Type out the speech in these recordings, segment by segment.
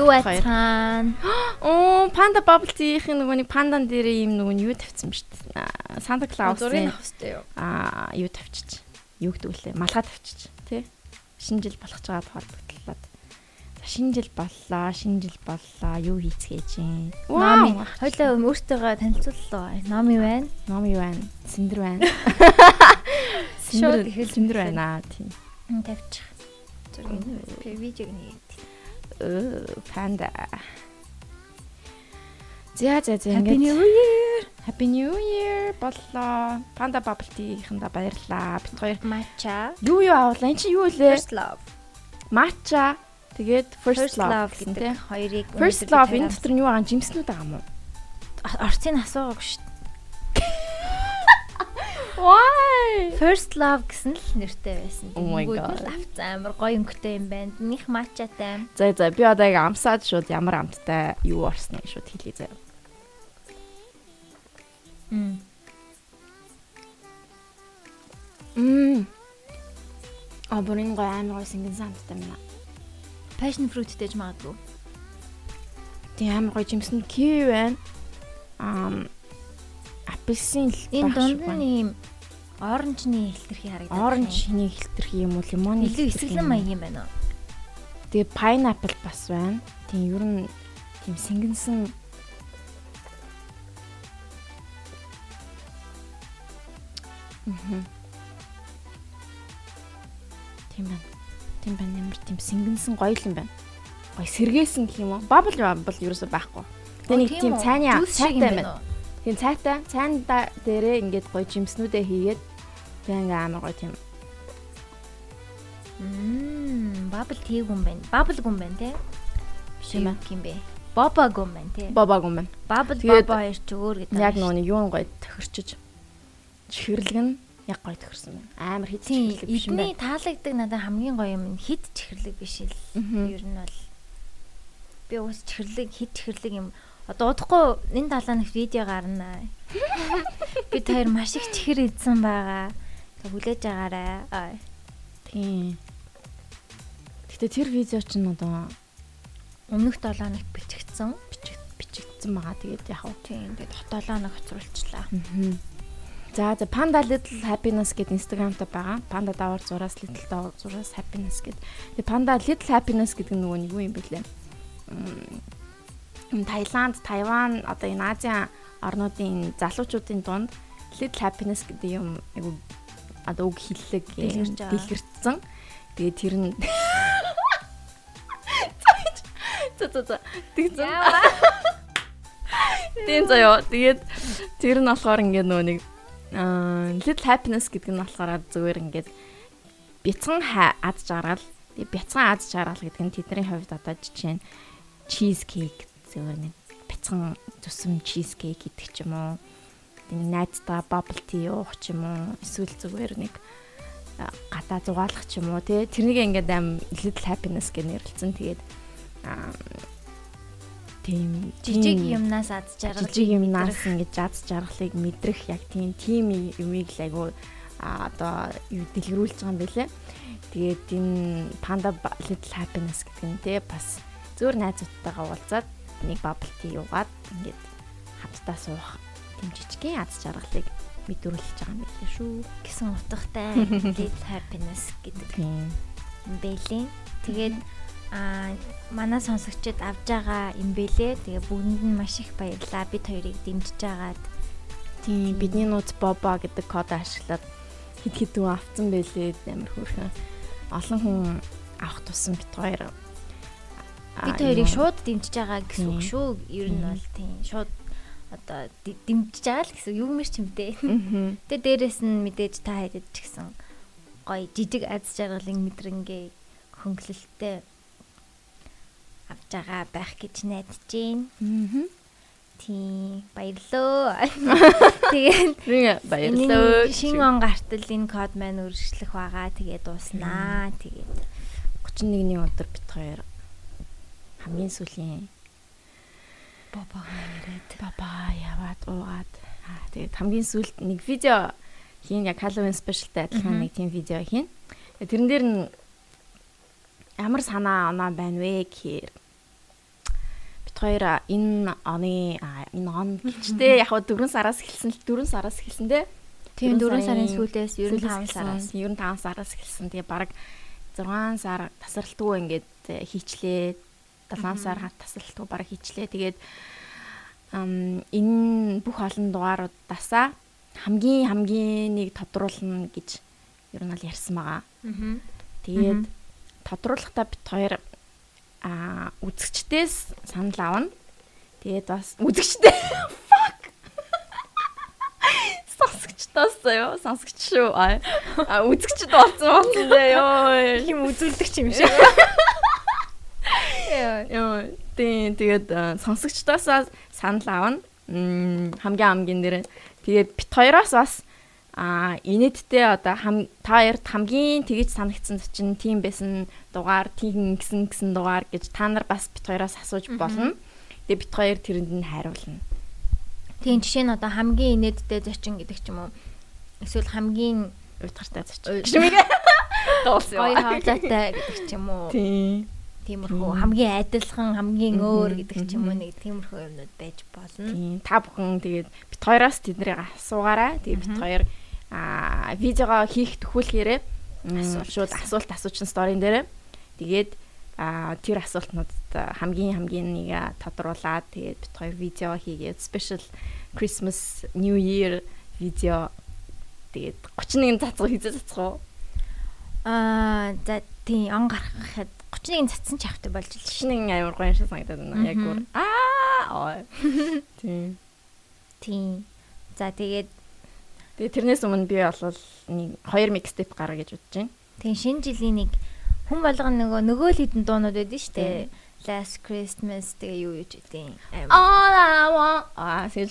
Юу ацхан? Оо, панда tea-ийн нөгөө нэг пандан дээр ийм нөгөө юу тавьсан шүү дээ. Аа, Санта Зургийг Клаусын авах хэрэгтэй юу? аа юу тавьчих. Юу гэдэг вүлээ? Малгай тавьчих, тий? Шинэ жил болох ч байгаа холбогдлоод. За шинэ жил боллоо, шинэ жил боллоо. Юу хийцгээж юм? Номи. Хойлоо өөртөөгөө танилцууллаа. Номи байна. Ном юу байна? Синдэр байна. Синдэр ихэл синдэр байна тийм. М, Тавьчих. Зургийг би видеог нэг. Панда. За за за Happy ингээд New Year. Happy New Year боллоо. Panda Bubble Tea-ихэндээ баярлаа. Бид хоёр Matcha. юу юу авлаа? Энд чинь юу вэ? First Love. Matcha. Тэгээд First, First Love гэдэг хоёрыг First Love энэ дотор нь юу байгаа? Жимснүүд байгаа юм уу? Орцыг асуугаагүй шүү дээ. Why? First Love гэсэн л нэртэй байсан. Oh my Тэнгүүд авцсан амар гоё өнгөтэй юм байна. Них матчатай. За за би одоо яг амсаад шууд ямар амттай юу орсныг шууд хэлье заяа. Мм. Мм. А бүрийн гой амар гой сингэн самттай аа. Passion fruit дэж магадгүй. Тэг амар гой жимсэнд киви байна. Ам апельсин л Энэ дунд байна. нь ийм оранжны хэлтэрхий харагдаад. Оранж хиний хэлтэрхий юм уу лимоны илүү эсгэлэн юм уу? маяг юм байна уу? Тэгээ pineapple бас байна. Тийм ер нь тийм сэнгэнсэн Мгм. Тийм байна. Тийм байна. Ямар тийм сэнгэнсэн гоё юм байна. Гоё сэргээсэн гэх юм уу? Bubble bubble ерөөсөй байхгүй. Тэгээ нэг тийм цайны цайтай байна байна. Тийм цайтай. Цайнда дээрээ ингээд гоё жимснүүдээ хийгээд ингээ амар гоё тийм Мм, bubble tea гүн байна. Bubble гүн байна те. Биш Тийм юм юм бэ. Боба гүн байна те. бобаг юм байна. Тэгээд боба хоёр ч өөр гэдэг. Яг нөгөө нэг юун гоё тохирчиж чихэрлэг нь яг гоё тохирсон байна. Амар хит тийм чихэрлэг биш юм эдний байна. таалагддаг надад хамгийн гоё юм нь хит чихэрлэг биш л. Ер нь бол би уус чихэрлэг хит чихэрлэг юм одоо удахгүй энэ талаанах видео гарна. Би тэр маш их чихэр идсэн байгаа. Хүлээж агаарай. Аа. Тийм. Гэтэ тэр видео чинь одоо Өмнөх 7 хоногт бичигдсэн. бичиг бичигдсэн байгаа. Тэгээд яг уу. Тийм тэгээд 7 хоног хоцруулчлаа. Мгм. За за Panda Little Happiness гэдэг Instagram-тай байгаа. Panda давар зураас Little давар зураас Happiness гэдэг. Тэгээ Panda Little Happiness гэдэг нөгөө нэг юу юм бэ лээ? Таиланд, Тайван, одоо энэ Азийн орнуудын залуучуудын дунд Little Happiness гэдэг юм айгу одоо үг хиллэг байгаа. дэлгэрсэн. Тэгээ тэр нь За за за. Тэгсэн. Тийм заяо. Тэгээд тэр нь болохоор ингээд нөгөө нэг аа little happiness гэдэг нь болохоор зүгээр ингээд бяцхан ха- аз жаргал. Тэгээд бяцхан аз жаргал гэдэг нь тэдний хувьд одоо жишээ нь cheese cake зүгээр нэг бяцхан төсөм cheese cake гэдэг ч юм уу. Тэгээд найзтай bubble tea уух ч юм уу. Эсвэл зүгээр нэг гадаа зугаалах ч юм уу тий тэрнийг ингээд аим little happiness гэж нэрлэлсэн тэгээд тийм Жижиг тийм юмнаас аз жаргал. жижиг юмнаас ингэж аз жаргалыг мэдрэх яг тийм тим юмыг л айгу одоо юу дэлгэрүүлж байгаа юм бэлээ. Тэгээд энэ Panda Little Happiness гэдэг нь те бас зөөр найзуудтайгаа уулзаад нэг bubble tea уугаад ингээд хамтдаа суух тийм жижигхэн аз жаргалыг мэдрүүлж байгаа юм билээ шүү. гэсэн утгатай little happiness гэдэг юм бэлээ. Тэгээд аа манай сонсогчид авж байгаа юм бэлээ. Тэгээ бүгдэнд нь маш их баярлалаа. Бид хоёрыг дэмжиж байгаад Тийм бидний нууц Боба гэдэг код ашиглаад хит дүү авцсан байлээ амар хөөрхөн. Олон хүн авах тусам бит хоёр. Бид хоёрыг шууд дэмжиж байгаа гэсэн үг шүү. Ер нь бол тийм шууд одоо дэмжиж байгаа л гэсэн юм мэр ч юм дээ. Тэгээ дээрэс нь мэдээж та хайдад ч гэсэн гоё жижиг аз жаргалын мэдрэнгээ хөнгөлөлттэй авж байгаа байх гэж найдаж байна. Аа. Тийм баярлөө. Тэгээд энэ шинэ он гартал энэ код маань үргэлжлэх байгаа. Тэгээд дууснаа. Тэгээд 31-ний өдөр бит хоёр хамгийн сүүлийн бабагаа яриад баба яваад уугаад аа тэгээд хамгийн сүүлд нэг видео хийн яг Halloween specialтай адилхан нэг тийм видео хийн. Тэгээд Тэрэн дээр нь ямар санаа оноо байна вэ гэхээр бит хоёр энэ оны энэ он гэжтэй яг 4 сараас эхэлсэн л 4 сараас эхэлсэн те. Тийм 4 сарын сүүлээс 95 сараас 95 сараас эхэлсэн. Тэгээ баг 6 сар тасралтгүй ингээд хийчлээ. 7 сар хат тасралтгүй баг хийчлээ. Тэгээд энэ бүх олон дугааруудаасаа хамгийн хамгийн нэг тодруулна гэж ер нь бол ярьсан байгаа. Тэгээд тодруулахдаа бит хоёр а үзэгчдээс санал авна. Тэгээд бас үзэгчтэй fuck сонсогчдоос ёо сонсогч шүү. А үзэгчд болсон болсон ёо. Хим үзүүлдэг юм шиг. Яа. Тийм тэгээд сонсогчдоос санал авна. Хамгийн хамгийн нэр тэгээд бит хоёроос бас а инээдтэй одоо хам та хоёрт хамгийн тэгж санагдсан чинь тийм байсан дугаар тийм гисэн гисэн дугаар гэж та нар бас бит хоёроос асууж болно. Тэгээ бит хоёр тэрэнд нь хариулна. Тийм жишээ нь одоо хамгийн инээдтэй зочин гэдэг ч юм уу. Эсвэл хамгийн уйтгартай зочин. Гэмиг. Дууссан. Гоё хавлаатай гэдэг ч юм уу. Тийм. Тиймэрхүү хамгийн адилхан, хамгийн өөр гэдэг ч юм уу нэг тиймэрхүү юмнууд байж болно. Тийм. Та бүхэн тэгээд бит хоёроос тэднийг асуугаарай. Тэгээд бит хоёр а видеого хийх төхүүлгээрээ шууд асуулт асуучин сторийн дээрээ тэгээд а тэр асуултнуудад хамгийн хамгийн нэг тодруулаад тэгээд бит хоёр видео хийгээд special Christmas New Year видео тэгээд 31 цацгаа хийzээ цацгаа аа за тийм он гаргахад 31 цацсан ч автай болж л шинэ амар гоё шиг санагдаад байна яг гоо аа тийм тийм за тэгээд Тэгээ тэрнээс өмнө би бол нэг хоёр микстейп гаргая гэж бодож байна. Тэгээ шинэ жилийн нэг хүн болгоно нөгөө нөгөө л хідэн дуунууд байдсан шүү дээ. Last Christmas тэгээ юу юу ч гэдэг. All I want аа сэж.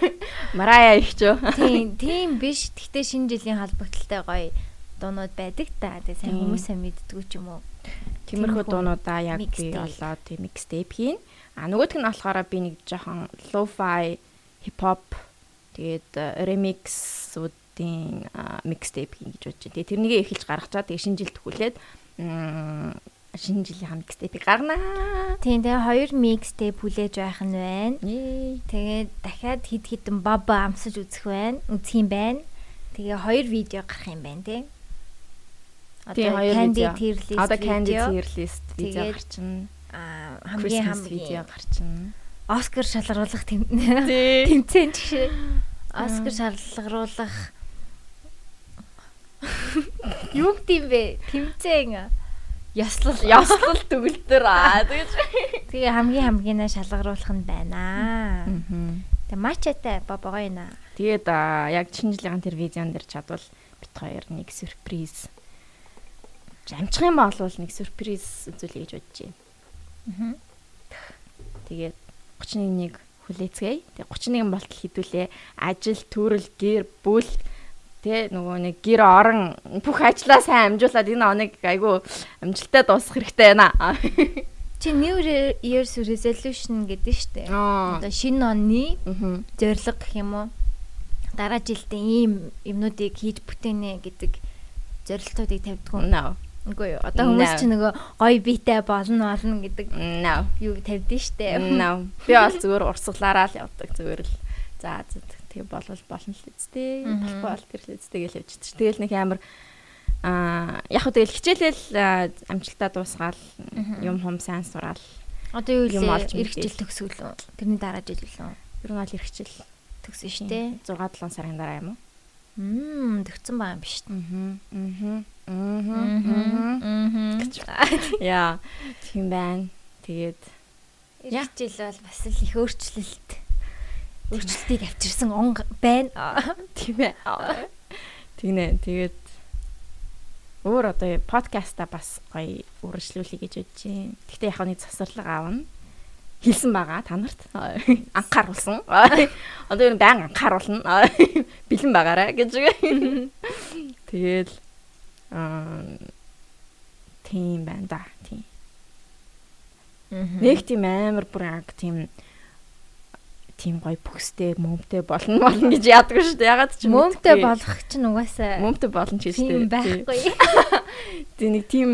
Марая их ч. Тийм, тийм биш. Гэхдээ шинэ жилийн холбогдлолтой гоё дуунууд байдаг та. Тэгээ сайн хүмүүсээ мэддгүү ч юм уу. Тиймэрхүү дуунуудаа яг би болоо тийм микстейп хийн. А нөгөөх нь болохоор би нэг жоохон lo-fi hip hop Тэгээд remix-уудын mixtape хийн гэж бодож байна. Тэгээд тэрнийгээ эхэлж гаргачаа тэгээд шинэ жилд төхүүлээд шинэ жилийн mixtape-ийг гарнаа. Тийм тэгээ хоёр mixtape хүлээж байх нь байна. Тэгээд дахиад хид хідэн баба амсаж үзэх байна. Үзэх юм байна. Тэгээ хоёр видео гарах юм байна тий. Одоо Candy tier list. Одоо Candy tier list видео гарчна. Аа хамгийн хамгийн видео гарчна. Оскар шалгаруулах тэмцээн жишээ. Оскар шалгаруулах юу гэдэм бэ? Тэмцээн яслал яслал төгөлдөр аа тэгэж. Тэгээ хамгийн хамгийн шалгаруулах нь байна. Тэгээ мачатай бабагоо юм аа. Тэгээд яг шинэ жилийн тэр видеон дээр чадвал бит хоёр нэг сюрприз. Амчих юм бол нэг сюрприз үзүүлэе гэж бодож байна. Аа. Тэгээд 31-ийг хүлээцгээе. Тэгээ 31 болтол хідүүлээ. Ажил, төрөл, гэр, бүл тэ нөгөө нэг гэр орон бүх ажлаа сайн амжуулаад энэ оныг айгүй амжилттай дуусгах хэрэгтэй байна. Чи New Year's resolution гэдэг нь шүү дээ. Одоо шинэ оны зорилго гэх юм уу? Дараа жилдээ ийм юмнуудыг хийж бүтээнэ гэдэг зорилтуудыг тавьдаг? Үгүй юу. Одоо хүмүүс чи нөгөө гоё биетэй болно болно гэдэг юу тавьдэн штэ. Би бол зүгээр урсгалаараа л явдаг зүгээр л. За тэгээ болвол болно л үсттэй. Болохгүй бол тэр л үсттэй гэж явж чи. Тэгэл нэг амар аа яг хөө тэгэл хичээлэл амжилтаа дуусгаал юм хум сайн сураал. Одоо юу юм олж ирэх жил төгсгөл. Тэрний дараа жил лөө. Ер нь бол ирэх жил төгсөн штэ. 6 7 сарын дараа юм уу? Мм, тэгсэн байгаа юм биш. Аа. Аа. Яа, тийм байна. Тэгээд ирэх жил бол бас л их өөрчлөлт. Өөрчлөлтийг авчирсан он байна. Тийм ээ. Тэгнэ. Тэгээд өөр одоо подкаста бас гоё үргэлжлүүлэе гэж бодож байна. Гэхдээ яг нэг засварлага аавна хэлсэн байгаа та нарт анхааруулсан. Одоо ер нь баян анхааруулна. Бэлэн байгаарай гэж. Тэгэл аа тийм байна да. Тийм. Нэг тийм амар бүр яг тийм тийм гоё бүхстэй мөмтэй болно болно гэж яадаг шүү дээ. Ягаад ч мөмтэй болох чинь угаасаа мөмтэй болно ч дээ. Тийм байхгүй. Тэг нэг тийм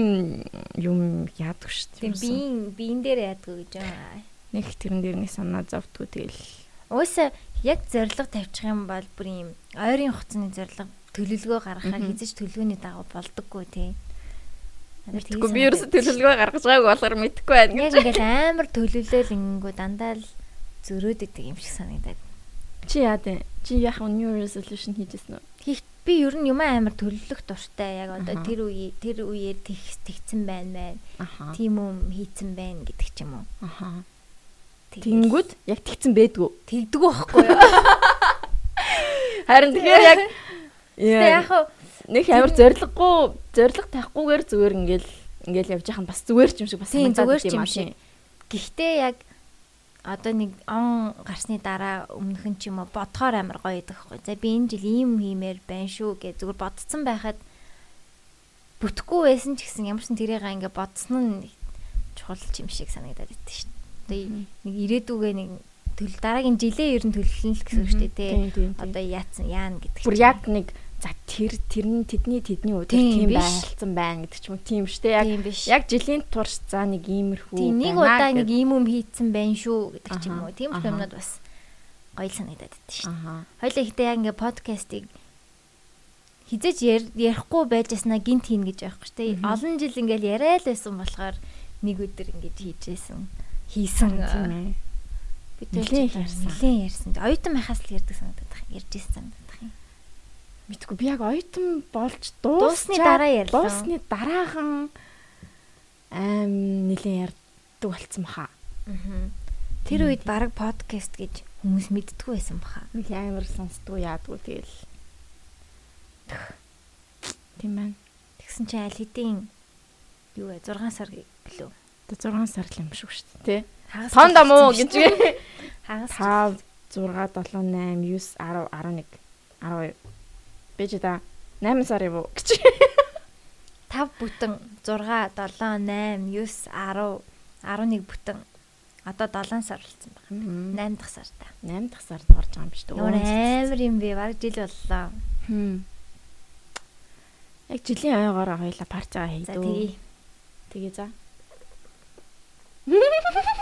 юм яадаг шүү дээ. Тийм биеийн биеин дээр яадаг гэж байгаа. нэг тэрэн дээр нэг санаа зовдгоо тэгэл Уусаа яг зориг тавьчих юм бол бүр юм ойрын хугацааны зориг төлөвлөгөө гаргахаар хизэж төлөвлөгөөний дагуу болдоггүй тий. Тэгэхгүй би ерөөсө төлөвлөгөө гаргаж байгааг болохоор мэдэхгүй байна Яг гэж. ингээл амар төлөвлөөл ингэнгүү дандаа л зөрөөд идэг юм шиг санагдаад. Чи яа дээ? Чи яах вэ? New resolution хийжсэн үү? Хийх би ер нь юм амар төлөвлөх дуртай. Яг одоо тэр үе тэр үеэр тэг тэгсэн байна. Аха. Тийм юм хийцэн байна гэдэг ч юм уу. Аха. Тэгэл Тэнгүүд яг тэгсэн байдгүй. тэгдэг байхгүй юу? Харин тэгэхээр яг Тэгээ яг хав нэг амар зориггүй, зориг тавихгүйгээр зүгээр ингээл ингээл явж яхад бас зүгээр ч юм шиг бас Тийм, санагдаад зүгээр ч идэм юм шиг. тийм. Гэхдээ яг одоо нэг он гарсны дараа өмнөх нь ч юм уу бодхоор амар гоё идэх байхгүй. За би энэ жил ийм хиймээр байна шүү гэж зүгээр бодсон байхад бүтэхгүй байсан ч гэсэн ямар ч тэрийг ингээ бодсон нь чухал юм шиг санагдаад идэв шүү дээ. Одоо нэг ирээдүгээ нэг төл дараагийн жилээ ер нь төлөвлөн л гэсэн үг шүү дээ тий. Одоо яатсан яана гэдэг бүр яг нэг за тэр тэр нь тэдний тэдний өдөр Тийм тийм байлцсан байна гэдэг ч юм уу тийм шүү дээ. Яг яг жилийн турш за нэг иймэрхүү нэг удаа нэг ийм юм хийцэн байна шүү гэдэг ч юм уу. Тийм аха. юмнууд бас гоё санагдаад идэв шүү дээ. Хоёлаа ихтэй яг ингээ подкастыг хизэж яр- ярихгүй байж яснаа гинт хийн гэж байхгүй шүү дээ. Олон жил ингээл яриа л байсан болохоор нэг өдөр ингэж хийжсэн. Хийсэн. Тийм ээ. Бид нэлээд ярьсан. Нилээн ярьсан. Оюутан байхаас л ярьдаг санагдаад байна. Ярьж ирсэн санагдаад байна. Мэдгүй би яг оюутан болж Дуусны дараа ярьлаа. Дуусны дараахан аим нилээн ярьдаг болцсон баха. Аа. Тэр үед баг подкаст гэж хүмүүс мэддэггүй байсан баха. Нилээн амар сонсдгоо яадгүй тэгэл. Тийм байна. Тэгсэн чинь аль хэдийн юу вэ 6 сар гэлөө. Одоо 6 сар л юм шүү дээ. Тэ? Сон дам уу гэж. Хагас 5 6 7 8 9 10 11 12 Бэж да 8 сар юм уу гэж. 5 бүтэн 6 7 8 9 10 11 бүтэн одоо 7 сар болсон байна. 8 дахь сар та. 8 дахь сард орж байгаа юм биш үү? Амар юм бэ? Бараг жил боллоо. Яг жилийн ойгоор хоёлаа парцгаа За хийдүү. тэгье. Тэгээ за.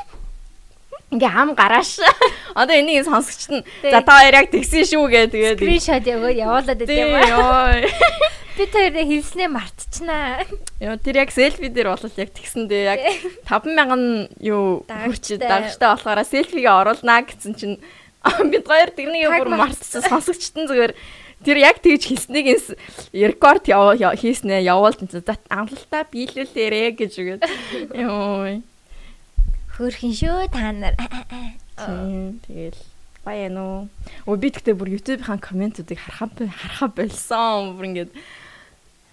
Ингээ хам гарааш. Одоо энийг сонсогчт нь за та хоёр яг тэгсэн шүү гэ тэгээ. Скриншот яваад явуулаад байт юм аа. Би тэрээ хэлснээ мартчихнаа. Яа тэр яг селфи дээр бол яг тэгсэндээ яг 50000 юу хүрч дагчтай болохоор селфигээ оруулнаа гэсэн чинь бид хоёр тэрнийг бүр мартсан сонсогчтон зүгээр тэр яг тэгж хэлснийг рекорд хийснэ чинь за амлалтаа биелүүлээрэ гэж үгээд ёо Хөөрхин шүү? Та нар. тэгэл. Баян уу өө би тэгтээ бүр YouTube-ийн комментуудыг харахаа харахаа болсон. Бүр ингээд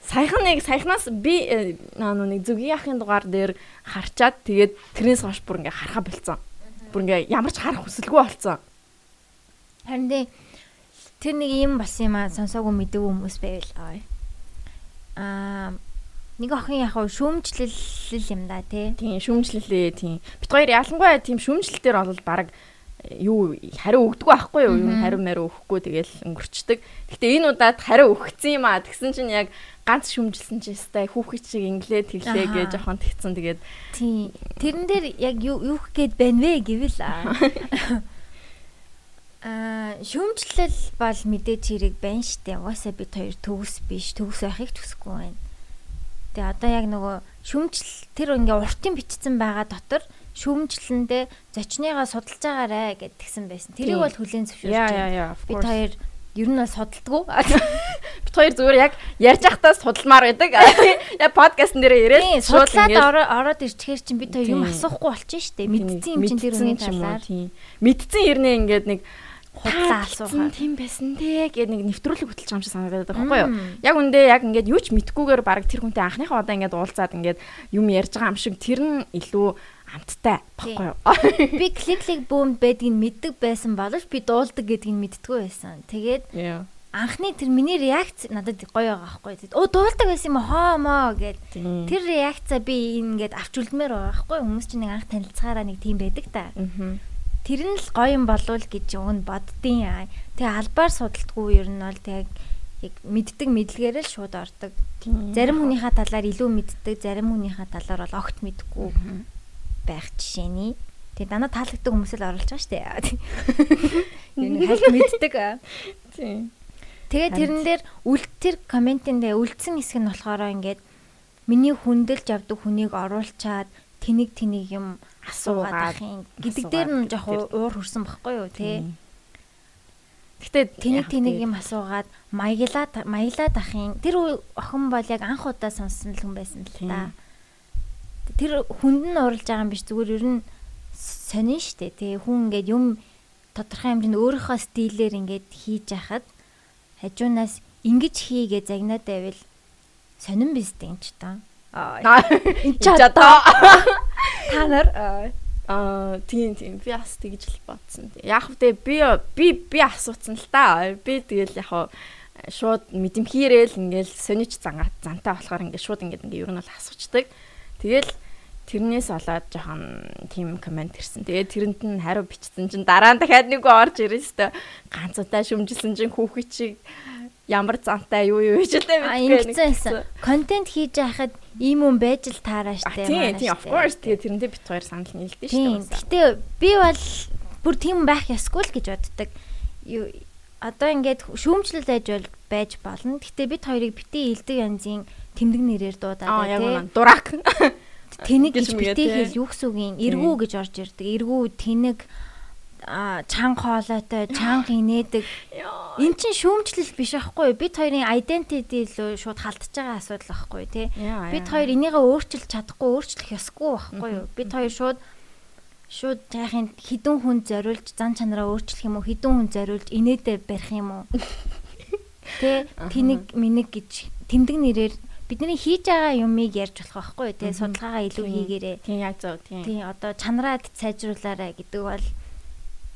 саяхан нэг саяхнаас би э, наа нэг зүгийн ахын дугаар дээр харчаад тэгээд тэрнээс хойш бүр ингээ харахаа болцсон бүр ингээ ямар ч харах хүсэлгүй болцсон Харин тий тэр нэг юм болсон юм аа сонсоогүй мэдээгүй хүмүүс байвал. ай. Аа нэг охин яг хав шүүмжлэл юм да тий. тийм шүүмжлэлээ тийм бит хоёр ялангуяа тийм шүүмжлэлтэр бол баг юу хариу өгдөг байхгүй юу Мгм. хариу мариу өгөхгүй тэгэл өнгөрчдөг. Гэтэ энэ удаад хариу өгсөн юм аа. Тэгсэн чинь яг ганц шүмжилсэн чи ястай хүүхэд шиг инглээ тэглээ Аха. гэж жоохон тэгсэн. Тэгээд Тий. Тэрэн дээр яг юу юу гэх гээд байна вэ гэвэл аа. Шүүмжлэл бол мэдээж хэрэг байна штэ. Угаасаа бид хоёр төгс биш, төгс байхыг ч хүсэхгүй байна. Тэгээ одоо яг нөгөө шүүмжил тэр ингээ уртын бичсэн байгаа дотор шүүмжлэндээ зочныгаа судалж байгаарэ гэдгсэн байсан. Тэрийг бол хүлээн зөвшөөрч яа яа яа Бид хоёр ер нь бол судалдаггүй. Бид хоёр зүгээр яг ярьж байхдаа судалмаар байдаг. Яг подкастн дээр Тийм, ирээд судлаад ороод ирчихэр чинь бид хоёр юм асуухгүй болчих штэ. тийм, Мэдсэн юм чинь тэр мэдсэн үний ч юм уу, талаар. Мэдсэн хэрнээ ингээд нэг худлаа "Та асуухаар. тийм байсан те гэдэг нэг нэвтрүүлэг хөтлж байгаа юм шиг санагдаад байгаа байхгүй юу? Яг үндэ яг ингээд юу ч мэдгүйгээр баг тэр хүнтэй анхныхаа удаа ингээд уулзаад ингээд юм ярьж байгаа юм шиг тэр нь илүү амттай баггүй юу? Би кликлик бөөмд байдгийг мэддэг байсан боловч би дуулдаг гэдгийг мэддэггүй байсан. Тэгээд анхны тэр миний реакц надад гоё байгаа байхгүй. Оо дуулдаг байсан юм аа хоо моо гэд тэр реакцаа би ингээд авч үлдмээр байгаа байхгүй. Хүмүүс чинь нэг анх танилцахаараа нэг тийм байдаг та. Тэр нь л гоё юм болов гэж өгн боддیں۔ Тэгээ албаар судалдаггүй ер нь бол тэг яг мэддэг мэдлэгээр л шууд ордог. Зарим хүнийхээ талаар илүү мэддэг, зарим хүнийхээ талаар бол огт мэдгүй байх жишээний. Тэгээ дандаа таалагддаг хүмүүс л оруулж байгаа штэ. Юу нэг хальт мэддэг. Тийм. Тэгээ тэрэн дээр үлд тэр комментэн дээр үлдсэн хэсэг нь болохоор ингээд миний хүндэлж авдаг хүнийг оруулчаад тэнийг тэнийг юм асуугаад ахын гэдэг дээр нь жоох уур хүрсэн баггүй юу тий. Гэтэ тэнийг тэнийг юм асуугаад маяглаад маяглаад ахын тэр охин бол яг анх удаа сонссон л хүн байсан л та. Тэр хүнд нь уралж байгаа юм биш зүгээр ер нь сонин штэ тий? Хүн ингээд юм тодорхой хэмжээнд өөрийнхөө стилээр ингээд хийж яхад хажуунаас ингэж хийгээ загнаад байвал сонин биз дээ энэ ч та. Аа энэ ч одоо та нар Аа тийм тийм би бас тэгж л бодсон. Яг хөтэ би би би асуусан л та. Би тэгэл яг шууд мэдэмхийрэл ингээл сонич зангаа зантай болохоор ингээд шууд ингээд ингээ ер нь бол асуучдаг. Тэгэл тэрнээс болоод жоохон тийм комент ирсэн. Тэгээд тэрэнд нь хариу бичсэн чинь дараа нь дахиад нэг орж ирсэн өстой ганц удаа шүмжилсэн чинь хүүхэд чиг ямар зантай юу юу гэж л мэдгүй. Ингэсэн. Контент хийж яхад ийм юм байж л таараа штэ. Тийм тийм of course тэгээд тэрэндээ бит хоёр санал нийлдэж штэ. Гэтэ би бол бүр тийм байх ёсгүй л гэж боддог. Одоо ингээд шүүмжлэл байж бол байж болно. Гэтэ бид хоёрыг битээ илдэг янзын тэмдэг нэрээр дуудаад тийм. Дурак. Тэнэг гэж битээ хэл юу гэсэн үг юм? Эргүү гэж орж ирдэг. Эргүү тэнэг чанга хоолойтой, чанга инээдэг. Эн чин шүүмжлэл биш аахгүй. Бид хоёрын identity илүү шууд халтж байгаа асуудал аахгүй тий. Бид хоёр энийгээ өөрчилж чадахгүй, өөрчлөх ёсгүй байхгүй юу? Бид хоёр шууд шууд яахын хідэн хүн зориулж зан чанараа өөрчлөх юм уу? Хідэн хүн зориулж инээдэ барих юм уу? Тэ тэнэг минэг гэж тэмдэг нэрээр бидний хийж байгаа юмыг ярьж болох байхгүй тий судалгаагаа илүү хийгээрээ. Тийм яг зөв тийм. Тийм одоо чанараад сайжруулаарай гэдэг бол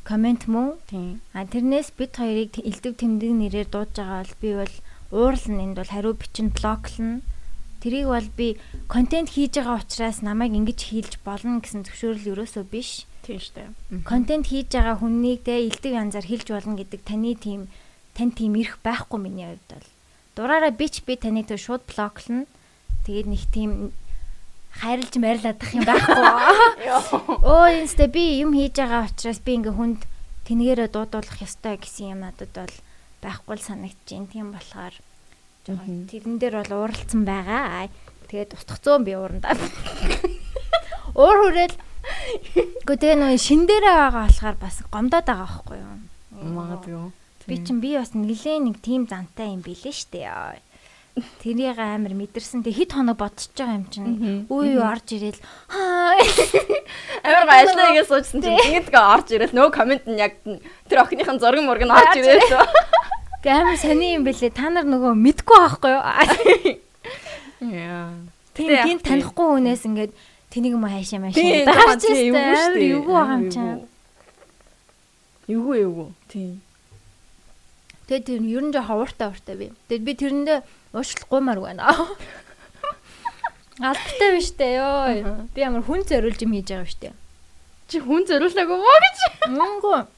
комент мөн. Тийм. А тэрнээс бид хоёрыг элдв тэмдэг нэрээр дуудаж байгаа бол би бол уурлна энд бол хариу бичин блоклно. Тэрийг бол би контент хийж байгаа учраас намайг ингэж хийлж болно гэсэн зөвшөөрөл ерөөсөө биш. Тийм дээ. Контент хийж байгаа хүнийг тэ элдв янзаар хэлж болно гэдэг таны тийм тань тийм ирэх байхгүй миний хувьд бол дураараа бич би таныг төв шууд блоклно. Тэгээд нэг тийм хайрлж марилаадах юм байхгүй. Оо инстэ би юм хийж байгаа учраас би ингээ хүнд тэнгээрээ дуудуулах ёстой гэсэн юм надад бол байхгүй л санагдаж байна. Тийм болохоор жоохон тэрэн дээр бол ууралцсан байгаа. Тэгээд устгах зөөн би уурандаа. Уур хүрээл Гэхдээ тэгээ нөө шин дээрээ байгаа болохоор бас гомдоод байгаа байхгүй юу? Магадгүй. Би чинь би бас нэлээ нэг тийм зантай юм билээ штэ. Тэрийг амар мэдэрсэн. Тэг хит хоног бодсож байгаа юм чинь. Үгүй юу орж ирэл. Амар гайшлаа ингэ суучсан чинь ингэдэг орж ирэл. Нөө комент нь яг тэр охиныхын зураг мураг нь орж ирэл. Амар сони юм бэлээ. Та нар нөгөө мэдгүй байхгүй юу? Яа. Тийм тийм танихгүй хүнээс ингээд тэнийг юм хайшаа машин дагаж ирсэн. Юу байгаа юм чинь. Юу юу. Тийм. Тэгээд тэр ер нь жоохон ууртай ууртай би. Тэгээд би тэрэндээ уушлахгүймаар байна. Албатай биш дээ ёо. Би ямар хүн зориулж юм хийж байгаа биш дээ. Чи хүн зориулаагүй мó гэж. Мөнгө.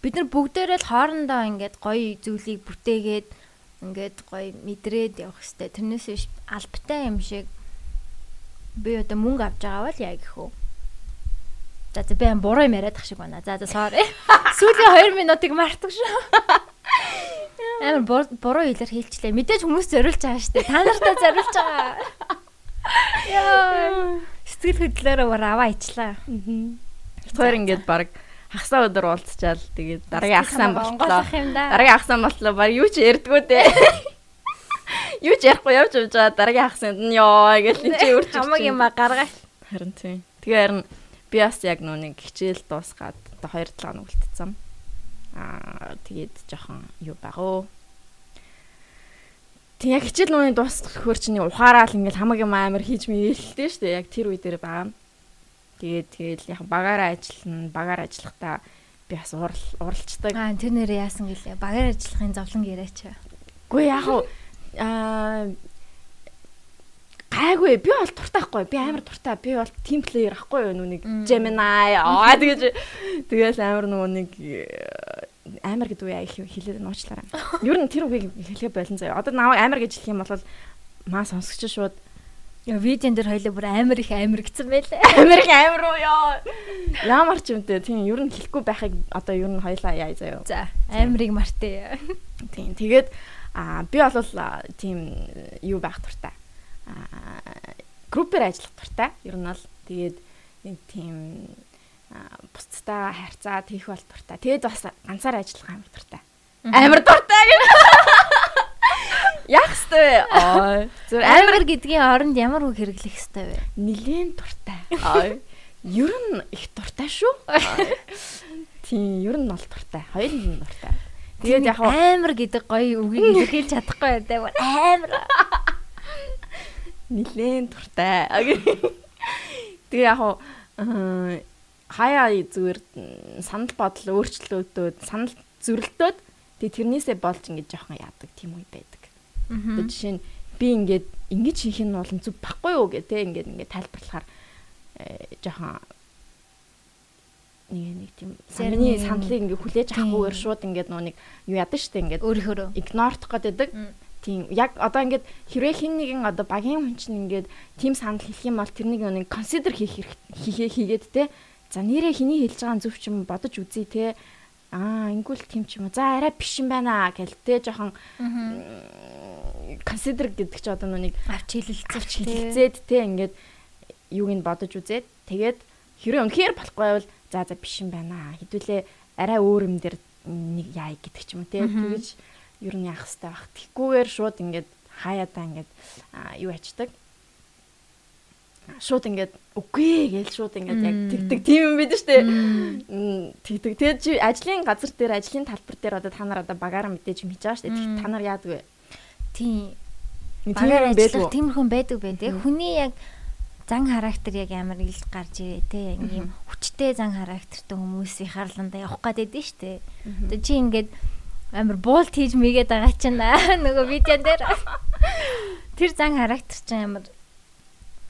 Бид нар бүгдээрээ л хоорондоо ингээд гоё зүйлийг бүтээгээд ингээд гоё мэдрээд явах хэрэгтэй. Тэрнээс биш албатай юм шиг би одоо мөнгө авч байгаа бол яг ихөө. За за би буруу юм яриад ах шиг байна. За за sorry. Сүүлийн 2 минутыг мартаг шүү. Амар буруу хэлээр хэлчлээ. Мэдээж хүмүүс зориулж байгаа шүү дээ. Та нартай зориулж байгаа. Яа. Сэтгэл хөдлөлөөр бүр аваа ичлаа. Тэр ингээд баг хагсаа өдөр уулзчаал тэгээд дараагийн хагсаа болтлоо. Дараагийн хагсаа болтлоо баг юу ч ярьдгүү дээ. Юу ч ярихгүй явж явж байгаа дараагийн хагсанд нь ёо гэж энэ чи үрч хамаг юм гаргаа. Харин тийм. Тэгээ харин би бас яг нүг хичээл дуусгаад одоо 2 7 хоног үлдсэн. Аа тэгээд жоохон юу багөө. Тэг яг хичээл нүг дуусах хөр чинь ухаараал ингээл хамаг юм амар хийж мэлтэй шүү дээ. Яг тэр үе дээр байгаа. Тэгээд тэгэл яг багаараа ажиллана, багаар ажиллахдаа би бас урал уралцдаг. Аа тэр нэрээ яасан гэлээ. Багаар ажиллахын зовлон яриач. Үгүй яг аа гайгүй би бол туртаахгүй би амар туртаа би бол тим плеер ахгүй юу нүг Gemini аа тэгэж тэгэл амар нөгөө нэг амар гэдэг үе их хэлээд нуучлаарай. Ер нь тэр үгийг хэлгээ болон заяа. Одоо намайг амар гэж хэлэх юм бол маа сонсогч шууд Яа видеон дээр хоёлоо бүр амар их амар гисэн байлээ. Амар их амар уу ёо. Ямар ч юмтэй тийм ер нь хэлэхгүй байхыг одоо ер нь хоёлаа яа заяа. За амирыг мартээ. Тийм тэгээд а би бол тийм юу байх туртай. Группээр ажиллах туртай. Ер нь бол тэгээд тийм бусдтай харьцаа тийх бол туртай. Тэгээд бас ганцаар ажиллах амар туртай. Амар туртай гэх. Яах вэ? Аа. Зүр амар гэдгийн оронд ямар үг хэрэглэх ёстой вэ? Нилээн дуртай. Аа. Ер нь их дуртай шүү. Тийм, ер нь бол дуртай. Хоёр нь дуртай. Тэгээд яг амар гэдэг гоё үгийг илэрхийлж чадахгүй байдаг. Амар. Нилээн дуртай. Тэгээ яг хаяа зүгээр санал бодол өөрчлөлтөөд санал зөрөлтөөд тэгээ тэрнээсээ болж ингэж жоохон яадаг тийм үе байдаг. Одоо жишээ нь би ингээд ингэж хийх нь бол зүг баггүй юу гэх те ингээд ингээд тайлбарлахаар э, жоохон нэг нэг тийм сарны сандлыг ингээд хүлээж авахгүйгээр шууд ингээд нөө нэг юу ядаг штэ ингээд өөрөөрөө игнорт гэдэг тийм яг одоо ингээд хэрвээ хин нэгэн одоо багийн хүн чинь ингээд тийм санал хэлэх юм бол тэрнийг нэг консидер хийх хийхээ хийгээд те за нэрээ хиний хэлж байгаа зөв ч юм бодож үзье те. Аа ингүүл тийм ч юм уу. За арай биш юм байна гэл те жоохон consider гэдэг чи одоо нүг авч хилэлцэж хилэлцээд те. ингээд юуг нь бодож үзээд тэгээд хэрэг үнэхээр болохгүй бол за за биш юм байна. Хэдүүлээ арай өөр юм дээр нэг яа гэдэг ч юм уу те. Тэгэж ер нь яах хэрэгтэй баг. Тэгхгүйгээр шууд ингээд хаяадаа ингээд юу ячдаг. Шууд ингээд үгүй гээл шууд ингээд яг тэгдэг тийм юм бид штэ. Тэгдэг. Тэгээд чи ажлын газар дээр ажлын талбар дээр одоо та нар одоо багаараа мэдээж хийж байгаа штэ. Та нар яадаг вэ? Тийм. Багаар ажиллах тиймэрхүү байдаг байх те. Хүний яг зан характер яг амар ил гарч ирээ те. Ингээм хүчтэй зан характертай хүмүүсийн харландаа явах гээд байдэн штэ. Тэгээ чи ингээд амар буулт хийж мэгээд байгаа чинь нөгөө видеон дээр тэр зан характер чинь амар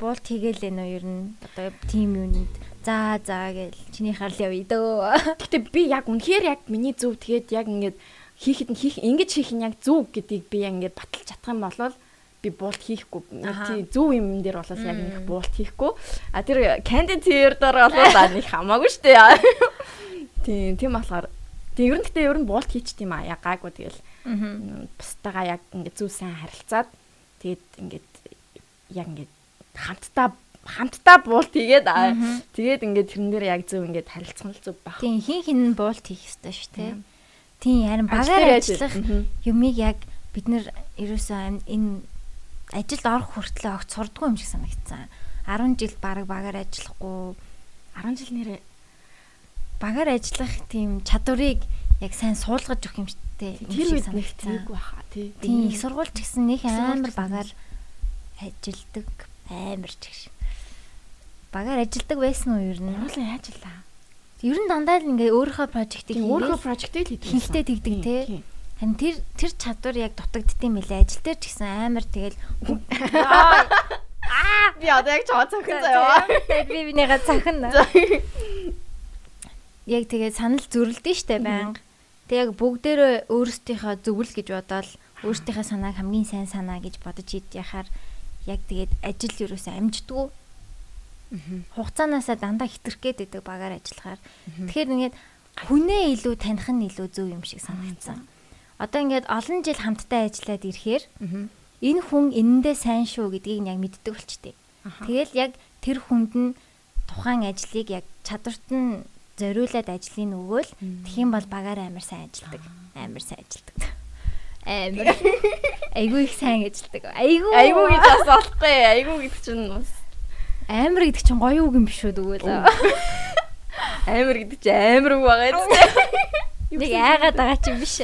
буулт хийгээл нөө ер нь одоо тим юунд за за гээл чиний харл явъя дөө. Гэтэ би яг үнэхээр яг миний зөв тэгээд яг ингээд хийхэд нь хийх ингэж хийх нь яг зөв гэдгийг би яг ингээд баталж чадах юм бол би буулт хийхгүй. Тий зөв юм дээр бол яг нэг буулт хийхгүй. А тэр candid tear дээр бол нэг хамаагүй штэ. Тий тийм болохоор тий ер нь гэтээ ер нь буулт хийчих тийм аа яг гайгүй тэгэл. Бустайгаа яг ингээд зөв сайн харилцаад тэгээд ингээд яг ингээд хамтдаа хамтдаа буулт хийгээд тэгээд ингээд тэрэн дээр яг зөв ингээд харилцсан л зөв баг. Тийм хин хин буулт хийх хэрэгтэй шүү дээ. Тийм харин багаар ажиллах юмыг яг бид нэр ерөөсөө энэ ажилд орох хүртлээр огт сурдгүй юм шиг санагдсан. 10 жил баг багаар ажиллахгүй 10 жил нэрээ багаар ажиллах тийм чадварыг яг сайн суулгаж өгөх юм шигтэй. Тэр үед нэг тийггүй баха тий. Тийм их сургуульч гэсэн нэг амар багаар ажилдаг амар ч гэж. Багаар ажилдаг байсан уу ер нь? Уруулан яаж илаа? Ер нь дандаа л ингээ өөрийнхөө прожектыг өөрийнхөө прожектыг хийдэг. Хилтэй тэгдэг те. Харин тэр тэр чадвар яг дутагддсан мэлээ. Ажил дээр ч гэсэн амар тэгэл Аа би одоо яг чоо цохин заяа. Би бинийгээ цохин. Яг тэгээд санал зөрлөдөн штэ байнга. Тэг яг бүгдээрээ өөрсдийнхөө зөвл гэж бодоод өөрсдийнхөө санааг хамгийн сайн санаа гэж бодож ид яхаар яг тэгээд ажил юусаа амждгүү хугацаанаасаа дандаа хитрэх гээд байдаг багаар ажиллахаар. Тэгэхээр ингээд хүнээ илүү таних нь илүү зөв юм шиг санагдсан. Одоо ингээд олон жил хамтдаа ажиллаад ирэхээр энэ хүн энэндээ сайн шүү гэдгийг яг мэддэг болчтой. Тэгэл яг тэр хүнд нь тухайн ажлыг яг чадварт нь зориулаад ажлыг өгөөл юм бол багаар амар сайн ажилдаг. Амар сайн ажилдаг. Амар. Айгуу их сайн ажилдаг. Айгуу. Айгуу гэж бас болохгүй. Айгуу гэдэг чинь бас Амар гэдэг чинь гоё үг юм биш үү тэгвэл. Амар гэдэг чинь амар үг байгаа юм. Нэг айгаад байгаа чинь биш.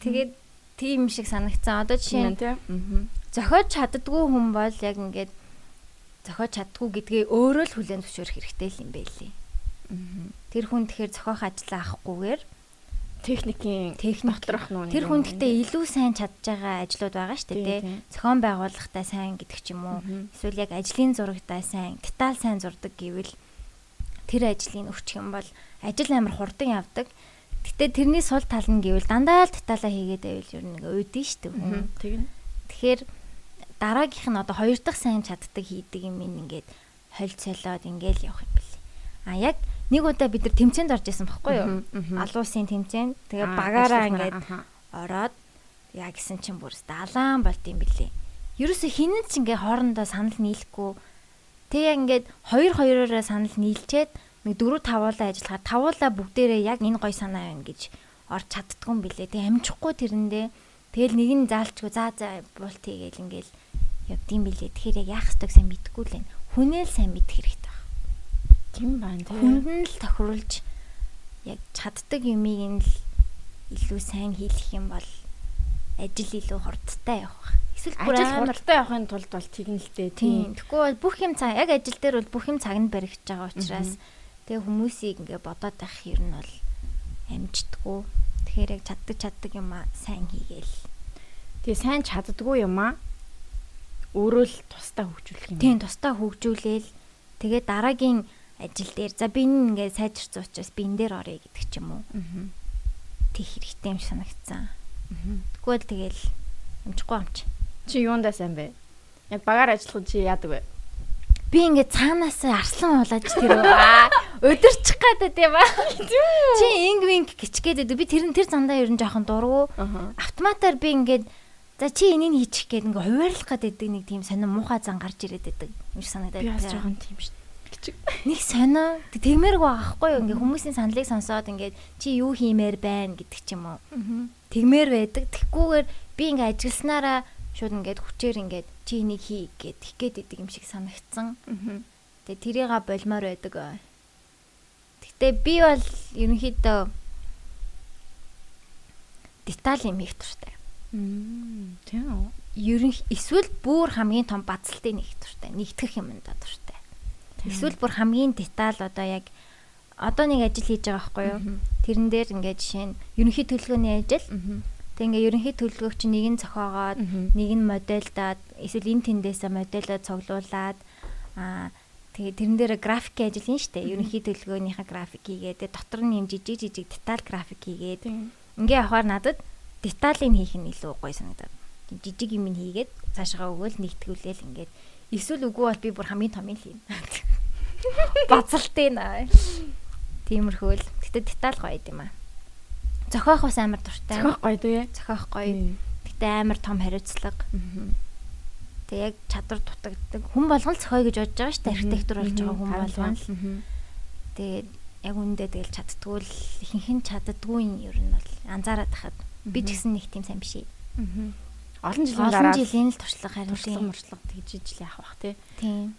Тэгээд тийм шиг санагцсан. Одоо жишээ нь зохиож чаддгүй хүн бол яг ингээд зохиож чаддгүй гэдгээ өөрөө л хүлээн зөвшөөрөх хэрэгтэй л юм байлээ. Тэр хүн тэгэхээр зохиох ажлаа авахгүйгээр техникийн техник. доторх нуу тэр хүн гэхдээ илүү сайн чадж байгаа ажлууд байгаа шүү дээ тий зохион байгуулалтаа сайн гэдэг ч юм уу. Эсвэл яг ажлын зурагтаа сайн деталь сайн зурдаг гэвэл тэр ажлыг өгчих юм бол ажил амар хурдан явдаг. Гэтээ тэрний сул тал нь гэвэл дандаа л деталаа хийгээд байвал ер нь өөдөн шүү дээ хүн. Тэгнэ. Тэгэхээр дараагийнх нь одоо хоёр дахь сайн чаддаг хийдэг юм ингээд холь цолоод ингээл явах юм бэлээ. А яг нэг удаа бид нар тэмцээнд орж исэн баггүй юу? Алуу улсын тэмцээнд. Тэгээ багаараа ингээд ороод яа гэсэн чинь бүр далаан болт юм бэлээ. Ерөөсө хинэн ч ингээ хоорондоо санал нийлэхгүй. Тэгээ ингээд хоёр хоёроо санал нийлчээд нэг дөрөв тавуулаа ажиллахаар тавуулаа бүгдээрээ яг энэ гой санаа байна гэж орч чаддгүй юм бэлээ. Тэгээ амжихгүй тэрэндээ тэгэл нэг нь заалчгүй заа заа булт хийгээл ингээл явдсан бэлээ. Тэгэхээр яг яах ёстойг сайн мэдэхгүй л байна. Хүнээ л сайн мэдэх хэрэгтэй. Тийм байна тийм. Хүнд нь л тохируулж яг чаддаг юмыг нь л илүү сайн хийх юм бол ажил илүү хурдтай явах. Эсвэл бүр хурдтай явахын тулд бол тэгнэлтэй тийм. Бол бүх юм цаг яг ажил дээр бол бүх юм цагнд баригдаж байгаа учраас тэгээ хүмүүсийг ингээ бодоод байх юм нь бол амждаггүй. Тэгэхээр яг чаддаг чаддаг юм а сайн хийгээл. Тэгээ сайн чаддаггүй юм а өөрөө л тусдаа хөгжүүлэх юм. Тийм тусдаа хөгжүүлээл тэгээ дараагийн ажил дээр за би ингээ сайжирсан учраас би энэ дээр орё гэдэг ч юм уу. Аа. Тэг хэрэгтэй юм санагдсан. Аа. Тэгвэл тэгэл амжихгүй амч. Чи юундаа сайн бэ? Яг багаар ажиллах чи яадаг вэ? Би ингээ цаанаас арслан уулаж тэр өдөрчих гадаа тийм ба. Чи инг винг гिचгээд би тэр тэр зандаа ер нь жоохон дургу. Автоматар би ингээд За чи энийг хийчих гээд ингээ хуваарлах гээд байдаг нэг тийм сонир муухай зан гарч ирээд байдаг юм шиг санагдаад. Би бас жоохон тийм шүү дээ. Нэг сонио тэгмээрг байгаа хгүй юу ингээ хүмүүсийн саналыг сонсоод ингээ чи юу хиймээр байна гэдэг ч юм уу. Тэгмээр байдаг. Тэгхгүйгээр би ингээ ажилласнараа шууд ингээд хүчээр ингээд чи энийг хий гэд их гээд идэг юм шиг санагдсан. Тэгээ тэрийга болмоор байдаг. Гэтэ би бол ерөнхийдөө деталь юм хийх туртай. Тийм үү. Ерөн эсвэл бүр хамгийн том бацалтыг нэг туртай. Нэгтгэх юмд туртай. Эсвэл бүр хамгийн деталь одоо яг одоо нэг ажил хийж байгаа байхгүй юу? Тэрэн дээр ингээд жишээ нь ерөнхий төлөвлөгөөний ажил. Тэг ингээ ерөнхий төлөвлөгөөч нэг нь зохиогоод нэг нь модельдаад эсвэл энэ тэндээсээ модельоо цуглуулад аа тэгээ тэрэн дээр график ажил хийн штэ. Ерөнхий төлөвлөгөөнийхээ график хийгээд дотор нь юм жижиг жижиг деталь график хийгээд ингээ явахаар надад деталийг хийх нь илүү гоё санагдаад. Жижиг юм хийгээд цаашгаа өгөөл нэгтгүүлээл ингээд эсвэл үгүй бол би бүр хамгийн том юм хийн. Бацалтай наа. Тиймэрхүү л. Гэтэ деталь гоё юм аа. Зохиох бас амар дуртай. Зохиох гоё дээ. Зохиох гоё. Гэтэ амар том хариуцлага. Тэг яг чадвар дутагддаг. Хүн болгон зохио гэж бодож байгаа шүү дээ. Архитектур болж байгаа хүн болгон л. Тэгээд яг үндэ тэгэл чаддгүй л ихэнх нь чаддгүй юм ер нь бол анзаараад тахад Би ч гэсэн нэг тийм сайн биш. Аа. Олон жилийн дараа олон жилийн л туршлага харин туршлага муршлага тэгж ижил яах бах тий. Тийм.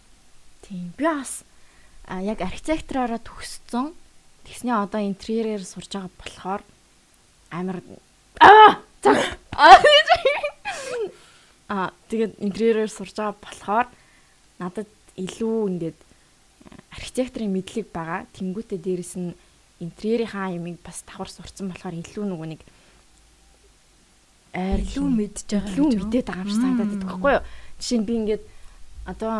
Тийм. Би бас а яг архитектороор төгссөн. Тэгснээ одоо интерьерээр сурж байгаа болохоор амар аа аа тэгээд интерьерээр сурж байгаа болохоор надад илүү ингээд архитекторын мэдлэг байгаа. Тэнгүүтээ дээрэс нь интерьерийнхаа ямиг бас давхар сурцсан болохоор илүү нөгөө нэг айр илүү мэдж байгаа илүү мэдээд байгаа юм шиг санагдаад байдаг байхгүй юу. Жишээ нь би ингээд одоо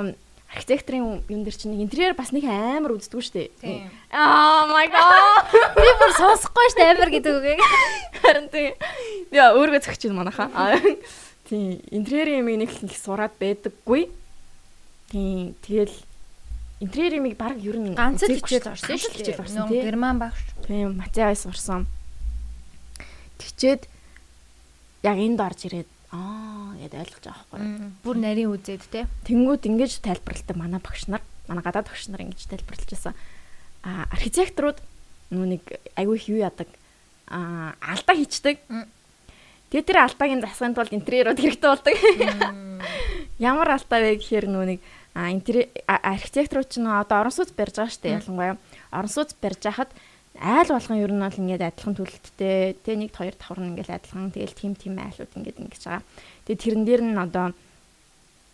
архитекторын юм дээр чинь интерьер бас нэг амар үздэггүй шүү дээ. Аа my god. Би бүр сонсохгүй шүү дээ амар гэдэг үгийг. Харин тийм. Яа өөргөө зөгч юм манаха. Тийм интерьерийн юм нэг их сураад байдаггүй. Тийм тэгэл интерьерийн юм баг ер нь ганц л хичээл орсон шүү дээ. Герман багш. Тийм матиас орсон. Тэгчээд яг энд орж ирээд аа гэд ойлгож байгаа байхгүй. Бүр нарийн үзээд те. Тэнгүүд ингэж тайлбарлалтаа манай багш нар, манай гадаад багш нар ингэж тайлбарлаж байсан. Аа архитекторууд нүү нэг айгүй их юу яадаг аа алдаа хийчдэг. Тэгээ тэр алдаагийн засахын тулд интерьерууд хэрэгтэй болдог. Ямар алдаа вэ гэхээр а интерьер архитекторууд ч нөө одоо орон сууц барьж байгаа шүү дээ ялангуяа. Орон сууц барьж хахад айл болгон ер нь бол ингээд адилхан төлөлттэй тэ нэг хоёр давхар нь ингээд адилхан тэгэл тим тим айлууд ингээд ингэж байгаа. Тэгээ тэрэн дээр нь одоо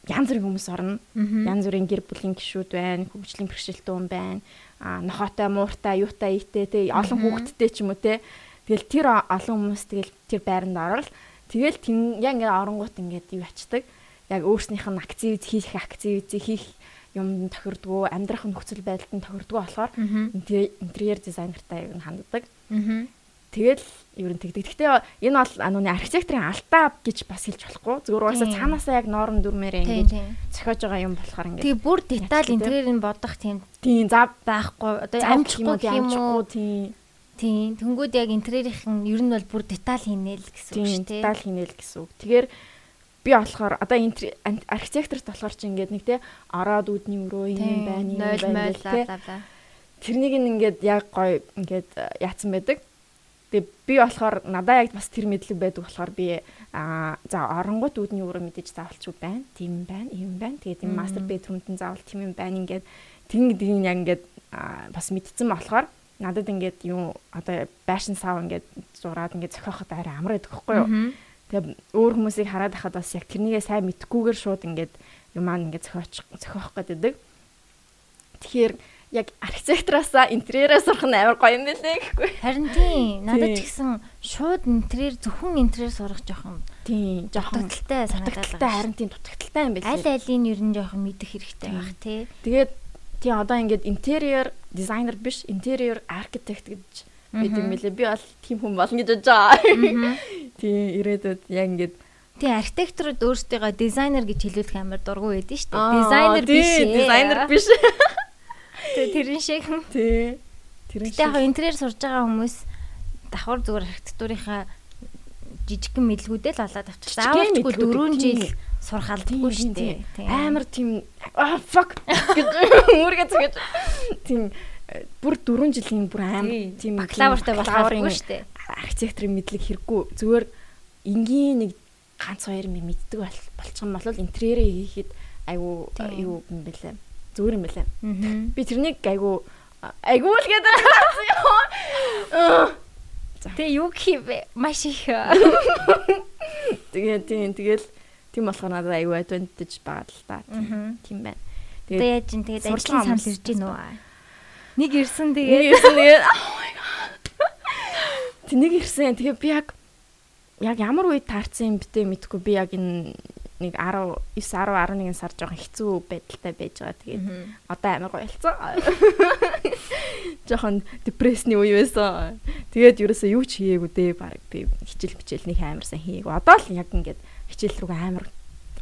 янз бүрийн хүмүүс орно. Янз бүрийн гэр бүлийн гишүүд байна, хөгжлийн бэрхшээлтэн байна. Аа нохотой, мууртай, юутай, ийтэй тэ олон хүүхэдтэй ч юм уу тэ. Тэгэл тэр олон хүмүүс тэгэл тэр байранд орол. Тэгэл яг ингээд оронгууд ингээд юу ячдаг. Яг өөрснийх нь актив хийх актив хийх юм тохирдгоо амьдрах нөхцөл байдалд нь тохирдгоо болохоор интерьер дизайнертай яг нь ханддаг. Тэгэл ер нь тэгдэг. Гэхдээ энэ бол анууны архитекторын алдаа гэж бас хэлж болохгүй. Зүгээр угаасаа цаанаасаа яг норм дүрмээрээ Тийм ингэж зохиож байгаа юм болохоор ингээд Тэгээ бүр деталь Ядчих интерьерийг бодох тийм тийм зав байхгүй. Одоо амжихгүй юм уу? тийм Тийм. Тэнгүүд яг интерьерийн ер нь бол бүр деталь хийнэ л гэсэн үг шүү дээ. деталь хийнэл гэсэн үг. Тэгэхээр би болохоор одоо ан- архитекторт болохоор чи ингээд нэг те ороод үүдний өрөө юм байна юм байна те тэрнийг нь ингээд яг гоё ингээд яатсан байдаг. Тэгээ би болохоор надаа яг бас тэр мэдлэг байдаг болохоор би аа за оронгууд үүдний өрөө мэдээж заавалчгүй байна. Тийм байна, юм байна. Тэгээд энэ мастер бедрумд нь заавал тийм юм байна ингээд тэгин гэдгийг яг ингээд бас мэдсэн болохоор надад ингээд юу одоо байшин сав ингээд зураад ингээд зохиоход арай амар байдаг хгүй юу? Тэгээ өөр хүмүүсийг хараад байхад бас яг тэрнийгээ сайн мэдгүйгээр шууд ингээд юм аа ингээд зохиоч зохиох гэдэг. Тэгэхээр яг архитектураасаа интерьерээ сурах нь амар гоё юм байлээ гэхгүй. Харин тийм. Надад ч гэсэн шууд интерьер зөвхөн интерьер сурах жоохон Тийм, жоохон санагдаад дутагдaltaй байгаа. харин тийм дутагдaltaй юм Аль байлээ. алийг ер нь жоохон мэдэх хэрэгтэй байх тий. Тэгээд тийм одоо ингээд интерьер дизайнер биш, интерьер архитект гэж бид юм байлээ. Би бол тийм хүн болно гэж бодож байгаа. Тийм, ирээдүйд яг ингээд Тийм архитекторууд өөрсдийгөө дизайнер гэж хэлүүлэх амар дургүй байдэн шүү дээ. Дизайнер биш. Дизайнер биш. Тэ тэрэн шиг. Тийм. Тэр Гэтэ яг интерьер сурж байгаа хүмүүс давхар зүгээр архитектурынхаа жижигхэн мэдлгүүдээ л олоод авчих. Жижигхэн Заавалчгүй мэдлгүүд, 4 тийм. жил сурах алдаггүй шүү дээ. Амар тийм аа fuck гэж үүргээ згэж тийм бүр 4 жилийн бүр амар тийм бакалавртай болох бакалаврын алдаггүй шүү дээ. архитекторын мэдлэг хэрэггүй зүгээр энгийн нэг ганц хоёр юм мэддэг бол- болчих юм бол интерьерээ хийхэд айгу Тийм. юу юм бэлээ зүгээр юм бэлээ би тэрнийг айгу айгу л гэдэг Тэгээ юу хийвэ? Маш их. тэгээ тийм тэгэл тийм болохоор надад айгу advantage байгаа л та тийм- байна Тэгээ яаж ин тэгээд ажлын санал ирж гин үү? Нэг ирсэн нэг тэгээд ирсэн тэгээд oh god Тэнийг ирсэн. Тэгээ би яг яг ямар үед таарсан юм битээ мэдгүй би яг энэ нэг 10 9 10 11 сар жоохон хэцүү байдалтай байж байгаа. Тэгээд одоо амар гоё болсон. Жоохон депрессний үе байсан. Тэгээд ерөөсөө юу ч хийгээгүй дээ. Бараг би хичээл хичээл нэг амар сайн хийгээгүй. Одоо л яг ингээд хичээл рүү амар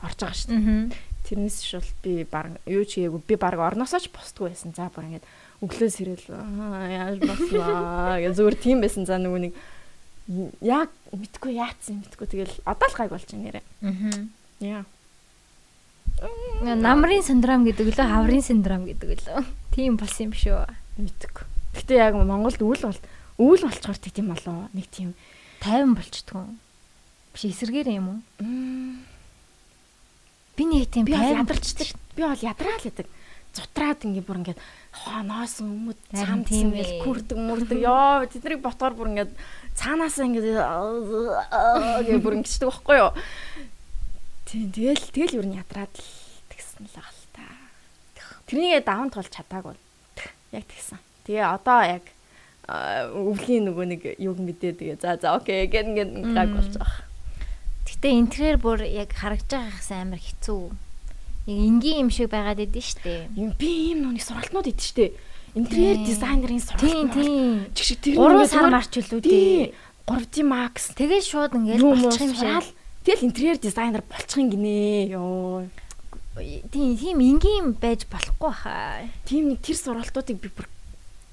орж байгаа шүү дээ. Тэрнээс шул би баг юу ч хийгээгүй. Би баг орноосоо ч босдгүй байсан. За бүр ингээд өглөөс ирээл аа яаж босноо гэж зүгээр тийм байсан. За нөгөө нэг яг мэдгүй яатсан мэдгүй тэгэл одоо л гайг болж байна нэрэ. Аа. Яа. Намрын синдром гэдэг лөө хаврын синдром гэдэг лөө. Тийм болсон юм шүү. Мэдгүй. Гэтэ яг Монголд үйл бол үйл болчоор тийм болоо. Нэг тийм 50 болчтгүй. Биш эсэргээр юм уу? Би нэг тийм би бол 50 ядарчдаг. Би бол ядраал гэдэг. Зутраад ингээ бүр ингээд хооноос өмөд цамц тийм ээ. күрдэг мөрдөг. Йоо тэднийг ботоор бүр ингээд цаанаасаа ингээд гээ бүр ингэждэг байхгүй юу? Тийм тэгэл тэгэл юу н ядраад л тэгсэн л байгаа л та. Тэрнийгээ даван тулж чадаагүй. Яг тэгсэн. Тэгээ одоо яг өвлийн нөгөө нэг юг мэдээ тэгээ за за окей гэн гэн гаг болж байгаа. Гэтэ интерьер бүр яг харагдж байгаа хэсэг амар хэцүү. Яг энгийн юм шиг байгаад идэв штэ. Би ийм нүг сургалтнууд идэв штэ. Интерьер дизайнерын сургалт. Тийм тийм. Чиг шиг тэр 3 сар марч үлээ. тий. 3D Max Тэгээ шууд уу болчих юм шиг. Тэгэл интерьер дизайнер болчих юм гинэ. Йоо. Тийм тийм энгийн байж болохгүй хаа. Тийм нэг тэр сургалтуудыг би бүр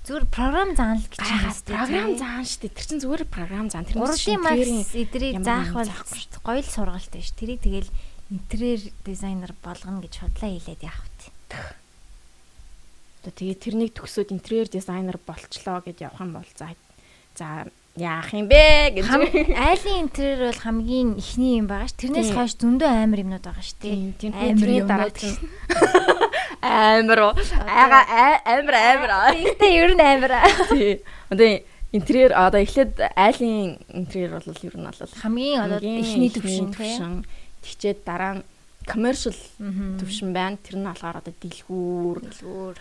Зүгээр програм заана л гэж гайхаад програм заан штэ. Тэр чинь зүгээр програм заан. Тэр Урдын макс эдрийг ямар заах юм бол заахгүй шүү гоё л сургалт байж. Тэрийг тэгэл интерьер дизайнер болгоно гэж худлаа хэлээд явах тий. Тэгээ тэрнийг төгсөөд интерьер дизайнер болчлоо гэж явах юм бол за за яах юм бэ гэж айлын интерьер бол хамгийн ихний юм байгаа ш. Тэрнээс хойш зөндөө амар юмнууд байгаа ш тий. тийм тийм Амар тэрний юмнууд дараа амар ага амар амар Тэгтээ ер нь амар. тий одоо интерьер одоо эхлээд айлын интерьер бол ер нь бол Хамгийн одоо ихний төвшин тий. төвшин тэгчээд дараа нь commercial төвшин байна тэр нь болохоор одоо дэлгүүр Дэлгүүр.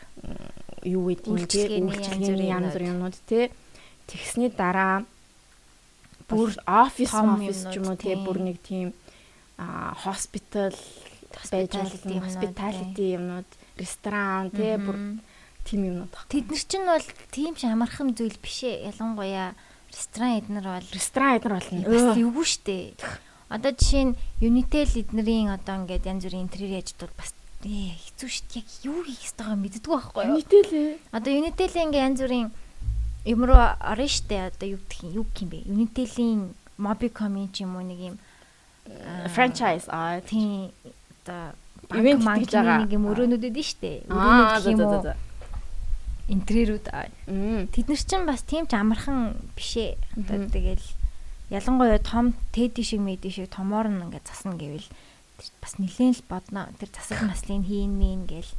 юу гэдэг юм те Үйлчлэгээний янз бүрийн юмнууд те тэгсний дараа Бүр офис офис ч юм уу тийм. бүр нэг тийм а хоспитал байж болно hospitality юмнууд ресторан те бүр тийм юмнууд баг. Тэд нар чинь бол тийм ч амархан зүйл биш ээ. Ялангуяа ресторан эднэр бол Ресторан эднэр болно. бас эвгүй штэ. Одоо жишээ нь Unitel эднэрийн одоо ингээд янз бүрийн интерьер бол бас ээ хэцүү штэ. Яг юу хийх ёстойгоо мэддэггүй байхгүй юу? Нийтэлээ. Одоо Unitel-ийн ингээ янз бүрийн юм руу орно штэ. Одоо юу гэх юм юу гэх юм бэ? Unitel-ийн Mobicom-ийн ч юм уу нэг юм Franchise аа тийм одоо Ивент хийж байгаа. нэг юм өрөөнүүд эдэн штэ. Өрөөнүүд гэх юм уу? Интерьерүүд. Тэд нар чинь бас тийм ч амархан бишээ. Одоо тэгэл ялангуяа том теди шиг мэди шиг томоор нь ингээд засна гэвэл бас нилээн л бодно. Тэр засал маслыг хийн мийн гэл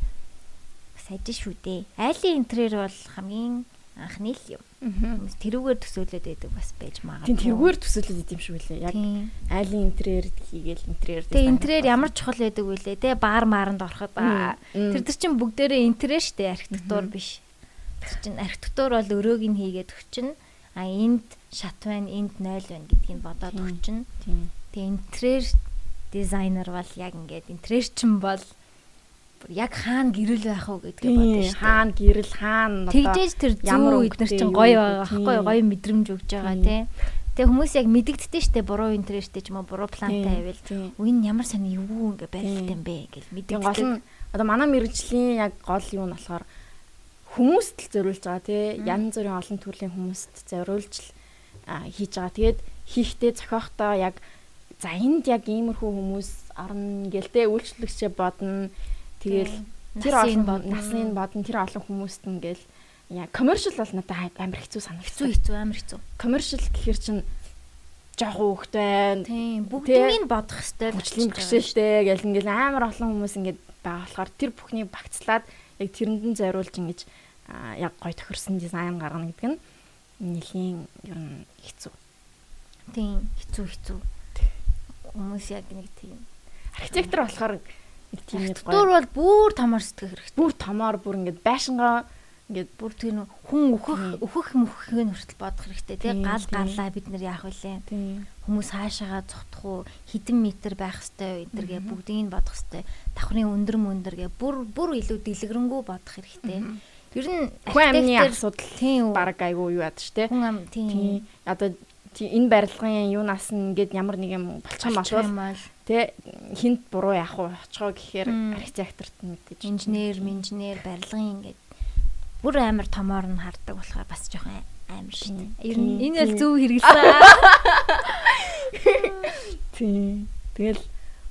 бас ажиж шүү дээ. Айлын интерьер бол хамгийн анхны л юм. Тэрүүгээр төсөөлөд байдаг бас байж магадгүй. Тийм тэргээр төсөөлөд идэм шүү лээ. Яг айлын интерьер хийгээл интерьер Тэгээ интерьер ямар чухал байдаг вүлээ те бар маранд ороход. Тэр тэр чин бүгдээрээ интерьер штэ архитектур биш. Тэр чин архитектур бол өрөөг нь хийгээд өгчин. А энд шат байна, энд 0 байна гэдгийг бодоод өгчин. Тэгээ интерьер дизайнер бол яг ингээд интерьер чин бол яг хаана гэрэл байх уу бодно Тийм. штэ. Хаана гэрэл хаана одоо Тэгжээж тэр ямар зүү эднэр өнгөтэй чин юу гоё байгаа байхгүй тийм. гоё мэдрэмж өгж байгаа тий. Тэгээ хүмүүс яг мэдэгддээ штэ буруу интерьертэй ч юм уу буруу плантай байвал нь ямар сони юу ингээ барилт юм бэ гэж Тэгээ гол нь одоо манай мэрэгжлийн яг гол юу нь болохоор хүмүүст л зориулж байгаа тий янз бүрийн олон төрлийн хүмүүст зориулж хийж байгаа. Тэгээд хийхдээ зохиохдоо яг за энд яг иймэрхүү хүмүүс орно гэлтэй үйлчлэгчээ бодно. Тэгэл тэр олон бодно. насны бодно тэр олон хүмүүст ингээл яа commercial бол надад амар хэцүү хэцүү санагдсан. хэцүү амар хэцүү. Commercial гэхэр чин жоох хөөхт байна. Тийм бүгднийг нь бодох л Хүчлийн бэрхшээлтэй гэл ингээл амар олон хүмүүс ингээд байгаа болохоор тэр бүхнийг багцлаад яг тэрэнд нь зориулж ингэж яг гой тохирсон дизайн гаргана гэдэг нь нэлийн ер нь хэцүү. Тийм хэцүү хэцүү. Хүмүүс яг нэг тийм. Архитектор болохоор нэг тийм нэг гой бол бүр томор сэтгэх хэрэгтэй. бүр томоор бүр ингээд байшингаа ингээд Бүр тэр хүн өөхөх өөхөх мөхөхийг хүртэл бодох хэрэгтэй тий гал тийм. гарлаа бид нар яах тийм хүмүүс хаашаага зогтох уу хэдэн метр байх хэвээр эдэргээ бүгдийг нь бодох хэвээр давхрын өндөр мөндөргээ бүр бүр илүү дэлгэрэнгүй бодох хэрэгтэй ер нь хүн амны асуудал тийм баг айгуу юу яд штэ. хүн ам тийм одоо энэ барилгын юунаас нь ингээд ямар нэг юм болчих юм болчих бол юм бол тэ хинт буруу яах вэ очихоо гэхээр архитекторт мэдээж инженер инженер барилгын ингээд бүр амар томоор нь хардаг болохоор бас жоохон амар. Тийм, Ер нь энэ тийм. зөв хэрэглэсэн. Тийм. Тэгэл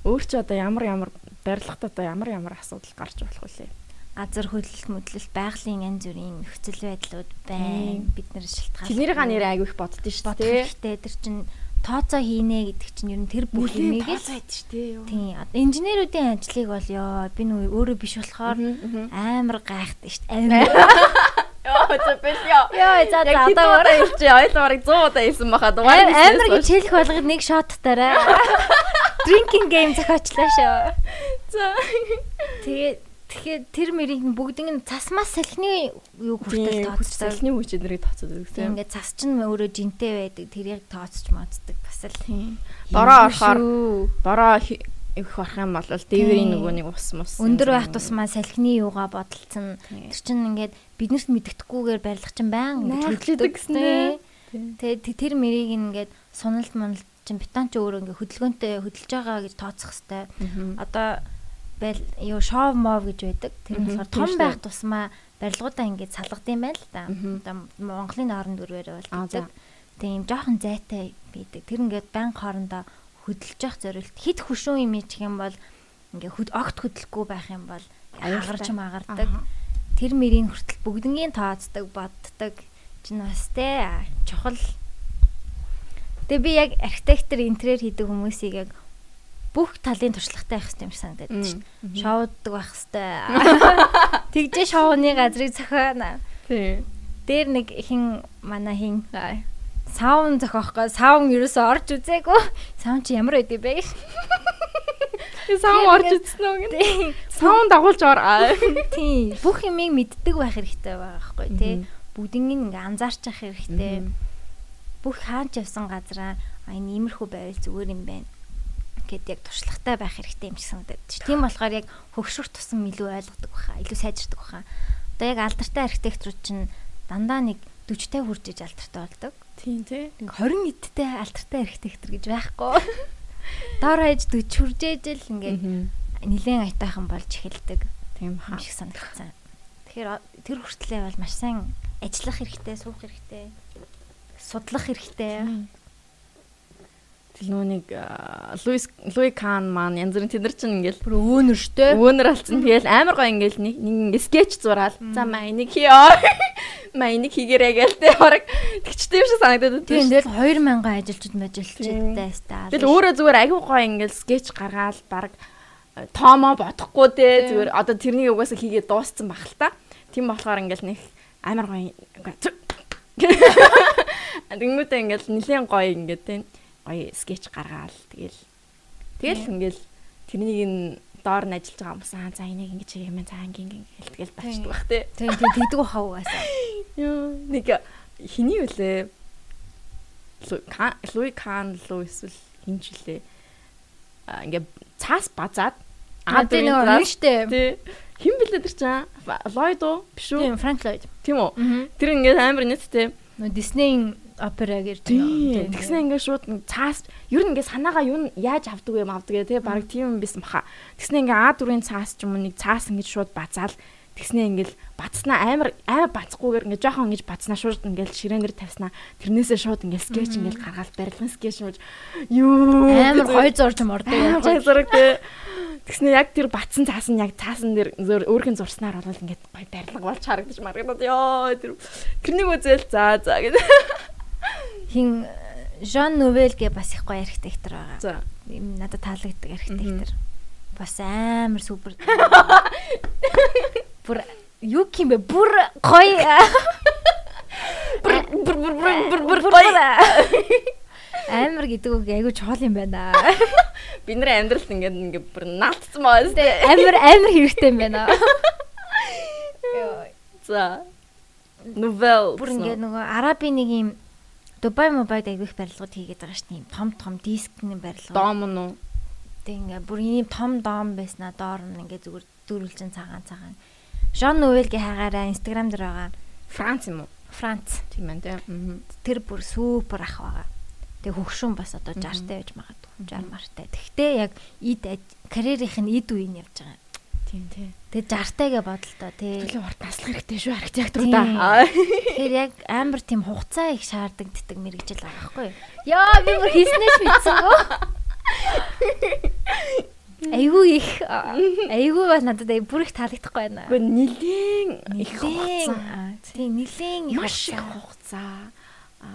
өөр чи одоо ямар ямар барилгад одоо ямар ямар асуудал гарч болох вүлээ. Газар хөдлөлт möдлөлт байгалийн янз бүрийн нөхцөл байдлууд байна. Бид нэр шалтгаалж. Тэрнийга нэр айгу их боддоо шүү дээ. хэрэгтэй. Тэр чинь тооцоо хийнэ гэдэг чинь ер нь тэр бүх юмыг л тооцоод шүү дээ. Тийм. Инженеруудын ажлыг бол ёо би нөө өөрөө биш болохоор амар гайхдаг шүү дээ. Амар. Йоо зөвөл ёо. Йоо за за хэд одоо удаа ирч ойлмарыг 100 удаа ирсэн баха дугаар амар гэж хэлэх болгоод нэг шоттараа. Drinking game зохиочлаа шүү. За. Тэгээд тэгэхээр тэр мэрийг бүгдийг нь цасмаас салхины юу хүртэл тооцдог. Салхины хүчнэрийг тооцоод Тийм өгсөн. ингээд цас чинь өөрөө жинтэй байдаг. Тэрийг тооцож моцдог бас л. Тийм. Бороо орохоор бороо их орох юм бол дээврийн Тийм. нөгөө нэг ус мус. өндөр байх тусмаа салхины юугаа бодолцсон. Тийм. Тэр чинь ингээд биднэрт мэддэхгүйгээр барилга чинь баян гэсэн ээ. Тэгээ тэр мэрийг ингээд суналт маналт чинь бетон ч өөрөө ингээд хөдөлгөөнтэй хөдөлж байгаа гэж тооцох хэвээр. Одоо юу шов мов гэж байдаг. Тэр болохоор том байх тусмаа барилгуудаа ингээд салгадсан байл л да. Мгм. Одоо Монголын орон дүрээр бол Аа, за. гэдэг. Тийм жоохон зайтай байдаг. Тэр ингээд банк хоорондоо хөдөлж явах зорилт хит хөшөө юм чих юм бол ингээ хөд огт хөдлөхгүй байх юм бол агарч магардаг. Тэр мэрийн хүртэл бүгднгийн тооцдог, боддог чинь бас те чухал. Тэгээ би яг архитектор интерьер хийдэг хүмүүсийг яг бүх талын туршлагатай байх хэрэгтэй юм шиг санагдаад байна шүү дээ. Шоуддаг байх хэрэгтэй. Тэгжээ шоуны газрыг зохионо. Тийм. Дээр нэг хин манай хин саун зохиохгүй саун ерөөсөө орж үзээгүй. Саун чи ямар байд бэ? Саун орж үзсэн гэнэ. Тийм. Саун дагуулж ор. Аа. Тийм. Бүх юмыг мэддэг байх хэрэгтэй байгаа байхгүй тий. Бүгднийг ингээ анзаарч явах хэрэгтэй. Бүх хаач явсан газараа энэ иймэрхүү байвал зүгээр юм байна гэд яг туршлагатай байх хэрэгтэй юм шиг санагдаад чи. Тийм болохоор яг хөгшрөх тусам илүү ойлгодог баха, илүү сайжирдаг баха. Одоо яг алдартай архитекторууд чинь дандаа нэг 40-тай хүрч иж алдартай болдог. Тийм тий. Нэг 20 эдтэй алтартай архитектор гэж байхгүй. Доор хаяж 40 хүржээж л ингээд нилээн аятайхан болж эхэлдэг. Тийм хаа. шиг санагдсан. Тэгэхээр тэр хүртлээ бол маш сайн ажиллах хэрэгтэй, суух хэрэгтэй, судлах хэрэгтэй. Тэгэл нүуник Луис Луи Кан маань янз бүрийн тэд нар чинь ингээл Бүр өөнөртэй. өвөнөр алцсан. Тэгэл амар гоо ингээл нэг ингээ скетч зураал. За маа энийг хийё. Маа энийг хийгэрэй гээл тэ хорог тэгчтэй юм шиг санагдаад Тийм байна. тэгэл 2000 ажилчид мэжилчтэй стайл. Тэгэл өөрөө зүгээр аягүй гоо ингээл скетч гаргаал баг тоомо бодохгүй те зүгээр одоо тэрнийг угаасаа хийгээд дууссан баг л та. Тийм болохоор ингээл нэг амар гоё Тэнгүүтээ ингээл нэлээд гоё ингээд те гоё скетч гаргаал. Тэгэл. Тэгэл ингээл тэрнийг н доор нь ажиллаж байгаа хүмүүс аа за энийг ингэж юм цаа ингийн ингийн гэл тэгэл бачдаг бах те. Тийм тийм тэгдэг хав угаасаа. Яа нэг хиний үлээ Луи Кан Луи эсвэл хин ч үлээ а ингээ цаас базаад Аа тийм нэг юм штэ. тий. Хин бэлээ тэр чинь Лойд уу? Биш үү? Тийм Франк Лойд. тийм үү? Аа. тэр ингээ амар нэттэй Диснейн опера гэр тийм тэгснэ ингээ шууд цаас ер нь ингээ санаагаа юу яаж авдаг юм авдаг тий баг тийм юм байсан баха. Тэгснэ ингээ А4-ийн цаас ч юм уу нэг цаас ингээ шууд базаал тэгснэ ингээл бацснаа амар амар бацхгүйгээр ингээ жоохон ингэж бацснаа шууд ингээл ширээнээр тавьснаа. Тэрнээсээ шууд ингээл скетч ингээл гаргаал барилгын скетч мууж юу? Амар гоё зурж мордог яаж. гоё зураг тий. Тэгснэ яг тэр батсан цаас нь яг цаасан дээр зөөр өөрхөн зурснаар бол ингээд гоё барилга болж харагдаж марагдаад ёо тэр тэрнийг үзэл за за гэдэг. Хин Жан Новел гэ бас их гоё архитектор байгаа. За. Им надад таалагддаг архитектор. Бас амар супер. Бүр юу юм бэ? Бүр гоё. Бүр бүр бүр бүр бүр гоё. Амар гэдэг үг айгу чухал юм байна. Би нэр амьдралд ингээд ингээд бүр наалтсан маа зү. Амар амар хэрэгтэй юм байна. За. Новел. Бүр ингээд нөгөө арабын нэг юм Дубай мобайд айгу их барилгууд хийгээд байгаа шүү дээ. Том том дискний барилга. дом нь уу? Тэг ингээ бүр ийм том дом байснаа доор нь ингээ зүгээр дөрвөлжин цагаан цагаан. Жон Новелгийн хаагаараа инстаграм дээр байгаа. Франц юм уу? Франц. Тийм ээ. Тэр бүр супер ах байгаа. Тэг хөгшүүн бас одоо 60 таа байж магадгүй. 60 мартай. Тэгтээ яг ид карьерийнх нь ид үеийн явж байгаа. Тийм тийм. Тэг 60 таагээ бодолтой тий. Тэгэлээ урт наслах хэрэгтэй шүү архитектор Тийм. да. Аа. Тэгэхээр яг амар тийм хугацаа их шаарддаг мэрэгжил байгаа байхгүй юу? Яа би бүр хийснээс мэдсэнгөө. Айгу их айгу бас надад бүр их таалагдахгүй байна. Гэхдээ нилийн их хугацаа. аа, Тийм нилийн их хугацаа. хугацаа а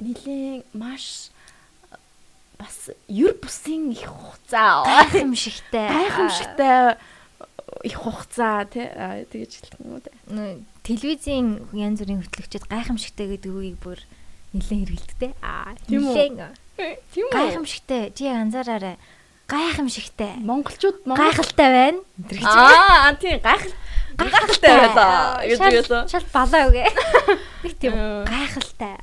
нилийн маш бас юр бусын их хугацаа гайхамшигтай. гайхамшигтай их хугацаа тий тэгэж хэлэх юм уу те Телевизийн янз бүрийн хөтлөгчд гайхамшигтай гэдэг үгийг бүр нилээн хэрэглэдэг. Аа, Тийм үү? тийм үү Гайхамшигтай. Чи анзаараарай. Гайхамшигтай. монголчууд монгол Гайхалтай байна. Аа тий гайхал гайхалтай байлаа гэж үгэлээ Шал балаа үгүй. Нэг тийм Аа. гайхалтай.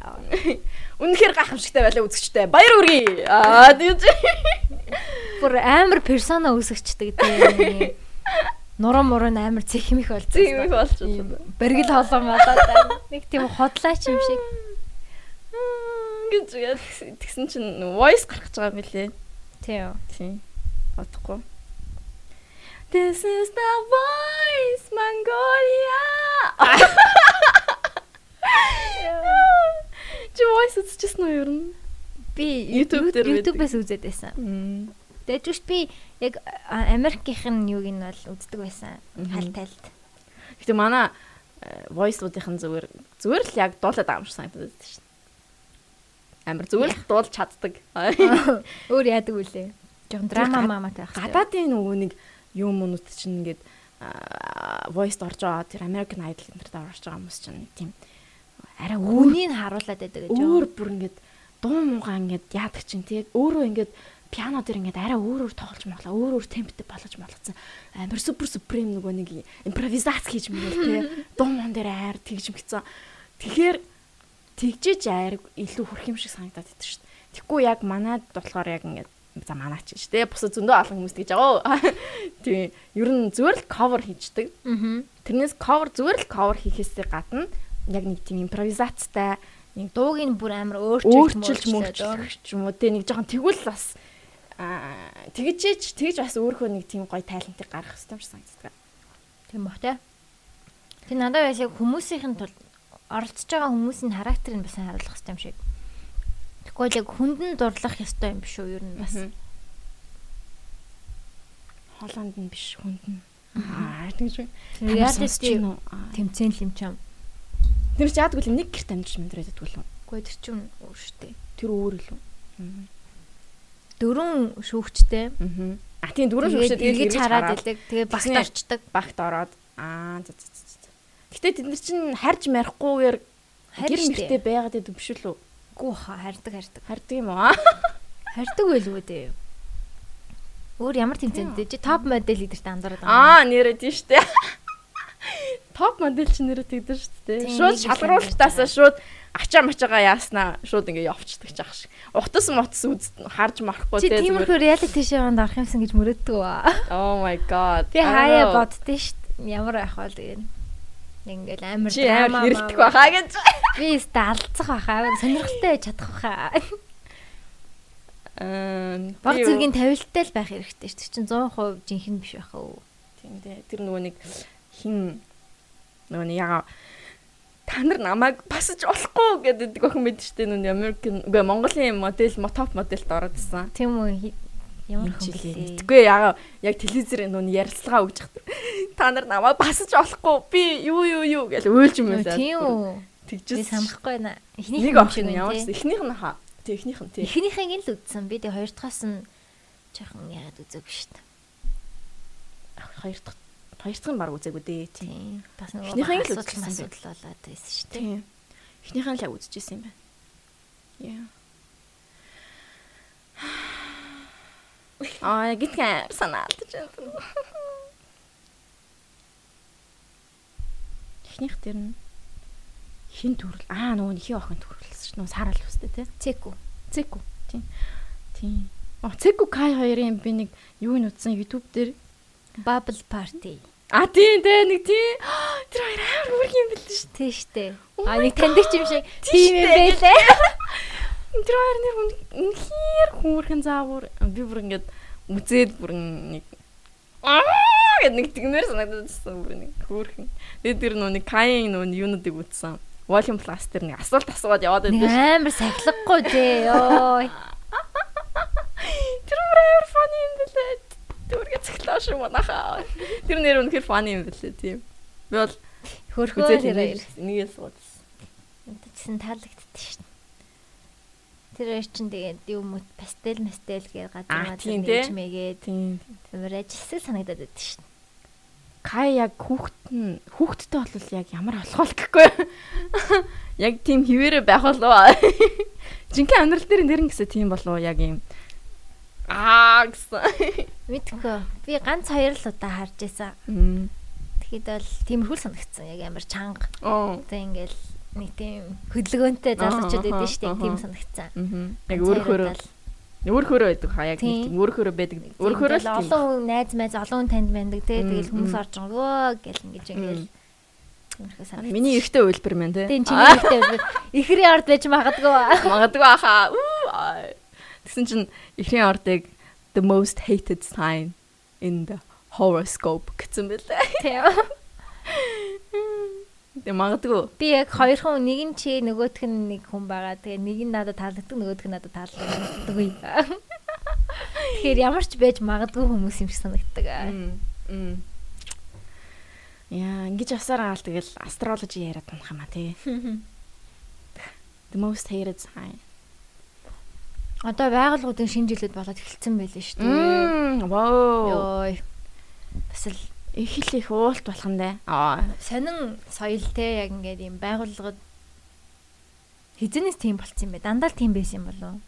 үнэхээр гайхамшигтай байлаа үзэгчтэй баяр хүргэе аа тэгэж Бүр амар персона үүсгчдэг тийм. Нуруу муруу амар цэхмих тийм болчихсон. болж Ийм байна Бэргэл холон болоод байна. Нэг тийм хотлаач юм шиг. гэж яа, тэгсэн чинь voice гарах гэж байгаа юм билээ Тийм. Тийм. Бодохгүй. This is the voice Mongolia. Чи voice үзчихсэн үү нь? Би YouTube дээр. YouTube-ээс үзээд байсан. Тэгээд ч би яг Америкийнх нь юуг нь бол үздэг байсан. Хал тайлд. Гэтэ манай э, voice-уудынхан зүгээр зүгээр л яг дуулаад байгаа юм шиг санагдаад байна шүү дээ. Амар зүгээр л дуулж чаддаг. Өөр яадаг үлээ. Жохон драма маматай байх. Гадаадын нөгөө нэг юм мөнүүд чинь ингээд voice-д орж байгаа тэр American Idol энэ төр орж байгаа хүмүүс чинь тийм арай Үнийг харуулад байдаг гэж. өөр бүр ингээд дуу муугаа ингээд яадаг чинь тий өөрөө ингээд пиано дээр ингээд арай өөр өөр тоглож моглоо өөр өөр темптэй болгож болгоцсон амар супер супрем нөгөө нэг импровизац хийж мэгэл тий дуу муун дээр айр тэгж мэгцэн. Тэгэхээр тэгжиж айр илүү хөрх юм шиг санагдаад идэв шүү дээ тэггүй яг манад болохоор яг ингээд за манаач шүү дээ бусад зөндөө олон хүмүүс тэгж байгаа тий ер нь зүгээр л cover хийждэг. Аа. Тэрнээс cover зүгээр л cover хийхээсээ гадна яг нэг тийм импровизацтай нэг дууг нь бүр амар өөрчилж ч юм уу те нэг жоохон тэгвэл бас аа тэгжээч тэгж бас өөрөө нэг тийм гоё тайлантыг гаргах хэрэгтэй юм шиг санагддаг. Тийм бах те. Тэг надад бас яг хүмүүсийн тул оролцож байгаа хүмүүсийн характерыг бас харуулах хэрэгтэй юм шиг. Тэгэхгүй л яг хүнд нь дурлах ёстой юм биш үү ер нь бас. Холланд нь биш хүнд нь. Аа тэгж Reality тэмцээн л юм чам. Тэр чи яадаг вэ нэг гэрт амьдч мэдрээд байдаг юм. Үгүй тэр чинь өөр штэ. Тэр өөр илүү. Дөрөв шүүгчтэй. Аа. А тийм дөрөв шүүгчтэй тэгээд эргэж хараад идэг. Тэгээд багт орчдөг. багт ороод аа за за за. за. Гэтэ тэд нар чинь харж марихгүйгээр гэр штэ. мэртэй байгаад байдаг шүү лөө. Гүү хаа хардаг хардаг. Хардаг юм аа. Хардаг байлгүй дээ. Өөр ямар тэмцээнд дээ чи топ модель лидерт андуураад байгаа. Аа нэрээ тийм штэ. Топ модель чинь нэрээ тэгдэж штэ. Тийм, Шууд шалгаруултаасаа шууд ачаа мачаага яаснаа шууд ингээ явчихдаг ч ах шиг. Утас мотс үз харж марахгүй Чи те зүгээр. тиймэрхүү реалити шоунд орох юмсан гэж мөрөддөг ба. Oh my god. Би хаяа боддөө шít. Ямар байх вэ тэгээ. Ингээл амар Чи драма хэрэлдэх байхаа гэж. Би өстө алцах байхаа. Сонирхолтой байж чадах байхаа. Аа. Баг зэргийн тавилттай л байх хэрэгтэй шүү. Чин 100% жинхэнэ биш байх уу. Тийм дээ. Тэр нөгөө нэг хин нөгөө нэг яга та нар намайг пасаж болохгүй гэдэг охин мэд штэ нүн Америкэн үгүй Монголын модель топ моделд ороод ирсэн. Тийм үү? Ямар блээ. Тэггүй яга яг телевизээр нүн ярилцлага өгч хат. Та нар намайг пасаж болохгүй. Би юу юу юу гэж уйлж юм Юу, байлаа. Тийм үү? Би Тэгжээс санахгүй байна. Эхнийх нь шиг байна. ямар эхнийх нь хаа. Тэг эхнийх нь тий. Эхнийхийг л үзсэн. Би тэг хоёр дахьаас нь жоохон яагаад үзээгүй дээ. Хоёр дахь хоёр дахь нь баг үзээгүй дээ. Тий. Тийм. Бас нөгөө Эхнийхийг л бэ? асуудал болоод байсан шүү дээ. Тийм. Эхнийх нь л яг үзчихсэн юм байна. Яа. Аа, гитгэ санаалдаж байна. Эхнийх дээр нь хин төрөл. Аа, нөгөө нэг хин охин төрөлсөн шүү. Нөгөө сарал үстэй тий. Цэку. Цэку. Тийм. Тийм. Оо, Цэку Кай хоёрын би нэг юу утсан YouTube дээр Bubble Party. А тийм дээ нэг тийм тэр хоёр амар үрг юм бэл шүү. Тий штэ. А нэг таньдаг юм шиг Тийм тийм юм байлээ. Тэр хоёр нэр хүн үнэхээр хүүрхэн заавар би бүр ингээд үзээд бүр нэг аа гэд нэг тэгнэр санагдчихсан бүр нэг хүүрхэн. Тэгээд тэр нөө нэг каин нөө юунуудыг үзсэн. Volume Plus тэр нэг асуулт асуугаад яваад байдаг шүү. амар сахилахгүй дээ. Йой. Тэр амар funny юм бэлээ. Түргээ цэглээ шүү манайхаа. Тэр нэр үнэхээр funny юм бэлээ тийм. Би бол Хөрхөө үзээд тэр хоёр. нэгээ суудсан. Тэсэн таалагддаг шин. Тэр хоёр чинь тэгээд юу мөт пастел мастел газар тийм дээ. нээж мэгээд Тийм. тэр ажилласаа санагдаад байдаг шин. Кай яг хүүхэд нь хүүхэдтэй бол яг ямар болохоо л гэхгүй. Яг тийм хിവэрэ байх болов. Жинхэнэ амьдрал дээр нэрэн гэсэн тийм болов яг юм. Аа гэсэн. Мэдгүй. Би ганц хоёр л удаа харж байсан. Тэгэхэд бол тиймэрхүү санагдсан. Яг амар чанга. Тэг ингээл нэг тийм хөдөлгөөнтэй залуучууд байдаг шүү дээ. Тийм санагдсан. Яг л. өөрөөрөө байдаг хаа яг нэг Тийм. өөрөөрөө байдаг. Тийм, Өөрөөрөө л олон хүн найз майз олон хүн танд байдаг Мм, тэгэл хүмүүс орж байгаа гэл ингэж ингээл тиймэрхүү санагдсан. Миний ихтэй үйлбэр мэн те. тийм чиний ихтэй ихрийн орд байж магадгүй. магадгүй хаа. Тэгсэн чинь ихний ордыг the most hated sign in the horoscope гэсэн бэлээ. Тийм. Тэг магадгүй. Би яг хоёр хүн нэг нь чи нөгөөх нь нэг хүн байгаа. Тэгээ нэг нь надад таалагддаг нөгөөх нь надад таалагддаггүй. Тэгэхээр ямар ч байж магадгүй хүмүүс юм шиг санагддаг. Яа, ингэж асараа гал тэгэл астрологи яриад тунах юм а тий. The most hated sign. Одоо байгууллагуудын шинэ жилүүд болоод эхэлсэн байлээ шүү дээ. Вау. Йой. Бас л Их л их уулт болох нь дээ. Аа. сонин соёл те яг ингээд юм байгууллагад хизэнээс тийм болцсон юм бэ? Дандаа л тийм байсан юм болов уу?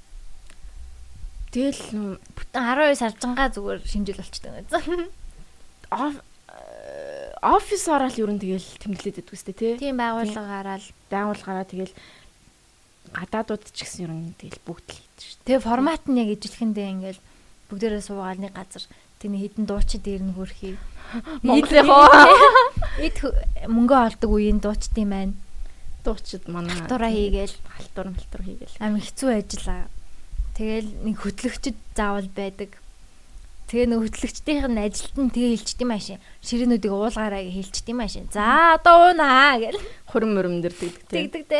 Тэгэл 12 саржангаа зүгээр шинжил болчтой гэсэн. оф офис ороод ер нь тэгэл тэмдэглээд байдаг үстэй тий. Тийм байгууллагаараа л Байгууллагаараа тэгэл гадаадууд ч гэсэн ер нь тэгэл бүгд л хийдэг шүү Тэгээ формат нь яг ижилхэндээ ингээл бүгдээрээ суугаад нэг газар тэний хідэн дуучин дээр нь хөрхий. Монголынхоо Эд мөнгө олдог үеийн дуучдын маань. дуучид манай халтураа хийгээл халтур халтур хийгээл. амар хэцүү ажиллаа. Тэгэл нэг хөтлөгчд заавал байдаг. Тэгээ нэг хөтлөгчдийнх нь ажилт нь тэгээ хэлчихдээ машин. Ширээнүүдийг уулгаараа гэж хэлчихдээ машин. За одоо уунаа гэл. Хурим мөрөм дэр тэгдэг. Тэгдэг те.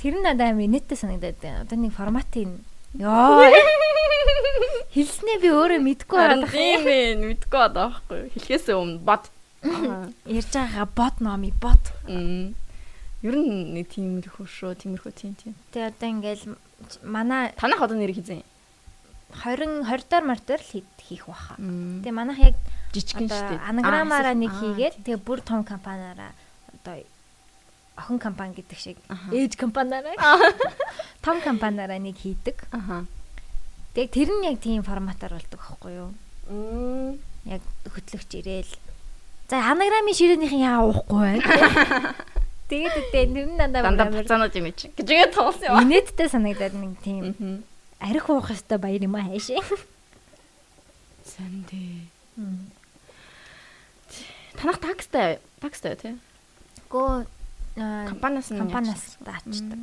Тэр нь надад амар инээдтэй санагдаад байна. Одоо нэг форматын ёо. Хэлснээ би өөрөө мэдгүй байгаа. тийм ээ мэдгүй байгаа байхгүй. Хэлхээсээ өмнө бод. Ярьж байгаа бод номи бод. Ер нь нэг тиймэрхүү шүү, тиймэрхүү тийм тийм. Тэгээ одоо ингээл манай Танах одоо нэр хизээ. 20 20 доор мартар л хий- хийх баха. Тэгээ манайх яг Жижигэн шүү дээ. анаграмаараа Аа, нэг хийгээд тэгээ бүр том компаниараа одоо охин компани гэдэг шиг ээж компаниараа том компаниараа нэг хийдэг. Аха. Тэгээ тэр нь яг тийм форматаар болдог байхгүй юу? Мм. Яг хөтлөгч ирээл. За анаграмын ширээнийхэн яа уухгүй байна. Тэгээд үгүй тэр нь дандаа Дандаа буцаанууд юм чи. Гэж ингэ тоглосон юм. инээдтэй санагдаад нэг тийм арх уух хэвээр баяр юм аа хайшаа. Сан дээ. Танах такстай такстай тий. Гөө Компаниас компаниас даачдаг.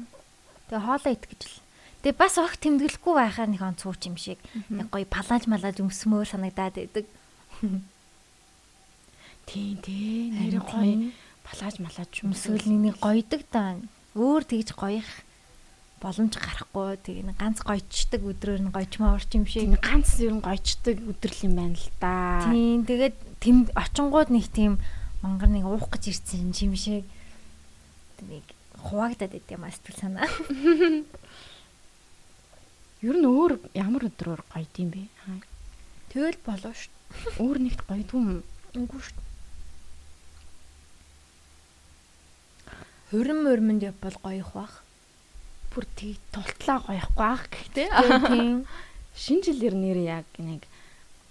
Тэгээ хоолоо ит гэж л. Тэгээ бас огт тэмдэглэхгүй байхаар нэг онцгой юм шиг нэг гоё палаж малаж өмсмөр санагдаад байдаг. Тийм тий. Нэр гоё палаж малаж өмсгөл нэг гоёдаг даа. Өөр тэгж гоёх боломж гарахгүй. Тэгээ нэг ганц гоёчдаг өдрөөр нь гоёчмоо орч юм шиг. Тийм ганц ер нь гойчдаг өдрөл юм байна л да. Тийм тэгээд тэм очингууд нэг тийм мангар нэг уух гэж ирсэн юм шиг нэг хуваагдаад байт юм а сэтгэл санаа. Ер нь өөр ямар өдрөөр гоё юм бэ? Тэгэл болов ш. Өөр нэгт гоёдгүй юм. Үгүй ш. Хөрөн мөрмөнд явбал гоёх бах. Бүр тийг тултлаа гоёхгүй ах гэхдээ. Тийм. Шинэ жилээр нэр яг нэг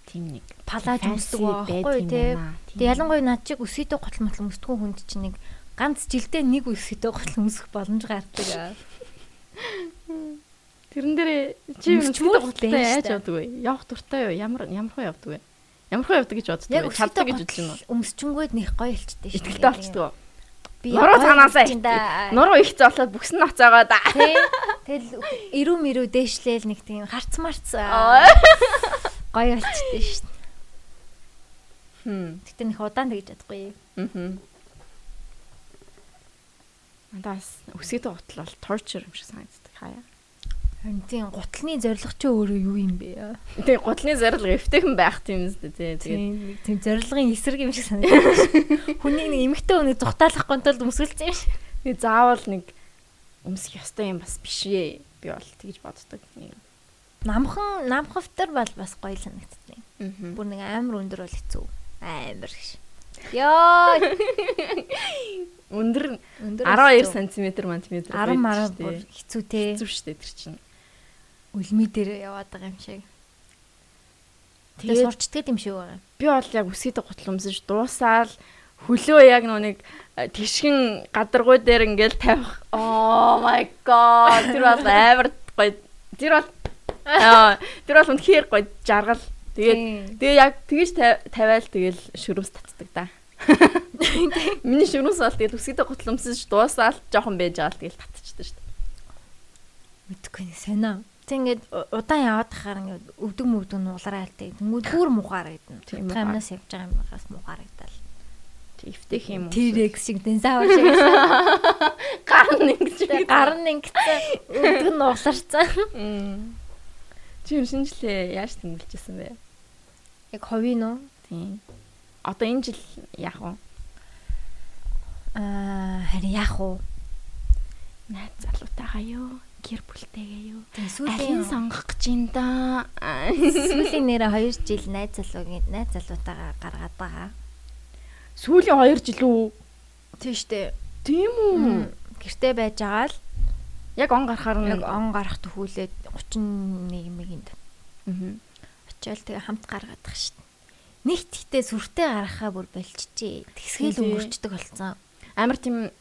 тийм нэг Палаж өмсдөг байхгүй тий. Тэгээ ялангуяа над чиг өсөйдөө готл мотл өмсдгөө хүнд чинь нэг ганц жилдээ нэг өсөйдөө готл өмсөх боломж гардаг. Тэрэн дээр чи гуталтай байна яаж явдаг вэ? Явах дуртай юу? Ямар ямар хөө явдаг вэ? Ямар хөө явдаг гэж боддог вэ? Чаддаг гэж бодож байна уу? өмсчөнгөөд нэг гоё илчтэй шүү. Итгэлтэй болчдөг. Би Нуруу да. Нуруу их зоолоод бүкс нь оцоогоо да. Тэгэл ирүү мэрүү дээшлээл нэг тийм харц марц Аа. гоё болчтой шүү. Хм. Гэтэ нэг удаан тэгж чадахгүй. Мм. Надаас өсгийдэ гутал бол torture юм шиг санагддаг хаяа. Тийм гутлын зорилго ч өөрөө юу юм бэ? Тэгээ гутлын зорилго эвтэйхэн байх тийм үстэй тий. Тэгээд Тийм тийм зорилгын эсрэг юм шиг санагдаж. Хүний нэг эмгтэй хүнийг зүхтаалахгүй тулд өмсгөлцсөн юм шиг. тэгээ заавал нэг өмсөх ёстой юм бас биш ээ. Би бол тэгж боддог. Намхан намхавтар бол бас гоё санагддаг. Бүр нэг амар өндөр бол хэцүү. Амар гэж. Йоо. Өндөр Өндөр 12 см мм. 10 мараа бүр хэцүү те. хэцүү штэ тэр чинь. Үлми дээр яваад байгаа юм шиг. Тэгээ сурчдаг юм шиг байгаа. би бол яг өсгийдэ гутал өмсөж дуусаал хөлөө яг нэг э, тишгэн гадаргуй дээр ингээл тавих. Oh my god. Тэр бол амар гоё. Тэр бол тэр бол үнэхээр гоё жаргал. Тэгээд тэгээ яг тэгж та- тавиал тэгэл шүрүүс татдаг да. Миний шүрүүс бол тэгээд өсгийдэ гутал өмсөж дуусаал жоохон байж байгаа л тэгэл татчихдаг дээ. Мэдхгүй нэг сонио. Тэг ингээд удаан яваад тахаар ингээд өвдөг мөвдөг нуулараалтай. Тэнгүүд бүр мухаарагдана. Тийм, Тийм амнаас явж байгаа юм байгаас мухаарагдал. Ивтэх юм уу? T-Rex шиг динозавр шиг гар нэг гэж. гар нь ингээд өвдөг нь ууларцсан. Мм. Чи юм шинжлээ яаж тэмдэглэжсэн бэ? Яг ховын уу? Тийм. Одоо энэ жил яах вэ? Аа харин яах вэ? Найз залуутайгаа юу? Гэр бүлтэйгээ юу? Сүүлийн сонгох гэж юм да. сүүлийн нэрэ 2 жил найз залуугийн найз залуутайгаа гаргаад байгаа. Сүүлийн 2 жил үү? Тийм штэ. Тийм үү? Гэртээ байж байгаа л Яг он гарахаар нэг он гарах төхүүлээд 31 мэгинд Мгм. очиод тэгээ хамт гаргаад тах штэ. Нэгт ихтэй сүртэй гарахаа бүр болчихжээ. Тэгсгээл өнгөрчдөг болсон. Амар тийм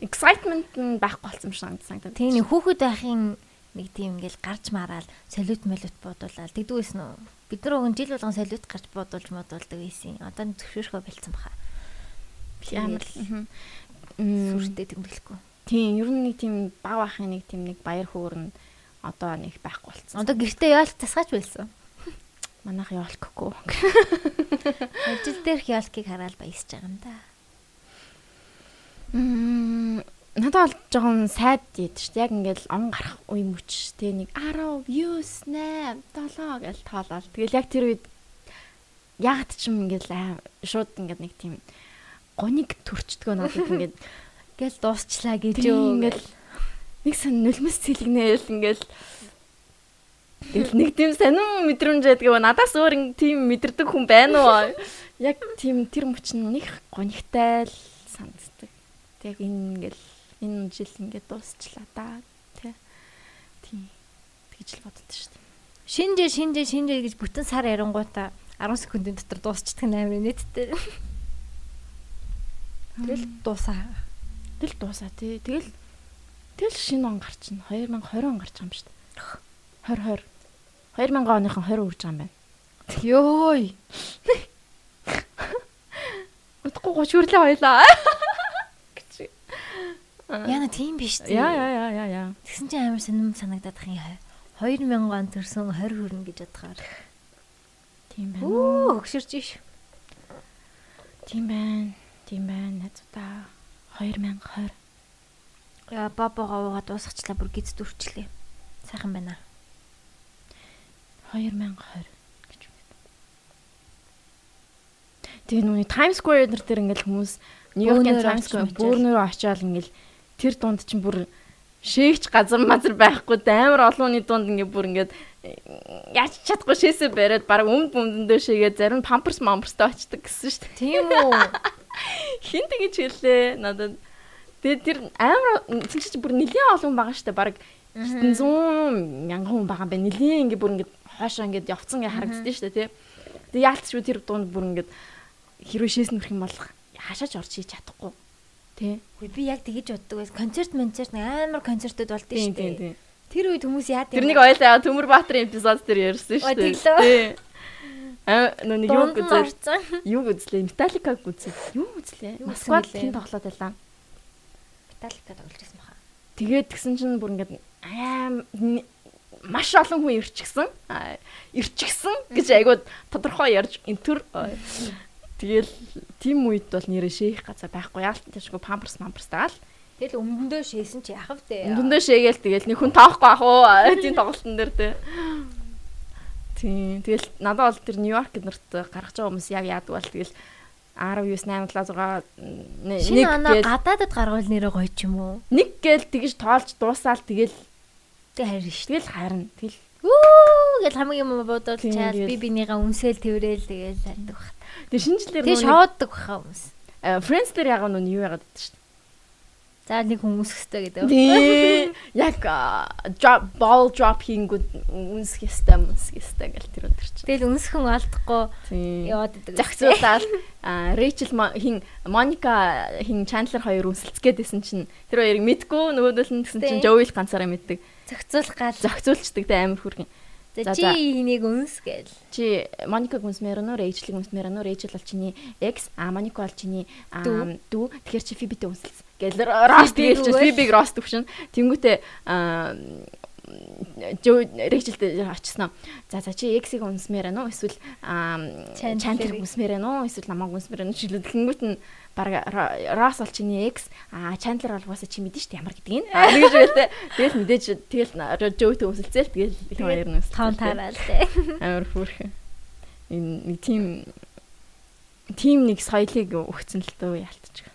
excitement нь байхгүй болсон юм шиг санагдсан. Тэгээ нэг хүүхэд байхын нэг тийм ингээл гарч мараал солиут молиут бодуулаад тэгдгүйс нөө бид нар нь жил болгон солиут гарч бодуулж модуулдаг байсан. Одоо зөвшөөрөхөө болцсон баха. амар. Тэгэл мгм. сүртэй тэмдэглэхгүй. Тийм, ер нь нэг тийм баг бахын нэг тийм нэг баяр хөөр нь одоо нэг байхгүй болсон. Одоо гэртээ яалт тасгаач байсан. Манайх яолкгүй. Ажил дээрх яалкийг хараад баясаж байгаа юм да. Надад бол жоохон сайд ийд шүү дээ. Яг ингээл он гарах үе мөч те нэг 10, 9, 8, 7 гэж тоолол. Тэгэл яг тэр үед ягаад ч юм ингээл аа шууд ингээд нэг тийм гоник төрчдгөө надад ингээд Гэл дуусчлаа гэж юу ингээл нэг сан нулимс цэлгнээл ингээл Тэгэл нэг тийм сонин мэдрэмж байдгаа надаас өөр тийм мэдэрдэг хүн байна уу? Яг тийм тэр мөч нь нэг гонигтай л санагддаг. Тэг энэ ингээл энэ жил ингээд дуусчлаа да. Тэ. Тийм. Тэгж л боддоо шүү дээ. шинжээ шинжээ шинжээ гэж бүтэн сар ярангуудаа 10 секундын дотор дуусчихдаг нээр нийтдээ. Тэгэл дуусаа. Тэгэл дуусаа тий. Тэгэл тэгэл шинэ он гарчна. 2020 он гарч байгаа юм шүү дээ. 2020. 2000 оныхон 20 үрж байгаа юм байна. Ёй. Утгагүй 30 хүрлээ хоёлаа. Яна тийм биш тий. Яа яа яа яа яа. Тэгсэн чинь амар сонирм санагдаад юм. 2000 он төрсөн 20 хүрнэ гэж бодохоор. Тийм байна. Үу хөксөрч иш. Тийм байна. Тийм байна. Найзуудаа 2020. Яа бабагаа уугаад дуусгачлаа бүр гиз дүрчлээ. Сайхан байна. 2020 гэж байна. Тэгээ нүуний Times Square дээр ингээл хүмүүс Нью-Йоркийн Times Square очиж бөөрнөрөө очиад ингээл тэр дунд чинь бүр шээгч газар мазар байхгүй амар олонний дунд ингээ бүр ингээд яаж чадахгүй шээсээ бариад баг өмд өмдөндөө шигээ зарим памперс мамперстай очдөг гэсэн шүү дээ. Тийм үү? Хин тэгэж хэлээ надад. Тэгээ тэр амар тэгш чи бүр нэлийн олон байгаа шүү дээ. Баг 100 мянган хүн байгаа бай. Нэлийн ингээ бүр ингээ хоошоо ингээ явцсан ингээ харагддээ шүү дээ тий. Тэгээ яалтч шүү тэр дунд бүр ингээ хэрвээ шээс нүрх юм бол хашаач орж хийж чадахгүй. Тий. Үгүй би яг тэгэж боддог байсан. Концерт концерт амар концертууд болд нь шүү тийм дээ. тийм. Тэр үед хүмүүс яад Тэр нэг ойлаа Төмөр Баатарын эпизод дээр ярьсан шүү дээ. Тий. Аа нэг юу үзээ. Юу үзлээ? Металликаг үзээ. Юу үзлээ? Москвад гэлээ? тоглоод байлаа. Металлика тоглож байсан баха. Тэгээд тэгсэн чинь бүр ингээд аим маш олон хүн ирчихсэн. Аа, Ирчихсэн гэж айгууд тодорхой ярьж энтер. Тэгэл тийм үед бол нэрээ шээх газар байхгүй яалт тийшгүй памперс мамперс таал. Тэгэл өмдөндөө шээсэн чи яхав дээ. Өндөндөө шээгээл тэгэл нэг хүн тоохгүй ах уу тийм тоглолтын дээр тэ. Тийм тэгэл надад бол тэр Нью-Йорк нэрт гаргаж байгаа хүмүүс яг яадаг бол тэгэл 19 8 7 6 Шинэ оноо гээл гадаадад гаргуул нэрээ гоё ч юм уу? нэг гээл тэгж тоолж дуусаал тэгэл Тэг харин шүү. тэгэл харна. Тэгэл Үү гэл хамгийн юм Тийм, чаал би бинийгаа үнсэл тэрэл тэгэл хайдаг бах. тэр шинжлэр Тэг шооддаг баха хүмүүс. Friends дээр яг нүн юу яагаад гэдэг чинь. За нэг хүмүүс өстэй гэдэг. Тий. Яг drop ball drop хийнгүүд үнсэх ёстой үнсэх ёстой гэл тэр өдөр чинь. Тэгэл үнсхэн алдахгүй яваад идэг. Зохицуулаад Мо- хин Моника хин Чандлер хоёр үнсэлцгээд байсан чинь тэр хоёрыг мэдгүй нөгөөдөл нь гэсэн чинь Тий. Жоуил ганцаараа мэддэг. зохицуулах гал. Зохицуулчдаг тэ амар хүргэн. За чи энийг үнс гэл. Чи Моникаг үнсмээр нөө Рэйчелийг үнсмээр нөө Рэйчел бол чиний экс а Моника бол чиний Дүү. Тэгэхээр чи Фибитэй үнсэлсэн. Гэл Рост гээл чи. Фибиг Рост төвшин. Тэнгүүтээ Рэйчелтэй очсон. За за чи эксийг үнсмээр нөө эсвэл. Чандлер үнсмээр нөө эсвэл намайг үнсмээр нөө шилдэг. Тэнгүүт нь баг Рос бол чиний экс а Чандлер бол угаасаа чи мэдэн штэ ямар гэдгийг. А тэгэж байлаа. Тэгэл мэдээж тэгэл Жоутэй үнсэлцээл тэгэл их нь үнсэлцээ. Таун таараал те. амар хөөрхөн. Энэ нэг тийм тийм нэг соёлыг өгцөн л дөө яалтчих.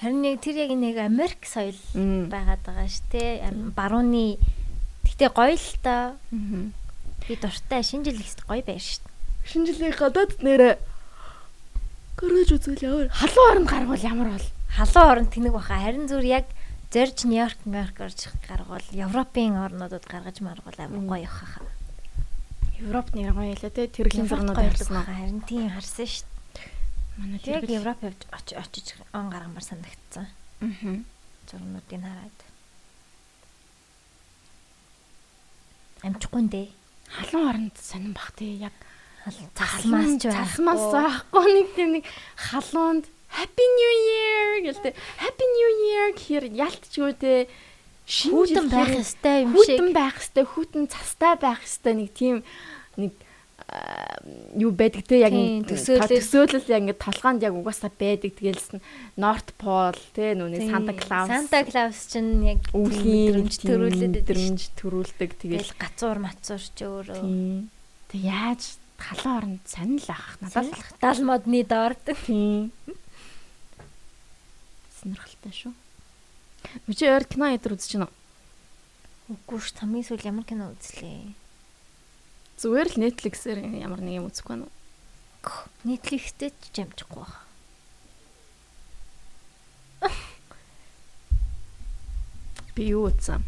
Харин нэг тэр яг нэг Америк соёл байгаад байгаа ш те. Ам- Барууны Гэтэ гоё л та. Би дуртай шинэ жил ихс гоё байр ш. Шинэ жилийн гадаад нэрэ гөрөөж үзвэл ямар халуун оронд гаргуул ямар бол Халуун орон тэнэг баха. Харин зүр яг зорж Нью-Йорк, Нью-Йорк орж гаргуул Европын орнуудад гаргаж маргуул амар гоё хаа. Европ нэр гоё ялаа те тэргийн зурнууд ярьсан уу? Харин тийм харсан ш. Манай Яг Европ явж очиж он гаргамаар санагдсан. Аа. Зурнуудыг хараад. Амжихгүй дээ. Халуун оронд сонирн бах те яг Цасмаас ч цасмаас байхгүй нэг тийм нэг халуунд Happy New Year гэлтэй. Happy New Year гэхээр ялтчгүй те Хүүтэн байх ёстой юм шиг. Хүүтэн байх ёстой, хүүтэн цастай байх ёстой нэг тийм нэг юу байдаг те яг төсөөлөл. яг ингээд толгоонд яг угаасаа байдаг тэгэлс нь North Pole те нүуний Santa Claus Санта Клаус чинь яг өвлийн төрүүлээд төрүүлдэг тэгэл гацуур мацуур ч өөрөө. тэг яаж халуун оронд сонир ах надад л Дал модны доорд. сонирхолтой шүү Мөчөө өөр кино өдр үзэж байна уу? Үгүй ш хамгийн сүүл ямар кино үзлээ. Зүгээр л Netflix-ээр ямар нэг юм үзэх байна уу? Netflix-тэй ч амжихгүй байна. Би юу үзсэн?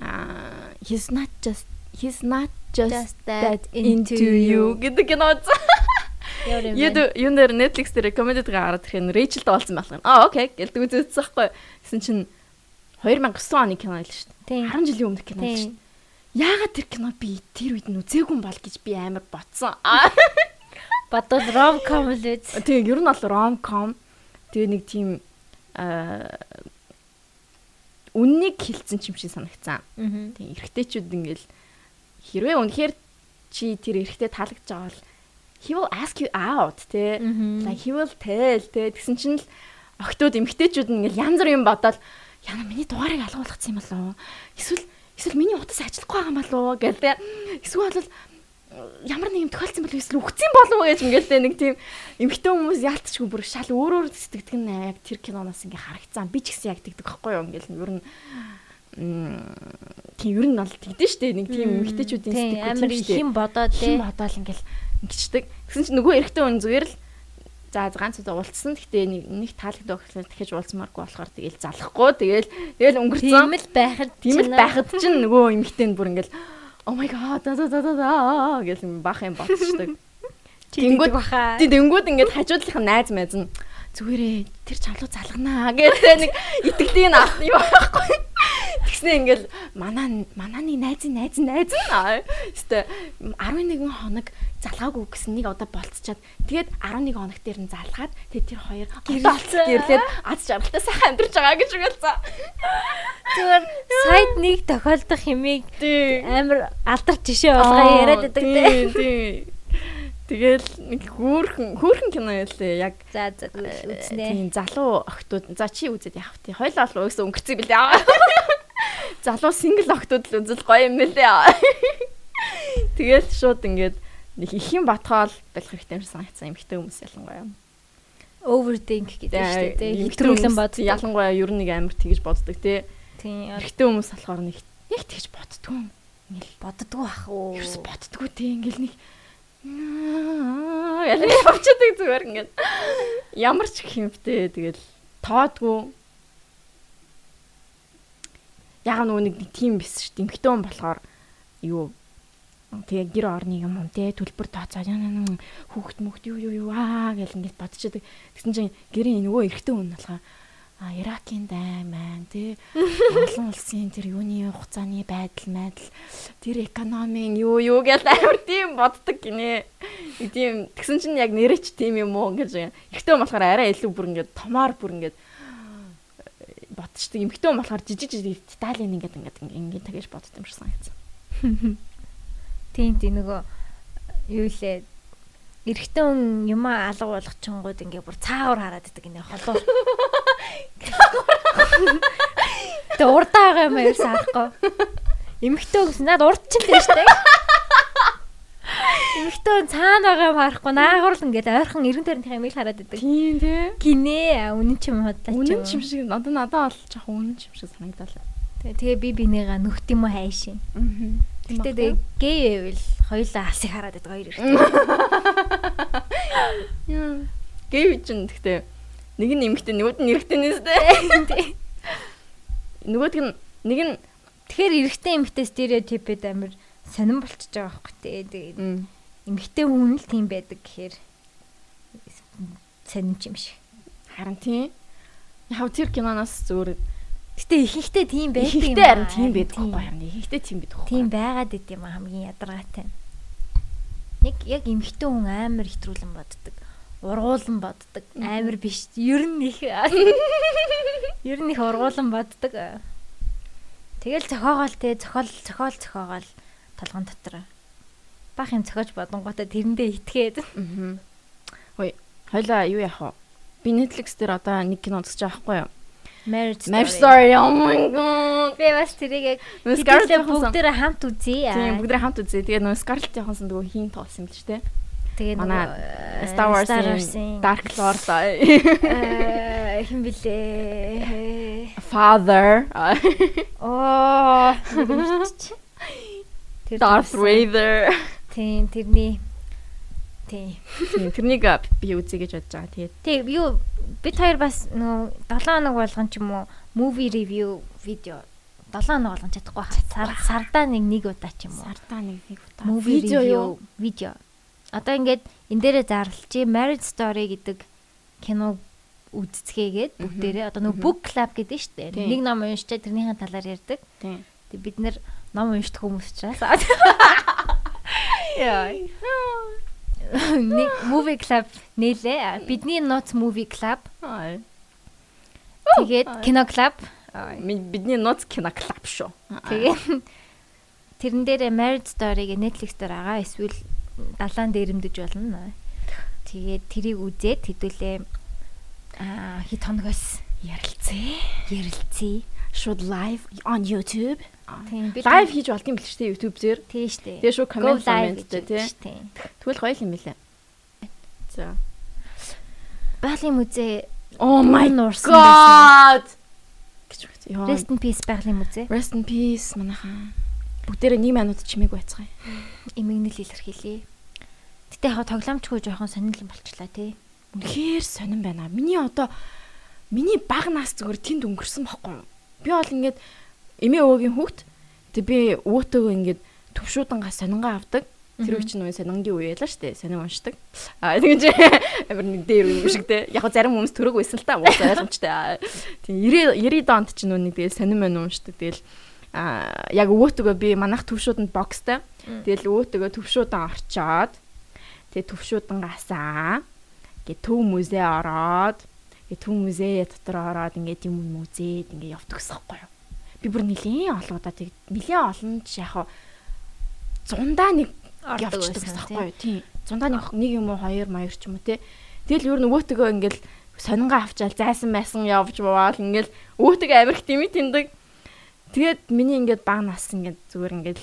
Аа, he's not just he's not just, that into you гэдэг кино юм Юу нэр Netflix дээр recommended гараад ирэхээр Rachel тоолсон байх юм. Аа, окей. Гэлдэг үзсэн байхгүй. Гэсэн чинь 2009 оны кино л шүү дээ. Тийм. 10 жилийн өмнөх кино л шүү Тийм. дээ. Яагаад тэр кино би тэр үед нь үзээгүй юм бол гэж би амар ботсон. Бодвол ромком л үз. Тэгээ ер нь бол ромком. Тэгээ нэг тийм аа үннийг хилцэн ч юм шиг санагцсан. Тэгээ эргэжтэйчүүд ингээл хэрвээ үнэхээр чи тэр эрэгтэй таалагдж байгаа бол he will ask you out те. Like he will tell те. Тэгсэн чинь л октод эмгтээчүүд ингээл янз бүр юм бодоод яна миний дугаарыг алгуулгацсан юм болоо эсвэл эсвэл миний утас ажиллахгүй байгаа юм болоо те. Эсвэл бол ямар нэг юм тохиолдсон бол эсвэл үхсэн болов уу? гэж ингээл нэг тийм эмгтээ хүмүүс яалтчгүй бүр шал өөр өөр сэтгэдэг нь яг тэр киноноос ингээ харагцсан би ч гэсэн яг тэгдэг байхгүй юу? Ингээл ер нь тийм ер нь бол тэгдэж штэ нэг тийм эмгтээчүүдийн Тийм, сэтгэл амар их юм бодоод хим те. бодоол ингээл ингэчдэг. Тэгсэн чинь нөгөө эрэгтэй хүн зүгээр л за ганц удаа уулцсан. Гэхдээ нэг нэг таалагддаг гэхлээр дахиж уулзмааргүй болохоор тэгээл залахгүй. Тэгээл тэгээл Тийм өнгөрцөн. л байхад Тийм л байхад чинь нөгөө эмэгтэй нь бүр ингээл oh my god да да да да гэл бах юм ботчдаг. Тэнгүүд баха. тэнгүүд ингээд хажуудлынх нь найз нь зүгээрээ тэр чалуу залганаа гэдэг нэг итгэдэг нь авах юм байхгүй. Тэгснэ ингээл манаа манааны найзын найз найз нь өстө 11 хоног залгаагүй гэсэн нэг одоо болцчаад тэгээд 11 хоног дээр нь залгаад тэгээд тэр хоёр Гэрлээ. гэрлээд аз жаргалтай сайхан амьдарч байгаа гэж үгэлцээ. Зүгээр сайд нэг тохиолдох Тий. амар алдар жишээ болгоо яриад байдаг те. Тий, тий. Тэгэл нэг хөөхөн хөөхөн кино ялээ яг За за тэгвэл үзнэ. Тийм залуу охтууд за чи үзээд явах тий. Хойлоо л угсаа өнгөрцөн билээ. Залуу сингл охтууд л үзэл гоё юм бэлээ. Тэгэл шууд ингээд нэг их юм батгаал байх хэрэгтэй юм шиг санагдсан эмхтэй хүмүүс ялангуяа. Overthink гэдэг шүү дээ хүмүүс боддог. Ялангуяа ер нь нэг амар тэгж боддог тий. Тийм Эрэгтэй хүмүүс болохоор нэг нэг тэгж боддгоо. Ингээл боддгоо ах уу. ерөөс боддгоо тий ингээл нэг яа явчихдаг зүгээр ингээд ямар ч хэмтэй тэгэл тоодгүй яг нөгөө нэг тийм биш шүү дээ. Эмхтэн болохоор юу тэгээ гэр орны юм юм те төлбөр тооцоо хүүхд мөхд юу юу юу аа гэл ингээд бодчихдаг тэгсэн чинь гэрийн нөгөө эрэгтэй хүн болохоор а Иракийн дай маань тий олон улсын тэр юуны хугацааны байдал майдал тэр экономийн юу юу гэж амар тийм боддог гинэ. Тийм тэгсэн чинь яг нэрэж тийм юм уу гэж. Ихтэй болохоор арай илүү бүр ингээд томоор бүр ингээд бодчихдаг. Эмхтэй болохоор жижиг жижиг деталийн ингээд ингээд ингээд тэгэж боддог юм шиг санагдсан. Тийм тийм нөгөө юу лээ эрэгтэй хүн юм алга болох чонгууд ингээ бүр цаагаар хараад идэг ингээ холоор. Тэ урдаа байгаа юм ерөөс харахгүй. Эмэгтэй хүн над урд ч л дээ штэ. Эмэгтэй хүн цаана байгаа юм харахгүй наагур л ингээ ойрхон эргэн тойрны юм ил хараад идэг. Тийм тий. Гинэ үнэн ч юм удаа ч Үнэн ч юм шиг одоо надад бол жоохон үнэн ч юм шиг санагдал. Тэгээ тэгээ би бинийгаа нүхт юм уу хайшин. Аа. Гэтэ тэгээ гей байвал хоёулаа алсыг хараад идэг хоёр эрэгтэй. Яа. Гэв чинь гэхдээ нэг нь эмхтэй нөгөөд нь эрэгтэй нэстэй. Нөгөөд нь нэг нь Тэгэхээр эрэгтэй эмэгтэй стереотипэд амир сонирн болчихж байгаа байхгүй тий. Тэгээд эмэгтэй хүн л тийм байдаг гэхээр сонирч юм шиг. харин тийм. Яг тэр киноноос зүгээр Гэтэ ихэнхдээ тийм байдаг юм. ихтэй харин тийм байдаг байхгүй харин ихтэй тийм байдаг байхгүй. Тийм байгаад ид юм хамгийн ядаргаатай. Нэг яг эмэгтэй хүн амар хэтрүүлэн боддог. ургуулan боддог. Амар биш. Ер нь их ер нь их ургуулan боддог. Тэгэл зохиогоол те зохиол зохиол зохиогоол толгон дотор. Бах юм зохиож бодонготой тэрэндээ итгээд. Аа. Хөөе. Хойлоо юу яах вэ? Би Netflix дээр одоо нэг кино үзэж байгаа байхгүй юу? Marriage Marriage Story. Oh my god. Би бас тэрийг Scarlett Johansson. бүгдээ хамт үзье. Тийм бүгд хамт үзье. Тэгээ нөө Scarlett Johansson днөгөө хийн тоолсон юм л ч тийм. Тэгээ Манай Star Wars-ийн Dark Lord э хин блэ. Father Оо. Тэр Darth Vader. Тийм тэрний Тийм. Тийм тэрнийг би үзье гэж бодож байгаа. Тэгээд Тэг юу бид хоёр бас нөө 7 хоног болгон ч юм уу movie review видео 7 хоног болгон чадахгүй хаа. Сар сардаа нэг нэг удаа ч юм уу. сартаа нэг нэг удаа Movie review видео. Одоо ингээд энэ дээрээ зарлалчи Marriage Story гэдэг кино үзцгээгээд бүгдээрээ одоо нөгөө book club гэдэг нь шүү дээ. Тийм. Нэг ном уншчаад тэрнийхэн талаар ярьдаг. Тийм. Тэг бид нэр ном уншдаг хүмүүс учраас Яа. нэг movie club нээлээ. Бидний Nuts movie club. Аа. Тэгээд кино club. Бидний ноц кино клаб шүү. Тэгээд тэрэн дээр Marriage Story-г Netflix дээр байгаа. Эсвэл далаан дээрэмдэж болно. Тэгээд тэрийг үзээд хэдүүлээ аа хит хоногоос ярилцээ. ярилцъя. Шууд live on YouTube. Live хийж болд юм бэл ч тийм YouTube дээр. тийм штэ. Тэгээ шууд comment live comment дээ гэж тий. Тэгвэл гоё юм билээ. За. Байгалийн музей Oh my god. гэж. Яа. Rest in peace байгалийн музей. Rest in peace манайхаа. Бүгдээрээ 1 минут чимээгүй байцгаая. Эмгэнэл илэрхийлье. Гэтэ яг тоглоомчгүй жоохон сонирхол болчлаа тий. Үнэхээр сонирн байна. Миний одоо миний баг нас зүгээр тэнд өнгөрсөн байхгүй юу? Би бол ингээд эмээ өвөгийн хүүхд. Тэг би өвөөтөөгөө ингээд төвшүүдангаа сонингаа авдаг. Тэр үе чинь үе сонингийн үе ялаа штэ. Сонин уншдаг. Аа тэгэж амар нэг дээр юм шиг те. Яг зарим хүмүүс төрөг байсан л та. Муу ойлгомжтой. Тийм 90 90 донд чинь үнийг тэгэл сонин мэн уншдаг. Тэгэл аа яг өвөөтөөгөө би манайх төвшүүдэнд бокстай. Тэгэл өвөөтөөгөө төвшүүдэн орчоод тэгээ төвшүүдангасаа гээ төв музей ороод гээ төв музей дотор ороод ингээд юм юм үзээд ингээд явдаг юм байна. Би бүр нилийн олон удаа тэг нилийн олон ч яг зундаа нэг явчихдаг юм байна. Тийм. Зундаа нэг нэг юм уу хоёр маяр ч юм уу те. Тэгэл юу нөгөөтгөө ингээд сонингаа авчаал зайсан байсан явж баваал ингээд өөтгөө амирх тими тэндэг. Тэгээд миний ингээд баг нас ингээд зүгээр ингээд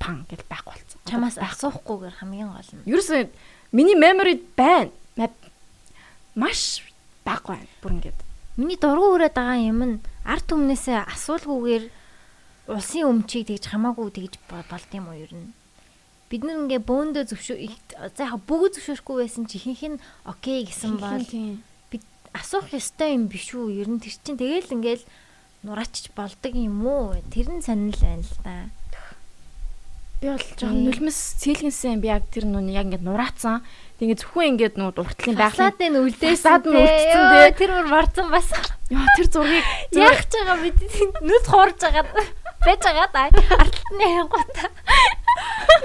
пан гэж байхгүй болсон. Чамаас асуухгүйгээр хамгийн гол нь. Ерөөсөө миний memory байна. Ма- Маш баг байна. Бүр ингээд. Миний дургу өрөөд байгаа юм нь арт түмнээсээ асуулгүйгээр улсын өмчийг тэгж хамаагүй тэгж бо- болд юм уу ер нь. Бид нар ингээ бөөндөө зөвшөө за яг бүгд зөвшөөрөхгүй байсан чи ихэнх нь окей гэсэн бол бид асуух ёстой юм биш үү? Ер нь тэр чинь тэгэл ингээл нураачч болдог юм уу? Тэр нь сонирхол байна л да. Би бол жоохон нулимс цээлгэнсэн би яг тэр нүн яг ингээд нураацсан. Тэгээ зөвхөн ингээд нуу дуртлын нь үлдээсэн. Фасад нь үлдсэн дээ. Тэр бүр марцсан бас. Яа тэр зургийг Яах ч байгаа бид нүд хуурж байгаа. Бэж байгаа да. Артны хангута.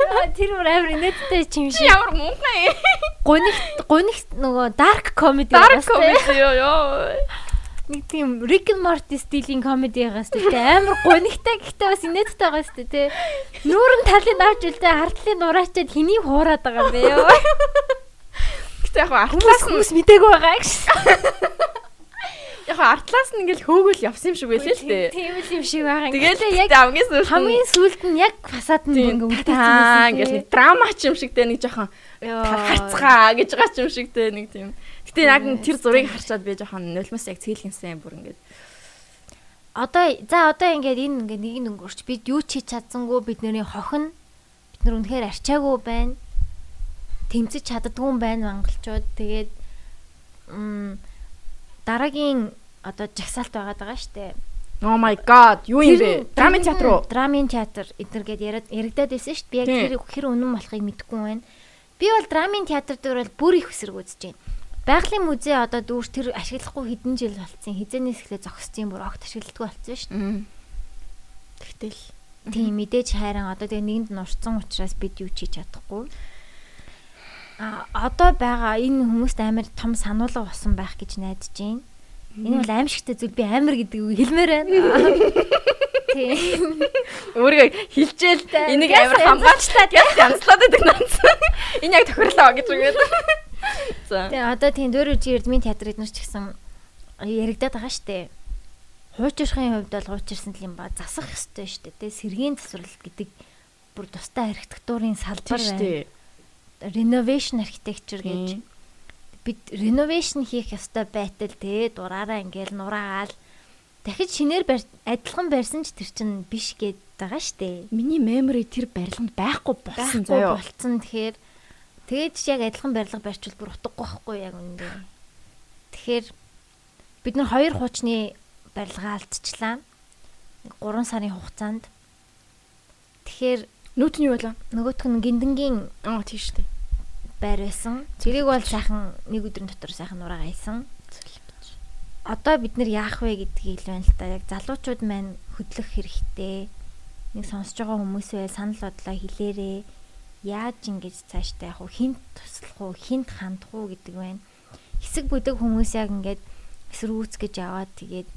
Яа, Тэр бүр амар инээдтэй юм шиг. ямар муухай. Гунигт гунигт нөгөө dark comedy Dark comedy ёо ёо. Нэг тийм Rick and Morty стилийн комеди байгаас те. Амар гунигтай гэхдээ бас инээдтэй байгаа сте те. Нүүрэн талын авч үлдээ хартлын нураачаад хэнийг хуураад байгаа юм бэ ёо. Гэтэ яг артлаас хүмүүс мдээгүй байгаа гэж. яг артлаас нь ингээд хөөгөл явсан юм шиг байлээ л дээ. Тийм л юм шиг байгаа. Тэгээд яг хамгийн сүүлд хамгийн сүлд нь яг фасад нь тийм ингээ таа үлдээсэн ингээд нэг драма ч юм шиг дээ нэг жоохон харцгаа гэж байгаа ч юм шиг дээ нэг тийм. Гэтэ яг тэр зургийг харчаад би жоохон нулимс яг цээлгэнсэн бүр ингээд Одоо за одоо ингээд энэ ингээд нэг нь өнгөрч бид юу ч хийж чадсангүй бидний хохин бид нар үнэхээр арчаагүй байна. Тэмцэж чаддгүй юм байна монголчууд. Тэгээд м дараагийн одоо жагсаалт байгаад байгаа штэ. Oh my god, юу юм бэ? Драмын театр уу? Драмын театр эднэргээд яриад яригадаад байсан дээ. Би яг тэр хэр үнэн болохыг мэдэхгүй байна. Би бол драмын театр дээр бол бүр их эсрэг үзэж байна. Байгалийн музей одоо дүүр тэр ашиглахгүй хэдэн жил болцсон. Хизэнээс эхлээ зогссон бүр огт ашигладаг болцсон шүү дээ. Тэгтэл Тийм мэдээж хайран одоо тэгээ нэгэнд нурцсан учраас бид юу ч хийж чадахгүй. А одоо байгаа энэ хүмүүст амар том сануулга болсон байх гэж найдаж байна. Энэ бол аимшигтай зүйл би амар гэдэг үг хэлмээр байна. Тийм. Өөрийгөө хилжээл энийг амар хамгаалчлаад яг янзлаад байдаг наац. Энэ яг тохирлоо гэж үгээд. За. Тэгээ одоо тийм дөөрөж эрдмийн театр эднэр ч гэсэн яригадаад байгаа штэ. Хуучирхын хувьд бол хуучирсан л юм ба засах ёстой штэ. Тэгээ сэргийн засварлалт гэдэг бүр тустай архитектурын салбар байна. Renovation architecture гэж бид renovation хийх ёстой байтал те дураараа ингээл нураагаал дахиж шинээр адилхан барьсан ч тэр чинь биш гээд байгаа штэ. Миний memory тэр барилганд байхгүй болсон заяа. Болцсон тэгэхээр тэгээд ч яг адилхан барилга барьчвал бүр утгагүй байхгүй яг үндэ. Тэгэхээр бид нар хоёр хуучны барилга алдчихлаа. 3 сарын хугацаанд. Тэгэхээр Нүүт нь юу байлаа? Нөгөөх нь гиндэнгийн аа тийм шүү дээ. байр байсан. Тэрийг бол сайхан нэг өдрийн дотор сайхан нураа гайсан. Одоо бид нэр яах вэ гэдгийг л байна л да. Яг залуучууд маань хөдлөх хэрэгтэй. Нэг сонсож байгаа хүмүүс бай санал бодлоо хэлээрээ. Яаж ингэж цааштай явах вэ? Хинт туслах уу? Хинт хандах уу гэдэг байна. Хэсэг бүдэг хүмүүс яг ингээд эсрүүц гэж яваад тэгээд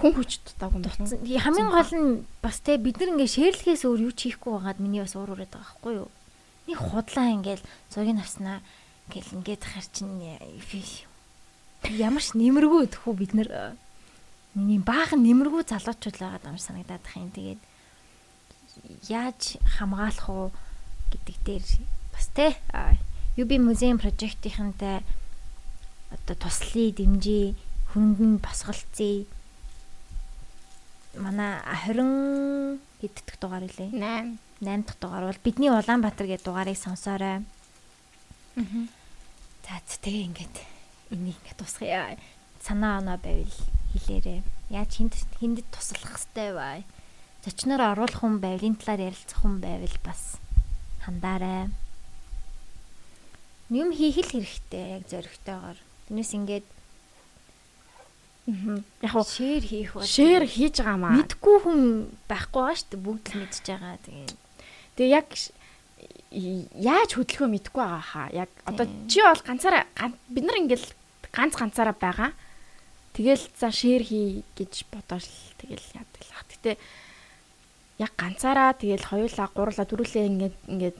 хүн хүч дутаагүй байна. Хамгийн гол нь бас те бид нар ингээ шэрлэхээс өөр юу ч хийхгүй байгаад миний бас уур ураад байгаа байхгүй юу? Нэг худлаа ингээл зургийг авснаа ингээл ингээд хар чин ямар ч нэмэргүй тэхүү бид нар миний баахан нэмэргүй залуучууд байгаад амар санагдаад их юм. Тэгээд яаж хамгаалах уу гэдэг дээр бас те UB музейн прожектынхантай одоо туслая дэмжиж хөнгөн босголцъя манай 20 хэд дэх дугаар үлээ? 8. 8 дахь дугаар бол бидний Улаанбаатар гэдэг дугаарыг сонсоорой. Аа. За тэгээ ингээд энийг ингээд тусгая. Санаа оноо байвал хэлээрээ. Яаж хинд хиндэд туслах хэвтэй бай. Зочноор оруулах хүн байвал энэ талаар ярилцах хүн байвал бас хандаарай. Юм хийх л хэрэгтэй яг зөрөгтэйгээр. Тэрнээс ингээд Яг уу шеэр хийх бол шеэр хийж байгаа маа. Мэдгүй хүн байхгүй байгаа шүү дээ. Бүгд л мэдж байгаа. Тэгээ. Тэгээ яг яаж хөдөлгөө мэдгүй байгаа хаа. Яг одоо чи бол ганцаараа бид нар ингээл ганц ганцаараа байгаа. Тэгэл за шеэр хий гэж бодож тэгэл яадаг л ах. Гэтэ яг ганцаараа тэгэл хоёулаа гурлаа дөрүлээ ингээд ингээд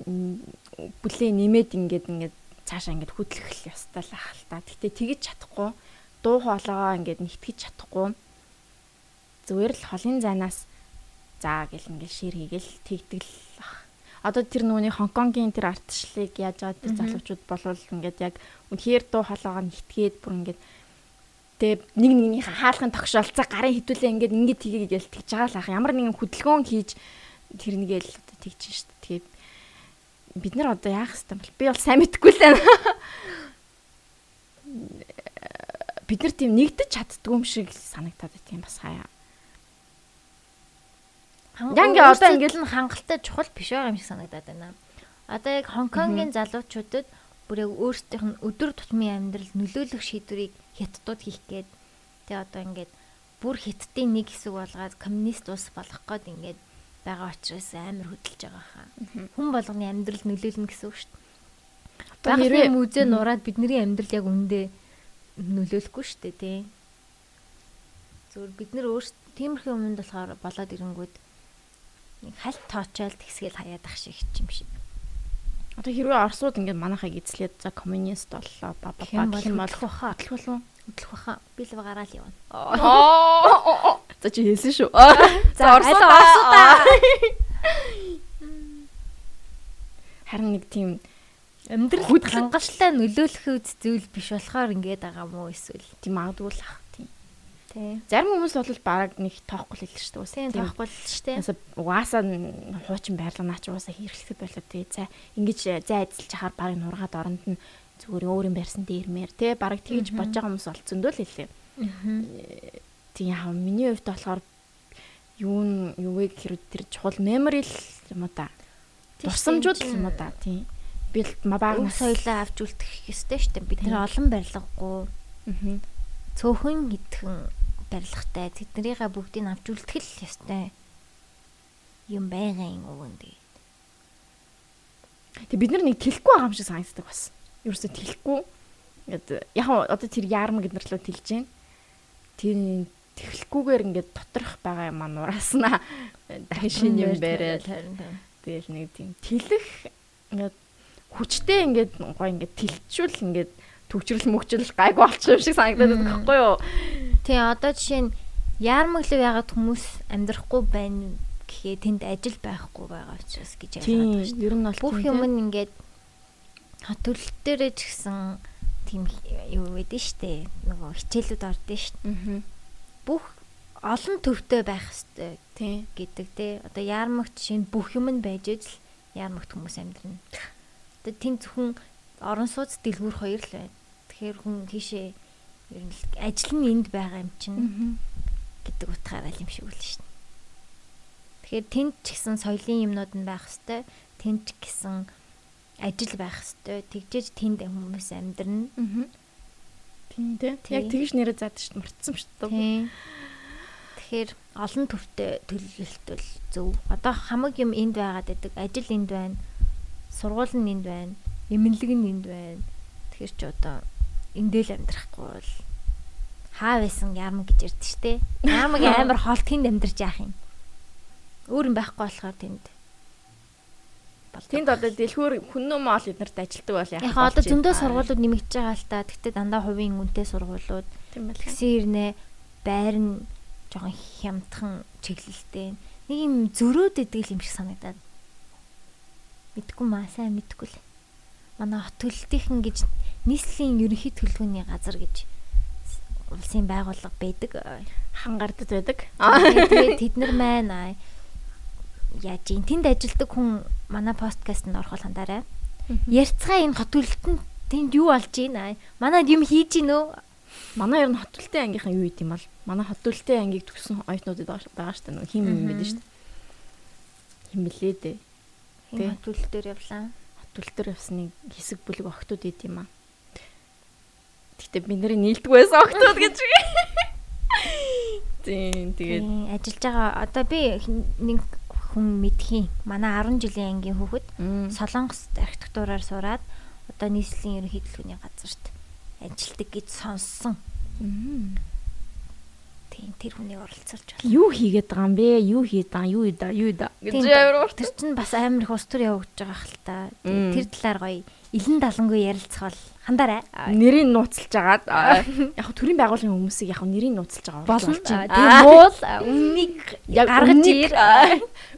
бүлээ нэмээд ингээд ингээд цаашаа ингээд хөдлөх ёстой л ах л та. Гэтэ тэгэж чадахгүй дуу хоолойгоо ингээд нэгтгэж чадахгүй зүгээр л холын зайнаас заа гэл ингээд шир хийгээл тэгдэг л ах. Одоо тэр нүуний Хонконгийн тэр артчлалыг яаж байгаа тэр залуучууд болвол ингээд яг үнэхээр дуу хоолойгоо нэгтгээд бүр ингээд тэгээ нэг нэгнийхээ хаалхын тогшоолцоо гарын хитүүлээ ингээд ингээд тгий гээл тэгж байгаа л ах. Ямар нэгэн хөдөлгөөн хийж тэр нэгээл одоо тэгж шít. Тэгээд бид нар одоо яах хэвээр бол би бол сайн мэдэхгүй л байна бид нар тийм нэгдэж чаддгүй юм шиг санагтаад байт юм бас хаяа. Янги одоо ингээл нь хангалттай чухал биш байгаа юм шиг санагдаад байна. Одоо яг Хонконгийн залуучуудад бүр яг өөрсдийнх нь өдөр тутмын амьдрал нөлөөлөх шийдвэрийг хятадууд хийх гээд тэгээ одоо ингээд бүр хятадын нэг хэсэг болгоод коммунист улс болох гээд ингээд байгаа учраас амар хөдөлж байгаа хаа. Хүн болгоны амьдрал нөлөөлнө гэсэн үг шүү дээ. Одоо хэрвээ музей нураад бидний амьдрал яг үндэ нөлөөлөхгүй шүү дээ тий. Зүгээр бид нар өөрсдөө тиймэрхүү юмд болохоор болоод ирэнгүүд нэг хальт тоочоол тэгсгээл хаяад ах шиг юм шиг. Одоо хэрвээ Оросууд ингээд манайхыг эзлээд за коммунист боллоо ба ба гэх юм болох баха. Хөдлөх болов уу? Хөдлөх баха. Би л гараал явна. За чи хэлсэн шүү. За Оросуудаа. Харин нэг тийм амьдрал хангалттай нөлөөлөх зүйл биш болохоор ингээд байгаа мó эсвэл тийм магадгүй л ах. Зарим хүмүүс бол баг нэг тоохгүй л хэлж шүү дээ. Тийм тоохгүй л шүү дээ. Угаасаа хуучин байрлал наач угаасаа хэрэглэхэд болоо тий. За ингэж зай эзэлж хахаар баг нургаад оронд нь зүгээр өөрийн барьсан дээрмээр тий. Бараг тэгж бодож байгаа хүмүүс олцсондөө л хэлээ. Тийм яа миний хувьд болохоор юу юу вэ гэхээр тэр чухал memory л юм уу та. Дурсамжууд л юм уу та. Тийм би баг соёлоо авч үлдэх ёстой шүү дээ. Бид нэр олон барилгагүй. Аа. Цөөхөн хитгэн барилгатай тэднэрийгээ бүгдийг авч үлдэх л ёстой. Юм байгаа юм уу гэдэг. Тэг бид нар нэг тэлэхгүй байгаа юм шиг санагддаг бас. Ерөөсөө тэлэхгүй. Ингээд яг одоо тэр яарм гэднэрлөө тэлж जैन. Тэр тэлэхгүйгээр ингээд доторх байгаа юм аа нурааснаа дахин шин юм бариад тэгэл нэг тийм тэлэх ингээд хүчтэй ингээд гоо ингээд тэлчүүл ингээд төвчрөл мөгчрөл гайгүй болчих юм шиг санагдаад байна гэхгүй юу. Тий одоо жишээ нь яармаглав ягаад хүмүүс амьдрахгүй байна гэхээ тэнд ажил байхгүй байгаа учраас гэж ялгаад байна шүү. Ер нь бол бүх юм ингээд хот төлөлт дээрээ ч гэсэн тийм юу байдэн штэ нөгөө хичээлүүд ордон штэ. Аа. Бүх олон төвтэй байх хэвээр тий гэдэг тий. Одоо яармагт шинэ бүх юм нь байж ижил яармагт хүмүүс амьдрна. Одоо тийм зөвхөн орон сууц дэлгүүр хоёр л байна. Тэгэхээр хүн тийшээ ер нь ажил нь энд байгаа юм чинь гэдэг утгаараа л юм шиг үл шин. Тэгэхээр тэнд ч гэсэн соёлын юмнууд нь байх хэвээр тэнд ч гэсэн ажил байх хэвээр тэгжээж тэнд хүмүүс амьдрна. Тийм тийм. Яг тэгж нэрэ заадаг шүү дээ. Мартсан шүү дээ. Тэгэхээр олон төвтэй төлөвлөлт бол зөв. Одоо хамаг юм энд байгаад байдаг. Ажил энд байна. Сургууль нь энд байна. Эмнэлэг нь энд байна. Тэгэхээр ч одоо эндэл амьдрахгүй бол хаа байсан яам гэж ярьдэн штэ. Яамаг амар хол тэнд амьдарч яах юм. Өөр юм байхгүй болохоор тэнд. Тэнд одоо дэлгүүр хүннөө мол эднэрт ажилтдаг бол яах вэ? Яг одоо зөндөө сургуулиуд нэмэгдэж байгаа л та. Тэгтээ дандаа хувийн үнэтэй сургуулиуд. Тийм байна. Тэгсэн ирнэ байр нь жоохон хямдхан чиглэлтэй. Нэг юм зөрөөд идэг юм шиг санагдаад. Мэдгүй маа сайн мэдгүй л. Манай хот төлөлтийнхэн гэж нийслэлийн ерөнхий төлөвлөгөөний газар гэж улсын байгууллага байдаг. Хангардад байдаг. Тэгээд тэд нар маань яаж ин тэнд ажилдаг хүн манай подкастэнд орохол хандаарай. Ярьцгаа энэ хот төлөлтөнд тэнд юу болж байна? Манайд юм хийж гин өө? Манай ер нь хот төлөлтийн ангийнхан юу гэдэм бол манай хот төлөлтийн ангийг төгсөн оюутнуудад байгаа шүү дээ. Хим юм байдаг шүү дээ. Хим блээ дээ. Тэгээ хот төлөлтөөр явлаа. Хот төлөлтөөр явсныг хэсэг бүлэг охтууд идэм юм аа. Гэтэ бид нарын нийлдэг байсан охтууд гэж. Тийм тэгээд ажиллаж байгаа одоо би нэг хүн мэдхийн манай 10 жилийн ангийн хүүхэд Солонгост архитектураар сураад одоо нийслэлийн ерөнхий төлөвлөгөөний газарт ажилтдаг гэж сонссон. Тийм тэр хүний оролцуулж байна. Юу хийгээд байгаа юм бэ? Юу хийдэг байгаа юу идэ юу идэ гэж амар тэр чинь бас амар их ус төр явагдаж байгаа хэл та. Тэр талаар гоё илэн далангүй ярилцах бол хандаарай. Нэрийг нууцлж агаад яг төрийн байгууллагын хүмүүсийг яг нэрийг нууцлж байгаа болж байна. Тийм муул үнийг гаргаж ир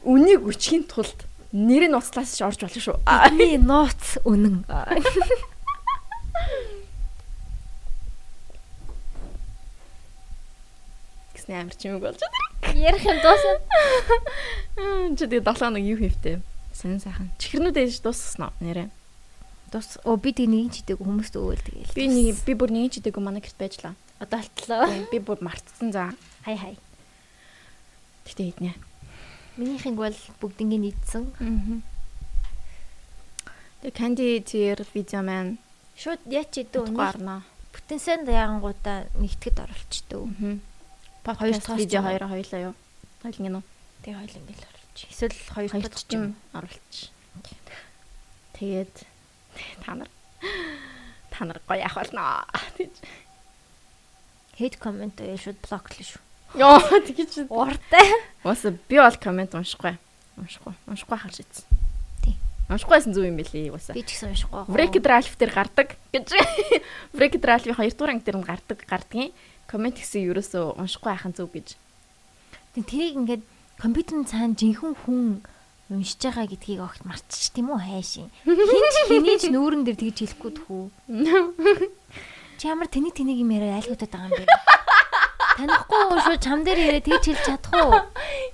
үнийг өчхийн тулд нэрийг нууцлаас ч орж болно шүү. Бидний нууц үнэн. гэсний амар чимэг болж байна. Ярих юм дуусна. Чи тэгээ 7 хоног юу хийвтэй? Сайн сайхан. Чихрнүүд ээж дууссан уу нэрээ? Дус оо би тэг нэгэн чидэг хүмүүст өгөөл тэгээл. Би нэг би бүр нэгэн чидэг манай гэрт байжлаа. Одоо алтлаа. Би бүр мартсан за. Хай хай. Гэтэ иднэ. Минийхийг бол бүгднийг идсэн. Аа. Тэг канди тэр видео маань шууд яач идүү гарна. Бүтэнсэнд ягангуудаа нэгтгэд оруулчихдөө. Аа Подкаст видео хоёр хоёлаа юу? Хоёлын гинөө. Тэгээ хоёул ингээл оруулж. Эсвэл хоёр дахь ч юм оруулж. Тэгээд та нар та нар гоё ах болно гэж. Хейт комент ээ шууд блоклоо шүү. Йоо тэгэж уртай. Уус би бол комент уншихгүй. Уншихгүй. Уншихгүй харж ийсэн. Тий. Уншихгүйсэн зүг юм бэлээ уусаа. Би ч гэсэн уншихгүй. Break Drive дээр гардаг гэж. Break Drive-ийн 2 дугаар анги дээр гардаг гардгийн коммент гэсэн ерөөсөө уншихгүй байхын зөв гэж. Тэг тэрийг ингээд компьютерын цаана жинхэнэ хүн уншиж байгаа гэдгийг огт мартчих тийм үү хайшин. Хин ч хэний ч нүүрэн дээр тэгж хэлэхгүй тхүү. Чи ямар тэний тэнийг юм яриа айлгуудаад байгаа юм бэ? Танихгүй шүү чам дээр яриа тэгж хэлж чадах уу?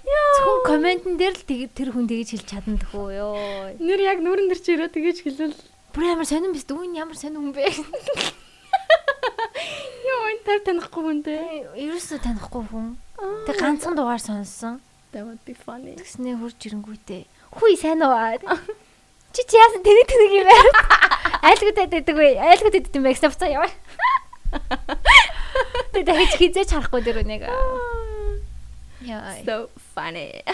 Зөвхөн комментэн дээр л тэр хүн тэгж хэлж чадна тхүү ёо. Нэр яг нүүрэн дээр чи яриа тэгж хэлвэл бүр амар сонирн биз дүү ямар сонирн хүн бэ? Йоо энэ тав танихгүй хүн дээ. Ерөөсөө танихгүй хүн. Тэг ганцхан дугаар сонссон. That would be funny. Тэснээ хурж ирэнгүүтээ. Хүй сайн уу? Чи чи яасан тэний тэнийг юм яа? Айлгуудад байдаг вэ? Айлгууд идэх юм бэ гэсэн буцаа яваа. Тэг дахиж хизээч харахгүй дэр үнэг. Яа. So funny.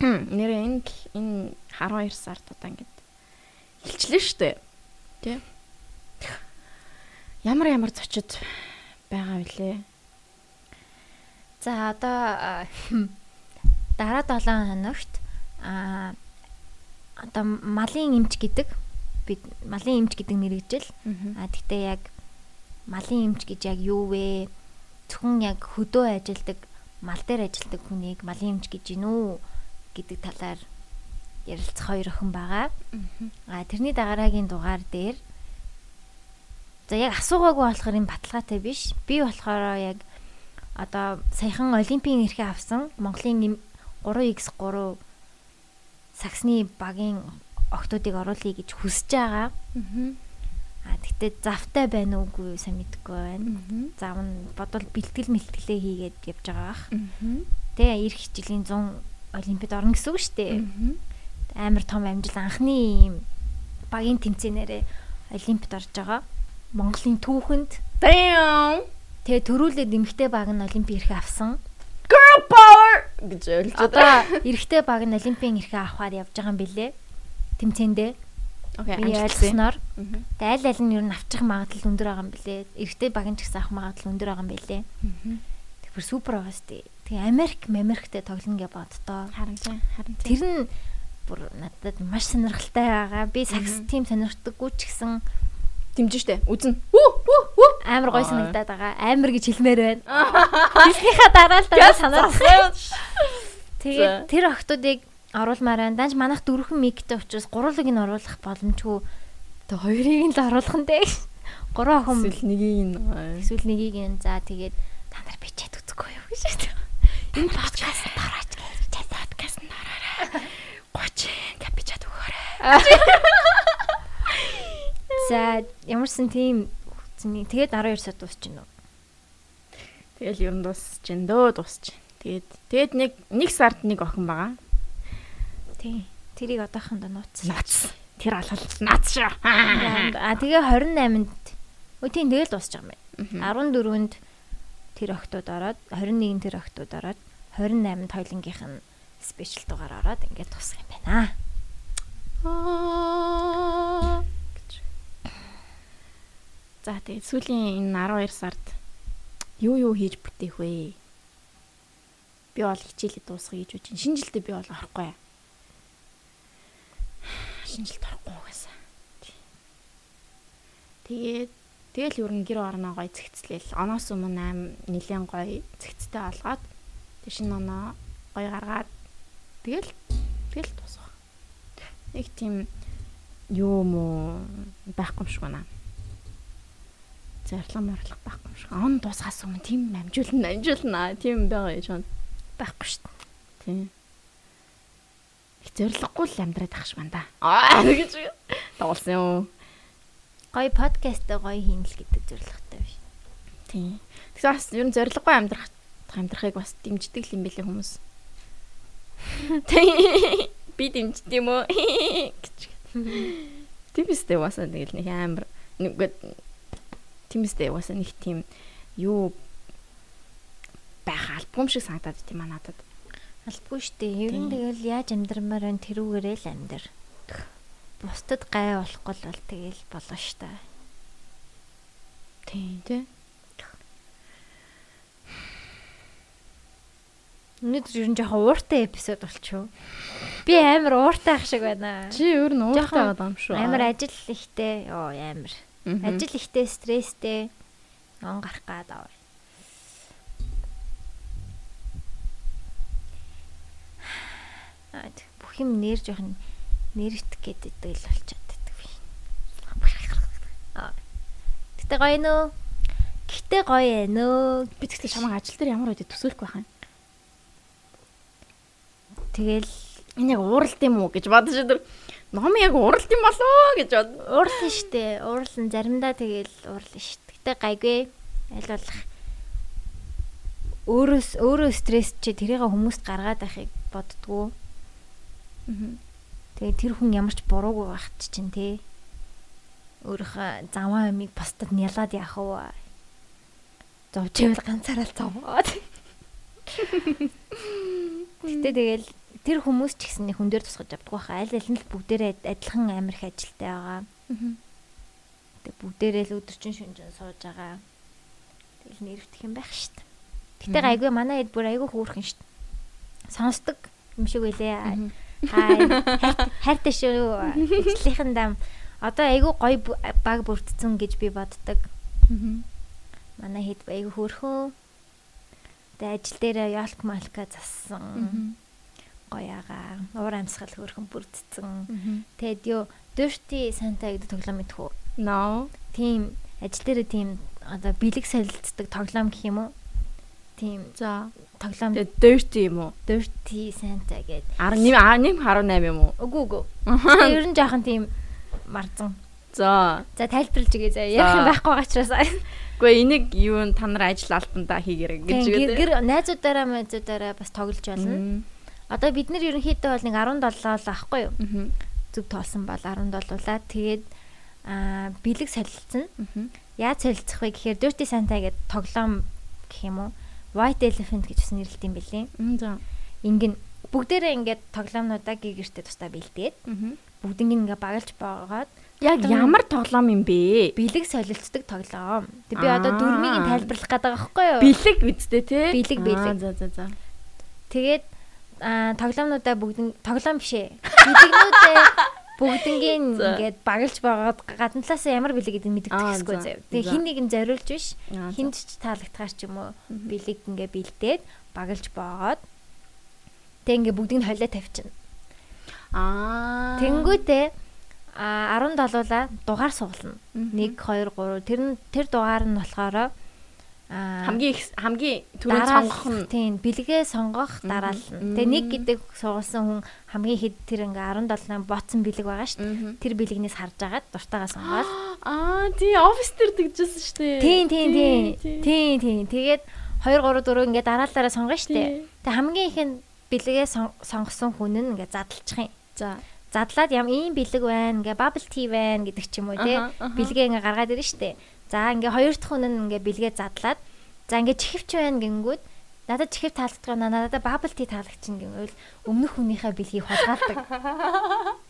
Нэрээ энэ энэ 12 сард удаа ингээд эхэлчлээ шүү дээ. Тэ? Ямар ямар зочид байгаа вүлээ? За одоо дараа 7 хоногт а одоо малын эмч гэдэг бид малын эмч гэдэг мэрэгжил а тэгтээ яг малын эмч гэж яг юу вэ? Зөвхөн яг хөдөө ажилдаг мал дээр ажилдаг хүнийг малын эмч гэж гинүү гэдэг талаар ярилцах хоёр охин байгаа. А тэрний дагараагийн дугаар дээр за яг асуугаагүй болохоор энэ баталгаатай биш. Би болохоор яг одоо саяхан олимпийн эрхээ авсан Монголын 3x3 саксны багийн охтуудыг оруулъя гэж хүсэж байгаа. Аа тэгтээ завтай байна уугүй сайн мэдэхгүй байна. Зав нь бодвол бэлтгэл мэлтгэлээ хийгээд явж байгаа бах. Тэгээ эх жилийн 100 олимпиад орно гэсэн үг шүү дээ. Амар том амжилт анхны ийм багийн тэмцээнээрээ олимпиад орж байгаа. Монголын түүхэнд тэгээ төрүүлээд эмхтэй баг нь олимпийн эрхээ авсан. Girl power гэж ойлж одоо эрэгтэй баг нь олимпийн эрхээ авахаар явж байгаа юм билэ. Тэмцээндээ. Окей, ойлгосноор. Тэгээ аль аль нь ер нь авчих магадлал өндөр байгаа юм билэ. Эрэгтэй баг нь ч гэсэн авах магадлал өндөр байгаа юм билэ. Тэгэхээр супер байгаа сте. Тэгээ Америк, Америктэй тоглоно гэж боддоо. Харин тийм, харин тийм. Тэр нь бүр надад маш сонирхолтой байгаа. Би сакс тим сонирхдаггүй ч гэсэн дэмжин штэ. Үзэн. Үү. Амар гой санагдаад байгаа. Амар гэж хэлмээр байна. Хэлснийхаа дараа л дараа санаад. Тэгээд тэр охтуудыг оруулмаар байна. Данж манайх дөрвөн миктэй учраас гурвыг нь оруулах боломжгүй. Тэг хоёрыг нь л оруулах нь дээ. Гурван охин Эсвэл нэгийг нь эсвэл нэгийг нь за тэгээд та нар бичээд үзэхгүй юу гэж. Энэ подкаст тараач гэж подкаст нараарай. 30 капичат өгөөрэй. За ямарсан тийм зэний тэгээд 12 сар дуусч гинөө. Тэгэл ер нь дуусч जैन дөө дуусч. Тэгээд тэгээд нэг нэг сард нэг охин байгаа. Тий. Тэрийг одоохондоо нууцсан. Наац. Тэр алхал наац шүү. А тэгээ 28-нд өө тийм тэгэл дуусч байгаа юм. 14-нд тэр охтууд ороод 21-нд тэр охтууд ороод 28-нд хоёлынгийнх нь спешиал дугаар ороод ингээд тусах юм байна. Аа. За тэгээд сүүлийн энэ 12 сард юу юу хийж бүтээх вэ? Би бол хичээлээ дуусгах гэж үгүй. Шинэ жилдээ би бол орохгүй. Шинэ жилд орохгүй гэсэн. Тэгээд тэгэл ер нь гэр орноо гой зэгцлээл. Оноос өмнө аим нилэн гой зэгцтэй олгоод тэг шинэ оноо гой гаргаад тэгэл тэгэл дуусгах. Нэг тийм юу мó байхгүй юм шиг байна зарлага морлох байхгүй шиг. Он дуусгаас өмнө тийм амжуулна, амжуулна. Тийм байгаа юм шиг байхгүй шүү дээ. Тийм. Их зориггүй л амьдраад ах шиг байна да. Аа гэж дуулсан юм. Гоё подкаст гоё хийн л гэдэг зорилготой биш. Тийм. Тэгсэн бас ер нь зориггүй амьдрах амьдрахыг бас дэмждэг юм бэлээ хүмүүс. Тийм. Би дэмждэг юм уу гэж. Тиймстэй бас тэгэл нэг амар нэг Тиймээсээ угаасаа нэг тийм юу байх албагүй шиг санагдаад тийм аа надад. Албагүй штэ. Ер нь тэгэл яаж амьдрмаар байна тэрүүгээрээ л амьдр. Бусдад гай болохгүй бол тэгэл болно штэ. Тийм тий. Өнөөдөр ер нь жоохон ууртай эпизод болчихоо. Би амар ууртай ах шиг байна. Чи ер нь ууртай байгаа юм шүү. Амар ажил ихтэй. Йоо амар. Ажил ихтэй стресстэй он гарах гад аваа. Аа бүх юм нэр жоохон нэрвт гэдэг л болчиход байдаг би. Гэтэ гоё нөө. Гэтэ гоё нөө. Би тэгтээ чамайг ажил дээр ямар үедээ төсөөлөх байх юм. Тэгэл энэ яг ууралт юм уу гэж бодож өдөр ном яг ууралт юм болоо гэж бод. Уурлан штэ. Уурлан заримдаа тэгэл уурлан штэ. Гэтэ гайгүй. Аль болох өөрөөс өөрөө стресс чи тэрийг хүмүүст гаргаад байхыг боддгоо. Тэгээ тэр хүн ямар ч буруугүй байх чинь тий. Өөрийнхөө заваа амиг бусдад нялаад яах вэ? Зовчэвэл ганцаараа л зовоод. Гэтэ тэгэл тэр хүмүүс ч гэсэн хүн дээр тусгаж авдаг байхаа аль аль нь л бүгдээрээ адилхан амир их ажилтай байгаа. Тэг бүгдээрээ л өдөржин шүнжин сууж байгаа. Тэгэл нэрвдэх юм байх штт. Гэтэ айгүй манай хэд бүр айгүй хөөрхөн штт. Сонсдог юм шиг үлээ. Хай хайртай шүү. Ажлынхан дам одоо айгүй гоё баг бүрдсэн гэж би боддог. Манай хэд айгүй хөөрхөн. Тэ ажил дээр ялк малка зассан. Гоёага. Уур амьсгал хөөрхөн бүрдсэн. Тэгэд юу Dirty Santa гэдэг тоглоом мэдэх үү? No. Тийм ажил дээр тийм одоо бэлэг солилцдог тоглоом гэх юм уу? Тийм. За. Тоглоом dirty юм уу? Dirty Santa гэдэг. 11 18 юм уу? Үгүй үгүй. Ер нь жоохон тийм марзан. За. За тайлбарлаж өгье заа. Ярих юм байхгүй учраас. Гэхдээ энийг юу н та нар ажил алтандаа хийгэрэй гэж үгээд. гэр найзуудаараа найзуудаараа бас тоглож болно. Одоо бид нар ерөнхийдөө бол нэг 17 л аахгүй юу? Аа. Зүг тоолсон бол 17-уулаа. Тэгээд аа бэлэг солилцсон. Яаж солилцох вэ гэхээр Dirty Santa гэдэг тоглоом гэх юм уу? White Elephant гэж бас нэрлэдэг юм. За. Ингэн бүгдээрээ ингээд тоглоомнуудаа гэгэртээ тусдаа бэлдээд бүгднийг ингээ багалж боогоод Яг ямар тоглоом юм бэ? бэлэг солилцдог тоглоом. Тэг би одоо дөрмийг тайлбарлах гэдэг байгаа байхгүй юу? Бэлэг үсттэй те. Бэлэг, бэлэг. За за за. Тэгээд аа тоглоомнуудаа бүгд тоглоом биш ээ. Бэлэгнүүдээ бүгднийг За. ингээд багалж боогоод гадна талаас ямар бэлэг гэдэг нь мэддэг Аа, гэсгүй за. заяа. Тэгээ хин нэг нь зориулж биш. Хинд ч таалагдахаар ч юм уу бэлэг ингээ бэлдээд багалж боогоод тэг ингээ бүгдийг нь холио тавьчихна. Аа. Тэнгүүтээ а 17-уулаа дугаар сугална. Мгм. 1 2 3 тэр нь тэр дугаар нь болохоор хамгийн их хамгийн түрүү сонгох нь тийм бэлгээ сонгох дараална. Тэгээ нэг гэдэг сугалсан хүн хамгийн хэд тэр ингээ 17 ботсон бэлэг байгаа шүү дээ. Тэр бэлгнээс харж агаад дуртайгаа сонгоод Аа, тий офис дээр тэгжсэн шүү дээ. тийм тийм тийм тий. тийм тийм тэгээд 2 3 4 ингээ дараалалаараа сонгоно шүү дээ. Тэгээ хамгийн ихэнд бэлгээ сон- сонгосон хүн нь ингээ задлчих юм. За. задлаад ям ийм бэлэг байна ингээ bubble tea байна гэдэг ч юм уу тий бэлгээ ингээ гаргаад ирнэ штэ за ингээ хоёр дахь хүн нь ингээ бэлгээ задлаад за ингээ чихвч байна гингүүд надад чихв таалагддаг байна надад bubble tea таалагдчихна гэвэл өмнөх хүнийхээ бэлгийг хулгайлдаг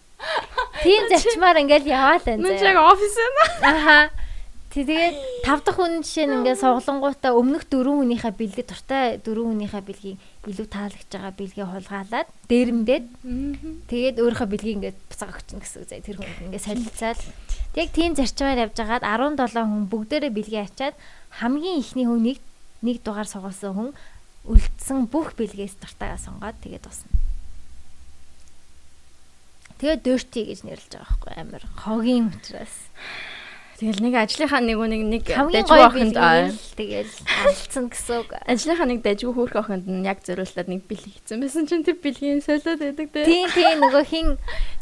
тийм зарчмаар ингээл яваал байна заяа. яг офис байна. Аха. Тэгээд тав дахь хүн жишээ нь ингээд суглангуудаа өмнөх дөрвөн хүнийхээ бэлэг дуртай дөрвөн хүнийхээ бэлгийг илүү таалагдж байгаа бэлгээ хулгаалаад дээрэмдээд тэгээд өөрийнхөө бэлгийг ингээд буцаага өгчнө гэсэн үг зэ тэр хүнд ингээд солилцаад яг тийм зарчмаар явж байгаад 17 хүн бүгдээрээ бэлгээ ачаад хамгийн ихний хүнийг нэг дугаар сугалсан хүн үлдсэн бүх бэлгээс дуртайгаа сонгоод тэгээд дуусна. Тэгээд dirty гэж нэрлэж байгаа байхгүй амар хогийн учраас. Тэгэл нэг ажлынхаа нэг нэг нэг дажгүй охинд тэгэл алдсан гэсэн үг. ажлынхаа нэг дажгүй хөөх охинд нь яг зориултаад нэг бэлэг хийсэн байсан чинь тэр бэлгийн солиод байдаг те. Тийм тийм нөгөө хин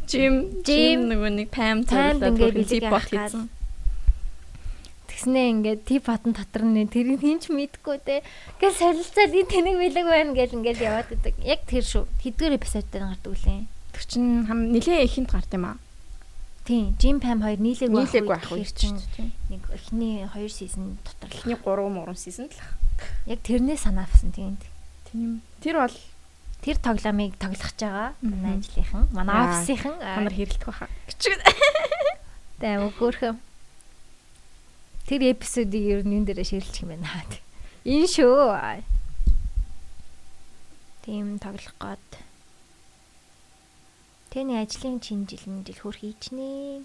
Жим. жим нөгөө нэг зориулаад ингээ хөөх зип бот хийсэн. тэгснээ ингээд тип батан дотор нь тэр хинч мэдгүй те. Ингээд солилцаад энэ тэнэг бэлэг байна гэл ингээд яваад идэг. Яг тэр шүү. Хэдгээр эпизод дээр гардаг үлээ. Тэр чин хам нилээ ихэнд гард юм аа. Тийм, Jim Pam хоёр нийлээг Нийлээг байх үед үед чинь чинь. нэг эхний хоёр сизон дотор л Эхний 3 мурам сизон л. яг тэрнээ санаавсан тийм. Тийм. Тэр бол Тэр тоглоомыг тоглох байгаа. Манай ажлынхан, манай Яа. офисын хамар хэрэлдэх байхаа. Кичиг. Тайм өгөөрхөн. Тэр эпизодыг ер нь энэ дээрээ ширэлчих юм байна. Энэ шүү. Тийм тоглох гээд. Тэний ажлын чин жил нь жил хөр хийчнэ.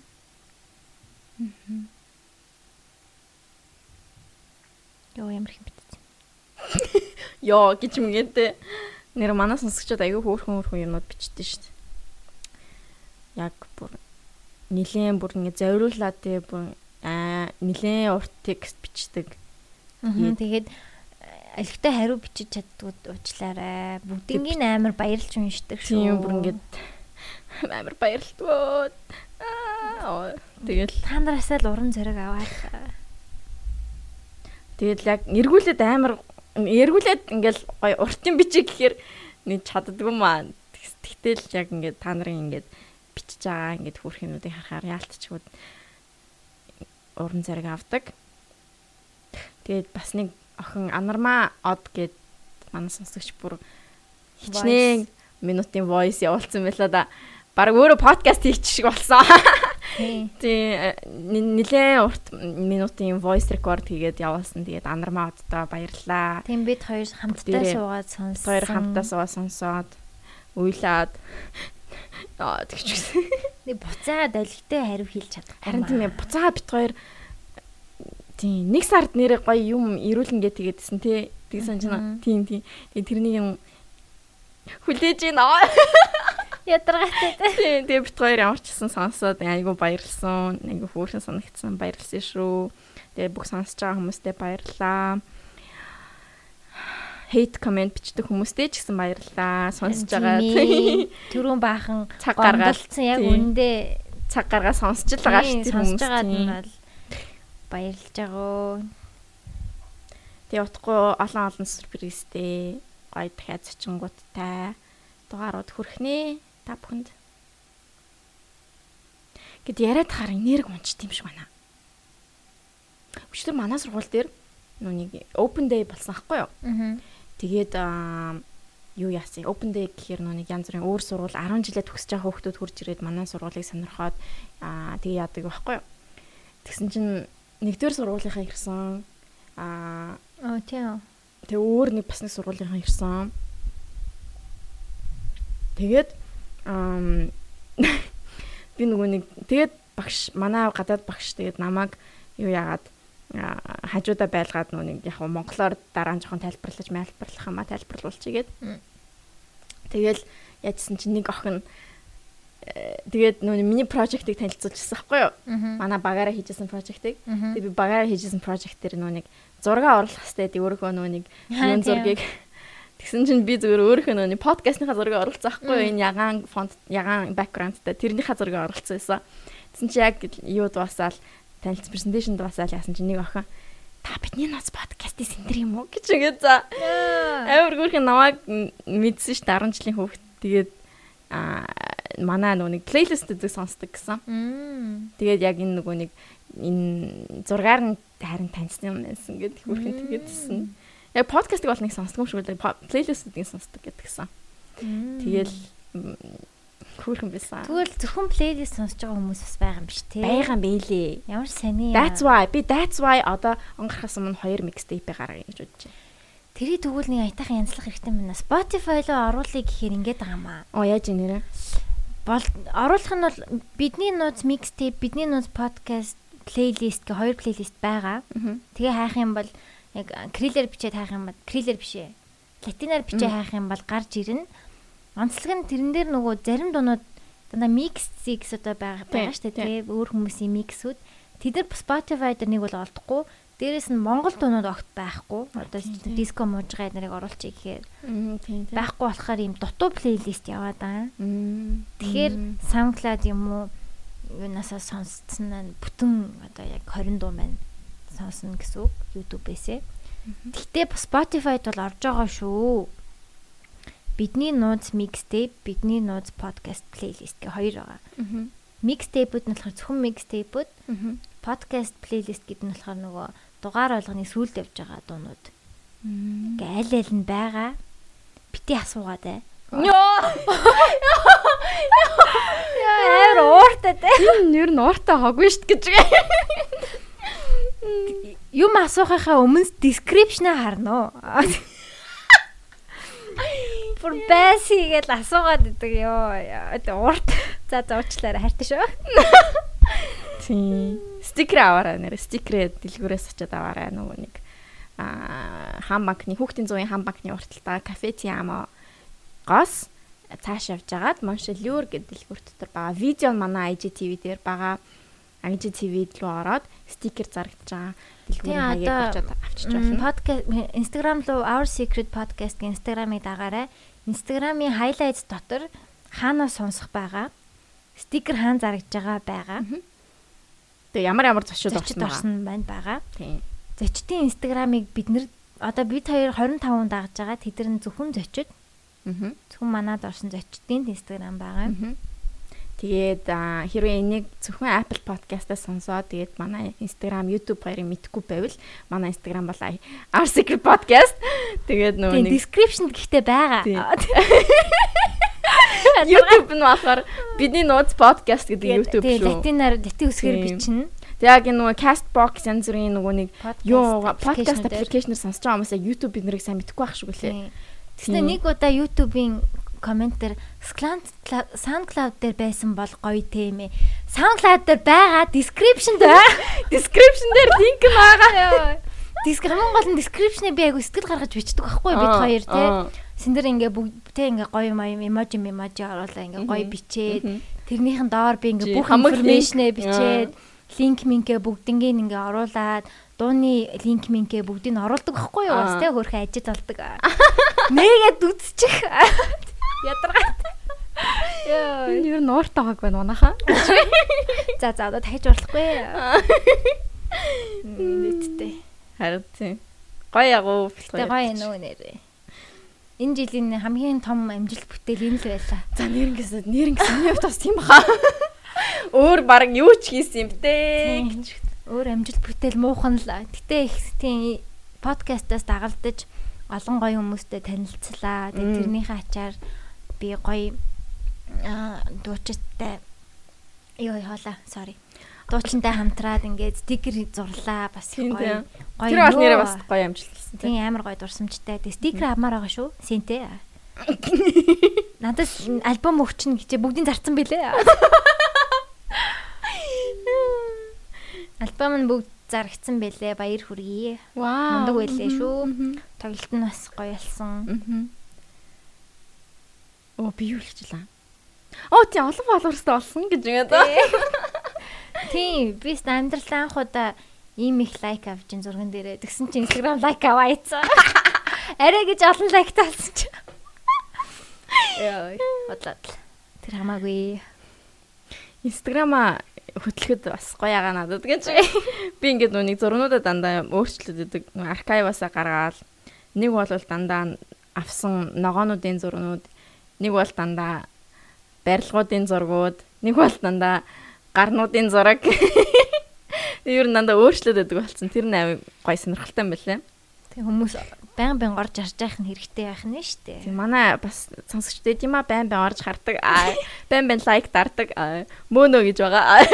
Йоо ямар хэм битсэн. Йоо гэж мгээд нэр манай сонсогчдод аягүй хөөрхөн хөөрхөн юмнууд бичдэг шүү дээ. Яг бүр нилээн бүр ингэ зориулаад тий бүр аа нилээн урт текст бичдэг. Тэгээд алигтай хариу бичиж чаддгүй уучлаарай. Бүгднийг амар баярлж уншдаг шүү. Тийм бүр ингэ амар баярлалаа. Аа тэгэл та нараасаа л уран зориг аваад тэгэл яг эргүүлээд амар эргүүлээд ингээл гоё уртын бичиг гэхээр нэг чаддгүй маа. Тэгтэл яг ингээд та нарын ингээд бичиж байгаа ингээд хүүрхнүүдийг харахаар яалтчгууд уран зэрэг авдаг. Тэгээд бас нэг охин анармаа од гэд манай сонсогч бүр хичнээн минутын voice явуулсан байла да. Бараг өөрөө подкаст хийчих шиг болсон. Тий нилээ урт минутын voice record хийгээд явуулсан. Тэгээд анармаа оддоо баярлаа. Тийм бид хоёр хамтдаа суугаад сонссон. Хоёр хамтдаа суугаад сонсоод уйлаад Аа тэгчихсэн. Нэг буцаад алигтэй хариу хэлж чадахгүй. Харин тийм ээ буцаад бит хоёр тийм нэг сард нэрээ гоё юм ирүүлнгээ тэгээдсэн тий. Тэг санджина. Тийм тийм. Тэг тэрний юм хүлээж гин аа. Ядаргаатай. Тийм тэг бит хоёр ямар ч гэсэн сонсоод айгу баярлсан. Айгу хөөрхөн санагдсан. Баярлсан шүү. Тэгээ бүх сонсож байгаа хүмүүстээ баярлалаа hate comment бичдэг хүмүүстээ ч гэсэн баярлалаа. Сонсож байгаа. Төрүүн баахан цаг гаргаалсан яг үндэ цаг гаргаа сонсож л байгаа шүү. Сонсож байгаа нь бол баярлж байгаа. Тэгээ утгагүй олон олон сюрпризтэй гоё дахиад зочингуудтай дугаарууд хүрхнэ та бүхэнд. Гэт яриад хаар энерги унчт юм шиг байна. Өчтөр манай сургууль дээр нүуник open day болсон аахгүй юу? Аа Тэгээд юу яасан open day гэхээр нэг янз бүрийн өөр сургууль 10 жилээ төгсөж байгаа хүүхдүүд хурж ирээд манай сургуулийг сонирхоод аа тэгээ яадаг байхгүй юу. Тэгсэн чинь нэгдүгээр сургуулийнхаа ирсэн аа оо тийм. Тэгээ өөр нэг бас нэг сургуулийнхаа ирсэн. Тэгээд би нөгөө нэг тэгээд багш манай гадаад багш тэгээд намайг юу яагаад хажуудаа байлгаад нөө нэг яг монголоор дараа нь жоохон тайлбарлаж мэлбарлах юм а тайлбарлуулчих гээд. Тэгэл яжсан чинь нэг охин э, тэгээд нөө миний прожектыг танилцуулчихсан байхгүй юу? Манай багаараа хийжсэн прожектыг. Тэгээд би багаараа хийжсэн прожект дээр нөө нэг зураг оруулах хэвээр өөрийнхөө нөө нэг зургийг Тэгсэн чинь би зүгээр нөө нэг подкастныхаа зургийг оруулсан байхгүй? Энэ ягаан фонт ягаан бэкграундтай тэрнийхээ зургийг оруулсан байсан. Тэгсэн чинь яг юу дуусаал танилцсан презентацийн дуусаад яасан чинь нэг охин та бидний ноц подкастын сентер юм уу гэж үгээд за амар гүрхэн намайг мэдсэн ш 10 жилийн хүүхэд тэгээд а манай нөгөө нэг плейлист үзэг сонсдог гэсэн. Тэгээд яг энэ нөгөө нэг энэ зургаар нь харин таньсан юм байсан гэдэг хүрхэн тэгээдсэн. Яг подкастыг бол нэг сонсдог юм шиг үлээ плейлистүүдийг сонсдог гэдгсэн. Тэгэл Хүүхэн байсан. Тэгвэл зөвхөн плейлист сонсож байгаа хүмүүс бас байгаа юм биш тий. Байгаа бэлээ. Ямар сони. That's why би that's why одоо онгорхоос өмнө хоёр mixtape гаргая гэж бодож байна. Тэрий тэгвэл нэг аятайхан янзлах хэрэгтэй байна. Spotify руу оруулъя гэхээр ингэж байгаа юм аа. Оо яаж юм нэрэ? Бол оруулах нь бол бидний нууц mixtape, бидний нууц podcast playlist гэх хоёр playlist байгаа. Тэгээ хайх юм бол яг крилэр бичээд хайх юм бол крилэр бишээ. Латинаар бичээ хайх юм бол гарч ирнэ. Онцлог нь тэрэн дээр нөгөө зарим дуунууд дандаа mix six одоо байгаа байгаа шүү дээ өөр хүмүүсийн mixүүд. Тэд нар Spotify дээр нэг бол олдохгүй. Дээрэс нь Монгол дуунууд огт байхгүй. Одоо диско муужгаа нарыг оруулчих гэхээр. Байхгүй болохоор ийм дутуу плейлист яваад байгаа. Тэгэхээр SoundCloud юм уу? Юунасаа сонсцсон нь бүтэн одоо яг 20 дуу маань сонсно гэсэн үг YouTube-ээсээ. Гэхдээ Spotify-д бол орж байгаа шүү бидний нууц mixtape, бидний нууц podcast playlist гэх хоёр байгаа. Mixtape-үүд нь болохоор зөвхөн mixtape-үүд, podcast playlist гэдэг нь болохоор нөгөө дугаар болгоны сүүлд явж байгаа дуунууд. Ингээ аль аль нь байгаа. Бити асуугаад бай. Йоо. Яа, ууртай те. Энэ нэр нь ууртай хоггүй штт гэж. Юм асуухынхаа өмнө description харна уу? Бүр байси гэж асуугаад идэг ёо. Урт. За за уучлаарай хайртай шүү. Тийм. Стикер аваарай нэр стикерээ дэлгүүрээс очиад аваарай нөгөө нэг аа хам банкны хүүхдийн зууны хам банкны урталтаа кафе тиамо гос цааш явж агаад Моншелюр гэдэг дэлгүүр дотор байгаа. Видео манай IGTV дээр байгаа. IGTV рүү ороод стикер зарагдаж байгаа хаяг очиод авчиж болно. Подкаст Instagram руу Our Secret Podcast гэх Instagram-ыг дагаарай. Instagram-ийн highlights дотор хаанаас сонсох байгаа. Стикер хаан зарагдж байгаа байгаа. Тэгээ ямар ямар зочид орсон байна байгаа. Зочдын Instagram-ыг бид нэр одоо бид хоёр 25 дагаж байгаа. Тэд нар зөвхөн зочид. Зөвхөн манад орсон зочдын Instagram байгаа. Аа Тэгээд хэрвээ энийг зөвхөн Apple Podcast-аас сонсоод тэгээд манай Instagram, YouTube хоёрыг мэдхгүй байвал манай Instagram бол Our Secret Podcast. Тэгээд нөгөө нэг description гэхдээ байгаа. YouTube нь болохоор бидний нууц подкаст гэдэг YouTube шүү. латинаар латин үсгээр бичнэ. Яг энэ нөгөө Castbox янз бүрийн нөгөө нэг юу Podcast аппликейшнээр сонсож байгаа хүмүүс яг YouTube биднийг сайн мэдэхгүй байх шүү гэлээ. Тэгвэл нэг удаа YouTube-ийн комментэр SoundCloud дээр байсан бол гоё тийм ээ. SoundCloud дээр байгаа description дээр Description дээр линк байгаа. Диск хамгийн гол нь description-ыг би айгу сэтгэл гаргаж бичдэг байхгүй бид хоёр тий. аа. Синдэр ингээ бүгдээ ингээ гоё маяг эможи эможи оруулаа ингээ гоё бичээд тэрнийхэн доор би ингээ бүх информашнээ бичээд линк минкээ бүгднийг ингээ оруулаад дууны линк минкээ бүгдийг нь оруулдаг байхгүй юу? Бас тэ хөрхөө ажид болдог. Нэгээд үтчих. Ядаргаад. Яа. Энэ ер нь ууртай байгааг байна унаха. За за одоо дахиж орлохгүй. Нийтдээ. Харин тийм. Гоё ягуу. Тэ гоё нөө нэрээ. Энэ жилийн хамгийн том амжилт бүтээл энэ л байлаа. За нэрнгэсэд нэрнгэс миний хувьд бас тийм баха. Өөр баг юу ч хийсэн юм бэ гэж. Өөр амжилт бүтээл муухан л. Гэтэ их тийм подкастаас дагалдаж олон гоё хүмүүстэй танилцлаа. Тэгээ тэрнийхээ ачаар би гоё дуучтай ёо хоолаа sorry. Дуучинтай хамтраад ингээд стикер зурлаа бас Тийм гоё. тийм. Гоё Тэр бол нэрээ бас гоё амжилт хэлсэн тийм. Тийм амар гоё дурсамжтай. Тэгээ стикер авмаар байгаа шүү. Сэнтэй. Надад альбом өгчин гэчээ бүгдийн зарцсан бэлээ. Альбом нь бүгд зарагдсан бэлээ. Баяр хүргэе. Вау. Мундаг байлээ шүү. Тоглолт нь бас гоё болсон. Оо би юу хэлчихлээ. Оо тий олон фолловерстай болсон гэж даа. Тийм, би ч амьдралаа анх удаа ийм их лайк авч ин зурган дээрээ. Тэгсэн чинь Instagram лайк аваа ийцээ. Арай гэж олон лайк талсан чи. Яа, бодлоо. Тэр хамаагүй. Инстаграма хөтлөхөд бас гоё ягаа надад гэж. Би ингээд нүг зурнуудаа дандаа өөрчлөд өгдөг. Архиваасаа гаргаад нэг бол дандаа авсан ногоонуудын зурнууд, нэг бол дандаа барилгуудын зургууд, нэг бол дандаа гарнуудын зураг. Ер нь дандаа өөрчлөд өгдөг болсон. Тэр нэг гоё сонирхолтой юм байна лээ. Тэг хүмүүс баян баян орж арж яах нь хэрэгтэй байх нь штэ. Тийм манай бас сонсогчдээ тийм а байн байн орж хардаг. Байн байн лайк дардаг. Мөнөө гэж байгаа. Аа.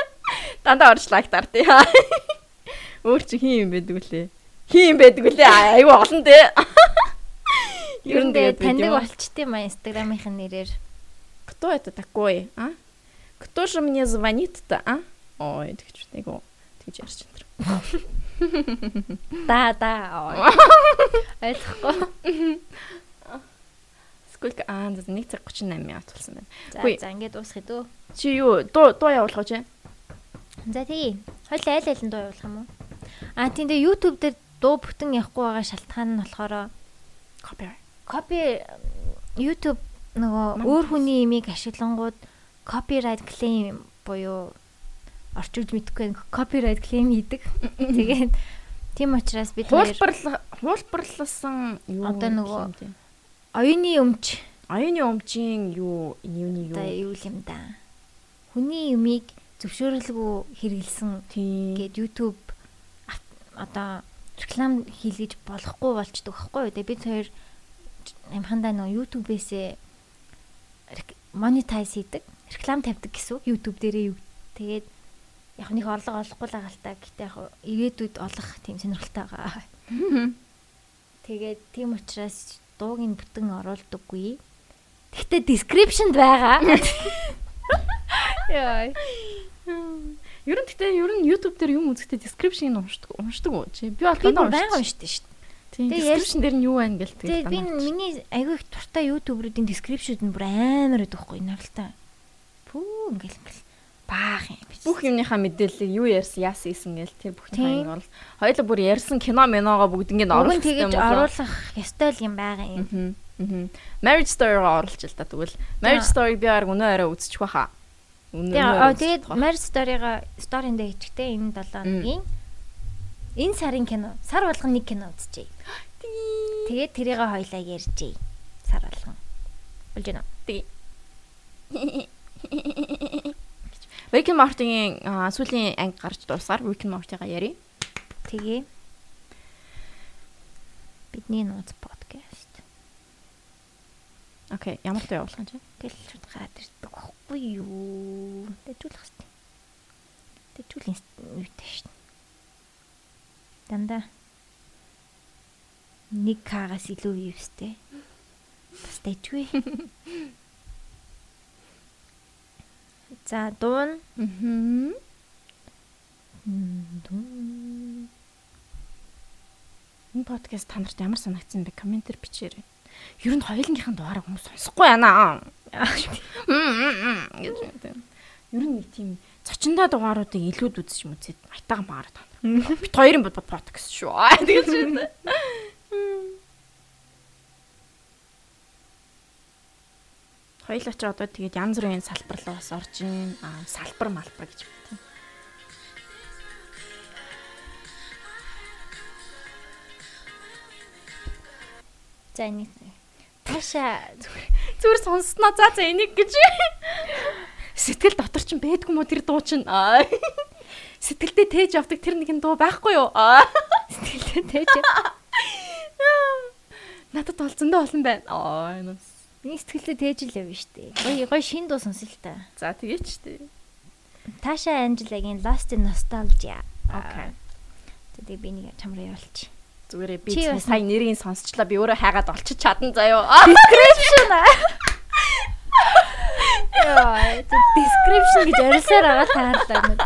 Дандаа орж лайк дардыг. Өөр чи хин юм байдаг үлээ. Хин юм байдаг үлээ. Айгу олон дээ. Ер нь тэгээд таньдаг болчтой маа Instagram-ийн нэрээр. Кто это такой, а? Кто же мне звонит-то, а? Ой, тэгж айгу тэгж ярьж энэ. Да, да. Ойлгохгүй. Сколько аа 1 цаг 38 минут болсон байна. За, за ингээд дуусгая дөө. Чи юу дуу дуу явуулах гэж? За тий. Хойл айл айлын дуу явуулах юм уу? А тийм дээ YouTube дээр дуу бүтэн явахгүй байгаа шалтгаан нь болохоор Copyright. Копи YouTube нөгөө өөр хүний имийг ашиглангууд copyright claim буюу орчуулж мэдэхгүй copyright claim хийдэг. Тэгээд тийм учраас бид Хуулбарлах хуулбарласан юу Одоо нөгөө оюуны өмч Оюуны өмчийн юу юуны одоо юу юу юм да. Хүний юмыг зөвшөөрлгүй хэрэгэлсэн тийм гээд YouTube одоо реклам хийлгэж болохгүй болчдөг байхгүй юу. Тэгээд бид хоёр амхандаа нөгөө YouTube-ээс монетайз хийдэг, реклам тавьдаг гэсэн үг YouTube дээрээ юу. Тэгээд яг нэг орлого олохгүй л та. Гэтэ яг ирээдүйд олох тийм сонирхолтой байгаа. Тэгээд тийм учраас дуугийн бүтэн оруулдаггүй. Гэхдээ description-д байгаа. Яа. Ер нь гэхдээ ер нь YouTube дээр юм үзэхдээ description-ыг уншдаг уншдаг уу чи? Би бол Би дандаа баян уншдаг. уншдаг шүү дээ. Тийм. Description дээр нь юу байна гэлт. Тэгээд би миний аягүй их туртай YouTube-руудын description-д нь бүр амар байдаг хгүй наралтай. Пүү ингээл ингээл баах юм биш. Бүх юмныхаа мэдээллийг юу ярьсан, яасан исэн гэл тэр бүх тань бол хоёул бүр ярьсан кино миногоо бүгд ингээд оруулах юм. Тэгэж оруулах ёстой юм байгаа юм. Аа. Marriage Story-гоо оруулж л та тэгвэл Marriage Story-г би арга өнөө арай үзчих واخа. Өнөө. Тэгээд Marriage Story-гоо story-ндээ хичтэй энэ 7 өдрийн энэ сарын кино сар болгон нэг кино үзчихье. Тэгээд тэрийг хоёлаа ярьжээ. Сар болгон. Болж байна. Rick and Morty-гийн сүүлийн анги гарч дуусгаар Rick and Morty-га ярий. Тэгээ бидний нууц подкаст. Окей, ямар тоо явуулах юм чи? Гэл шууд гараад ирдэг байхгүй юу? Дэжүүлэх хэрэгтэй. Дэжүүлийн үйтэй шин. Дандаа нэг кагаас илүү вивстэй. Бас дэжгүй. За дуун. Мм. Дуун. Энэ подкаст та нарт ямар санагдсан бэ? Комментээр бичээрэй. Ер нь хоёулынхын дугаараа хүмүүс сонсохгүй байна. Ер нь нэг тийм цочиндаа дугааруудыг илүүд үзэж мүцээд айтаага маарад байна. Бит хоёрын бод подкаст шүү. Тэгэж үү. Хоёулаа ч одоо тэгээд янз бүрийн салбар руу бас орж ийн. Аа салбар малбар гэж байна. За энийг Таша Зүгээр сонссноо. За за энийг гэж. Сэтгэл дотор ч бэдгүй мó тэр дуу чинь. Аа. Сэтгэлдээ тээж авдаг тэр нэгэн дуу байхгүй юу? Аа. сэтгэлээ тээж. Надад зөндөө олон байна. Аа. энэ бас. Миний сэтгэлээ тээж л явна штэ. Гоё гоё шин дуу сонсё л та. За тэгээ ч тээ. Таша Анжелагийн Lost in Nostalgia. Окей. Тэгээ би нэг чамраа явуулчих. Зүгээрээ би сая нэрийг сонсчлаа би өөрөө хайгаад олчиж чадан заяо. Description. Яа, description гэж орилсоор байгаа таарлаа.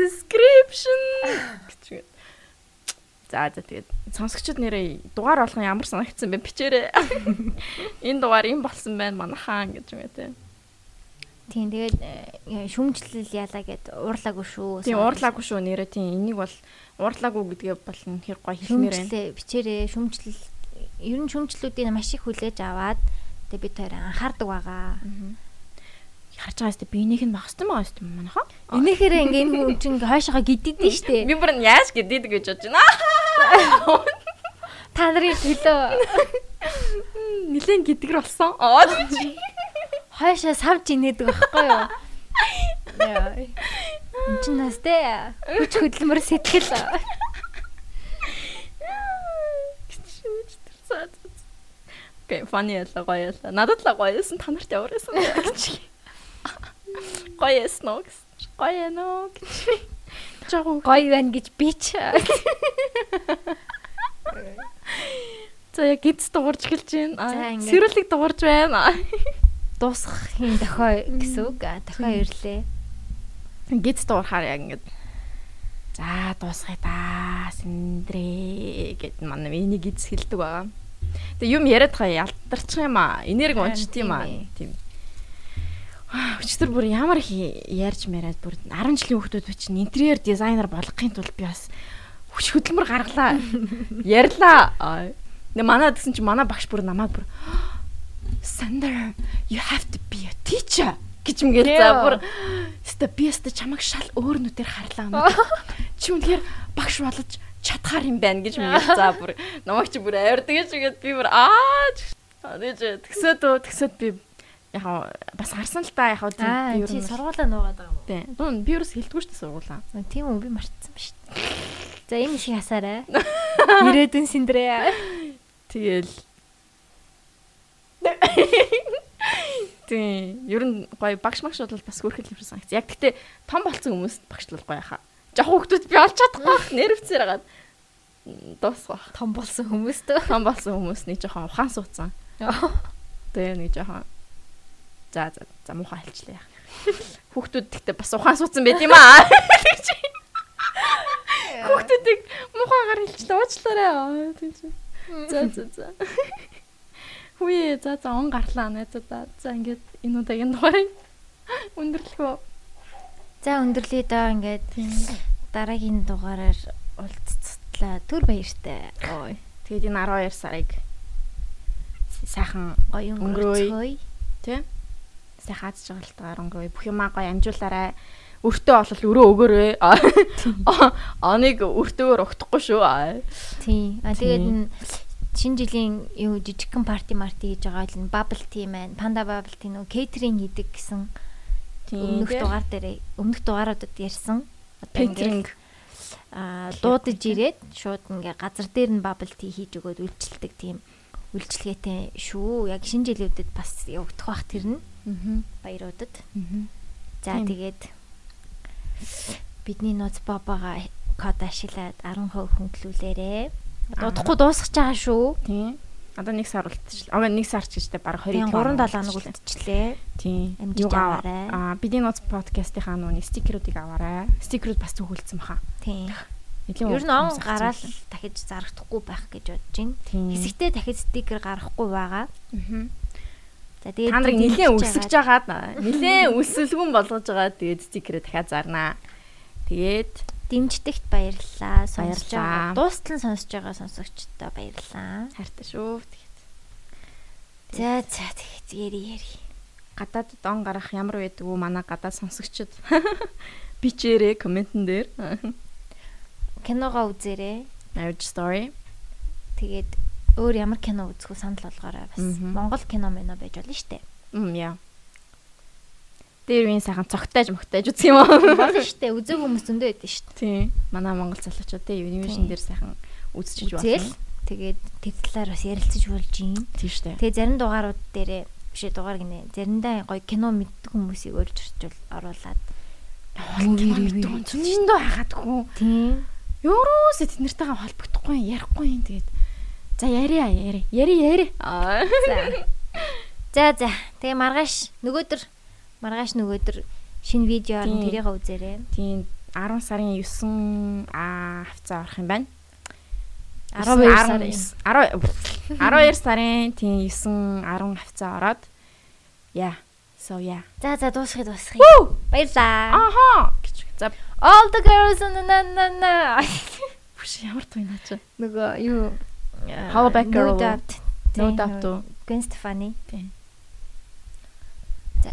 Description гэж. За за тэгээд сонсогчд нэрээ дугаар болгон ямар санагдсан бэ бичээрэй. Энэ дугаар юм болсон байна манайхан гэж юм те. Тийм тэгээд э, шүмжлэл яалаа гэд уурлаагүй шүү. Тийм уурлаагүй шүү нэрээ тийм энийг бол уурлаагүй гэдгээ бол хэр гоё хэлмээр байна. шүмжлээ бичээрээ шүмжлэл ер нь шүмжлэлүүдийг маш их хүлээж аваад тэгээд бид хоёр анхаардаг байгаа. Харж байгаа сте биенийх нь багс юм байгаа сте манайхаа. Энийхэрэ ингээ энэ хүн чинь хойшоогоо гиддээ штэ. Би бүр нь яаж гэдэг гэж бодож байна. Та нарын төлөө Нилээн гэдгэр болсон. Аа хойшоо савж инээдэг байхгүй юу? Яа. Энд чинь нас тэ хүч хөдөлмөр сэтгэл. Окей, funny яла гоё яла. Надад л гоё ясан та нарт ямар ясан гэж. Гоё уу? гэж. Гоё уу гэж. Жагуу Гоё байна гэж би ч За яг гидс дуурж эхэлж байна. Сэрүүлэг дуурж байна. дуусгахын дохой гэсэн үг. Дохой ирлээ. Гидс дуурахаар яг ингээд За дуусгая да сэндрээ гэд манай миний гидс хэлдэг байгаа. Тэгээ юм яриад хаа ялтарчих юм аа. Энерги уншд юм аа. Тийм. Өчтөр бүр ямар их ярьж мараад бүр 10 жилийн хүүхдүүд чинь интерьер дизайнер болгохын тулд би бас хүч хөдөлмөр гаргалаа. Ярьлаа. Аа. Нэ манай гэсэн чи манай багш бүр намайг бүр Sander you have to be a teacher гэж юм гээл за бүр өстө би өстө чамайг шал өөр нүдээр харлаа. Чи үнэхээр багш болж чадхаар юм байна гэж юм гээл за бүр намайг чи бүр авирдаг гэж би бүр аа өө тэгсөөд би яг бас харсан л та яг Аа би ер нь сургуулаа нуугаад байгаа юм уу? тий. Дуун би ерөөс хэлдэггүй шүү дээ сургуулаа. Тийм үү би мартсан ба шүү. За энэ шиг хасаарай. Ирээдүйн синдрээ. Тэгэл Тий, ер нь гоё багш магш бол бас хөрхөл юм санагц. Яг гэхдээ том болсон хүмүүс багшлал гоё хаа. Жохоо хүмүүс би олж чадахгүй нэрвцээр хагаад дуусах. Том болсон хүмүүстөө. Том болсон хүмүүс нэг жоохон ухаан суудсан. Тэгээ нэг жоохон За за за муухай хэлчлээ яах. Хүүхдүүд гэхдээ бас ухаан суудсан байт юм аа. Хүүхдүүдийг муухайгаар хэлчлээ уучлаарай. За за за. Хүүе за за он гарлаа найзуудаа. За ингээд энэ удаагийн дугаарыг өндөрлөх үү. За өндөрлөе доо ингээд дараагийн дугаараар уулзцтлаа. Түр баяртай. Ой. Тэгээд энэ 12 сарыг сайхан Гоё Өнгөрөөе. өнгөрөөе. Тий сайхан аз жаргалтайгаар өнгөрөө бүх юмаа гоё амжуулаарай. Өртөө олол өрөө өгөөрэй. Оныг өртөөр угтахгүй шүү. Тийм. А тэгээд шинэ жилийн юу жижигхэн парти марти хийж байгаа л bubble tea маань panda bubble tea нөө кейтеринг хийдэг гэсэн өмнөх дугаар дээр өмнөх дугааруудад ярьсан. Пентринг а дуудаж ирээд шууд ингээ газар дээр нь bubble tea хийж өгөөд үйлчилдэг тийм үйлчлэгээтэй шүү. Яг шинэ жилүүдэд бас явагдах бах тэр нь. Баяруудад. За тэгээд бидний ноц бабага код ашиглаад 10% хөнгөлүүлээрэ. Дуудахгүй дуусгаж байгаа шүү. Тийм. Одоо нэг сар үлдчихлээ. Аа нэг сар ч гэжтэй баг 20 Тийм 3 7 хоног үлдчихлээ. Тийм. Юугаа- аваарай. Аа бидний ноц подкастынхаа нууны стикерүүдийг аваарай. Стикерүүд бас төгөлдсөн баха. Тийм. Ер нь он гараал дахиж зарагдахгүй байх гэж бодож байна. Хэсэгтээ дахиж стикер гаргахгүй байгаа. Аа. За тэгээд Та нарыг нэлээд өсгөж байгаад- агаад нэлээд өсөлгөн болгож байгаа. Тэгээд стикерээ дахиад зарнаа. Тэгээд дэмждэгт баярлалаа. Сонсож байгаа. Дуустал нь сонсож байгаа сонсогчдоо баярлалаа. хайртай шүү. Тэгээд За за тэгээд яри яри. гадаад дон гарах ямар байдаг уу манай гадаад сонсогчд бичээрэй комментэн дээр. Киногоо үзээрэй. Marriage story. Тэгээд өөр ямар кино үзэх үү санал болгоорой бас. Монгол кино мэнэ байж болно штэ. Мм яа. Дээр үеийн сайхан цогтойж мөгтойж үзэх юм уу? Болно штэ. Үзег хүмүүс зөндөө байдэн штэ. Тийм. Манай монгол залуучуудын юнивэшн Тийм. дээр сайхан үзчихэж байна. тэгээд тэр талаар бас ярилцаж болж юм. Тийм штэ. Тэгээ зарим дугаарууд дээрээ биш дугаар гинэ. Заримдаа гоё кино мэддэг хүмүүсийг орчуул оруулаад review зөндөө хагаадгүй. тийм Юуруус тэднэртэйгээ холбогдохгүй ярихгүй юм тэгээд. За яри. Яри яри. Аа. За. За за. Тэгээ маргааш нөгөөдөр маргааш нөгөөдөр шинэ видеоор нь Тийм. тэрийг үзээрэй. Тийм 10 сарын 9 а хавцаа орох юм байна. 12 сарын 10 12 сарын тийм 9 10 хавцаа ороод яа. So yeah. За за дуусгая дуусгая. Баярлаа. Аха. За All the girls na na na na. бүш ямар туй наач. Нөгөө юу Hollaback Girl. No doubt. Gwen Stefani. За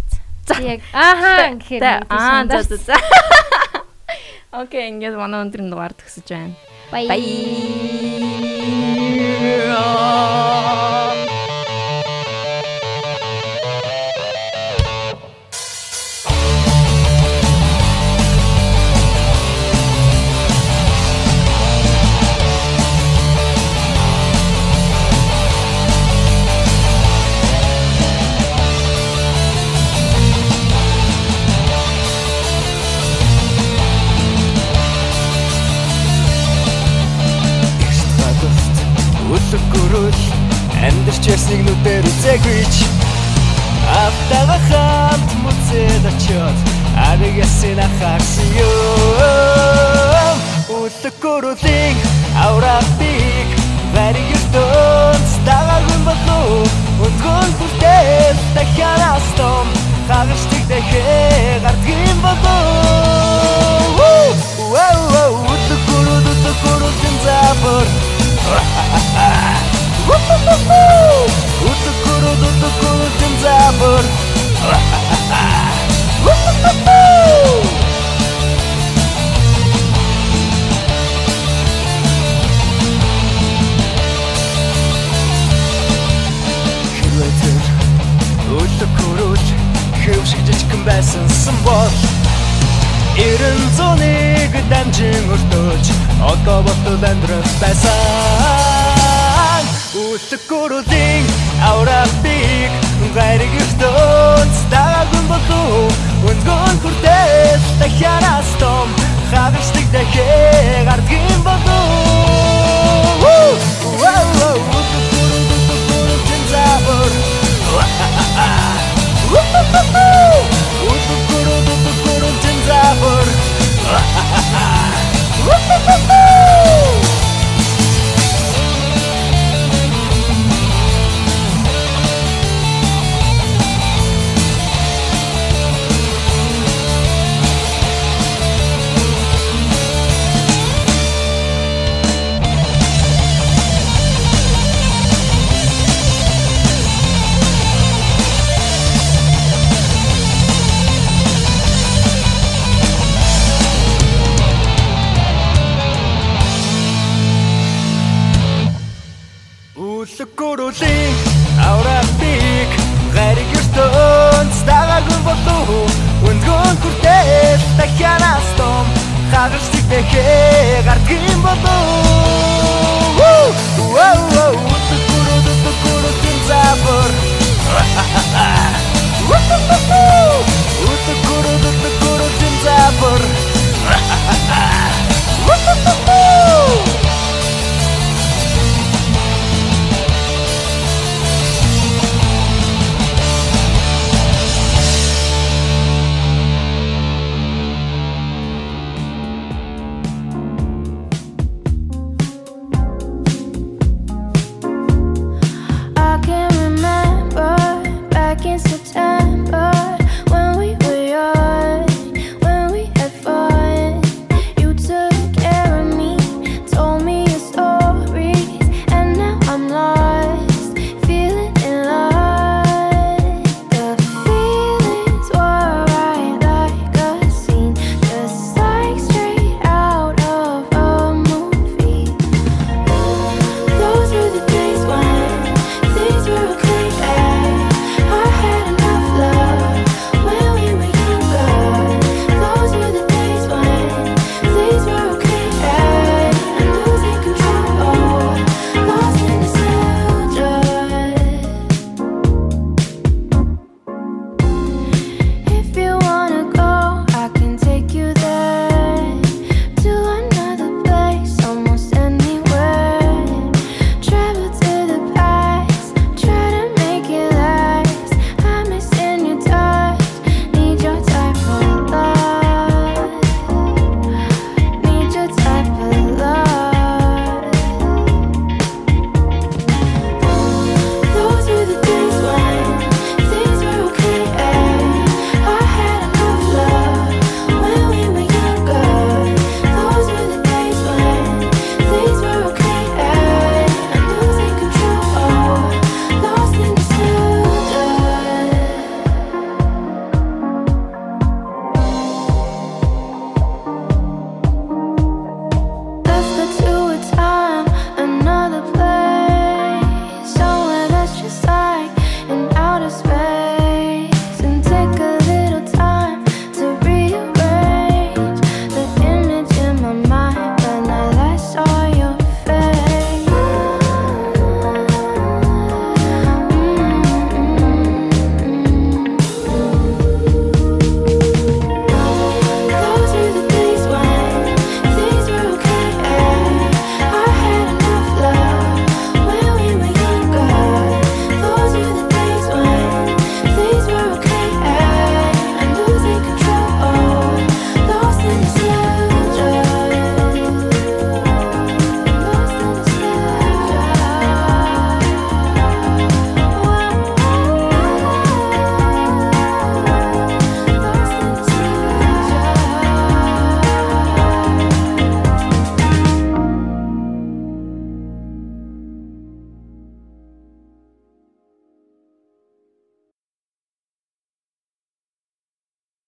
за. Яг ааха гэхээр аа за за за. Окей, ингээд манай өндрийн дугаар төгсөж байна. Bye. Bye. Ясныг нүдээр үзээгүй ч Автага хамт мүцэд очиод ариг ясын ахаарсан юм Үлэг гөрөлийн аврапик Вариг ертөнд стагаgun болов Өндгөн хүртэл дахианаас том Хагашдаг дахэ гардгийн болов Үлэг гөрөд үлэг гөрөлийн запор Утукуру утукуру тензабур Хэрвээ тэр утукуру хэвшиг жижигхэн байсан сан бол Эрен зуныг дамжин өртөөж одоо ботод амьдрах байсан Үлгүрүлийн аврапик гайрыг ертөнд стагун болов Үнгон хүртэл дахианаас том хагашдаг дахэ гардгийн болов. Үлгүрү үлгүрү тэнзабор Утукуру утукуру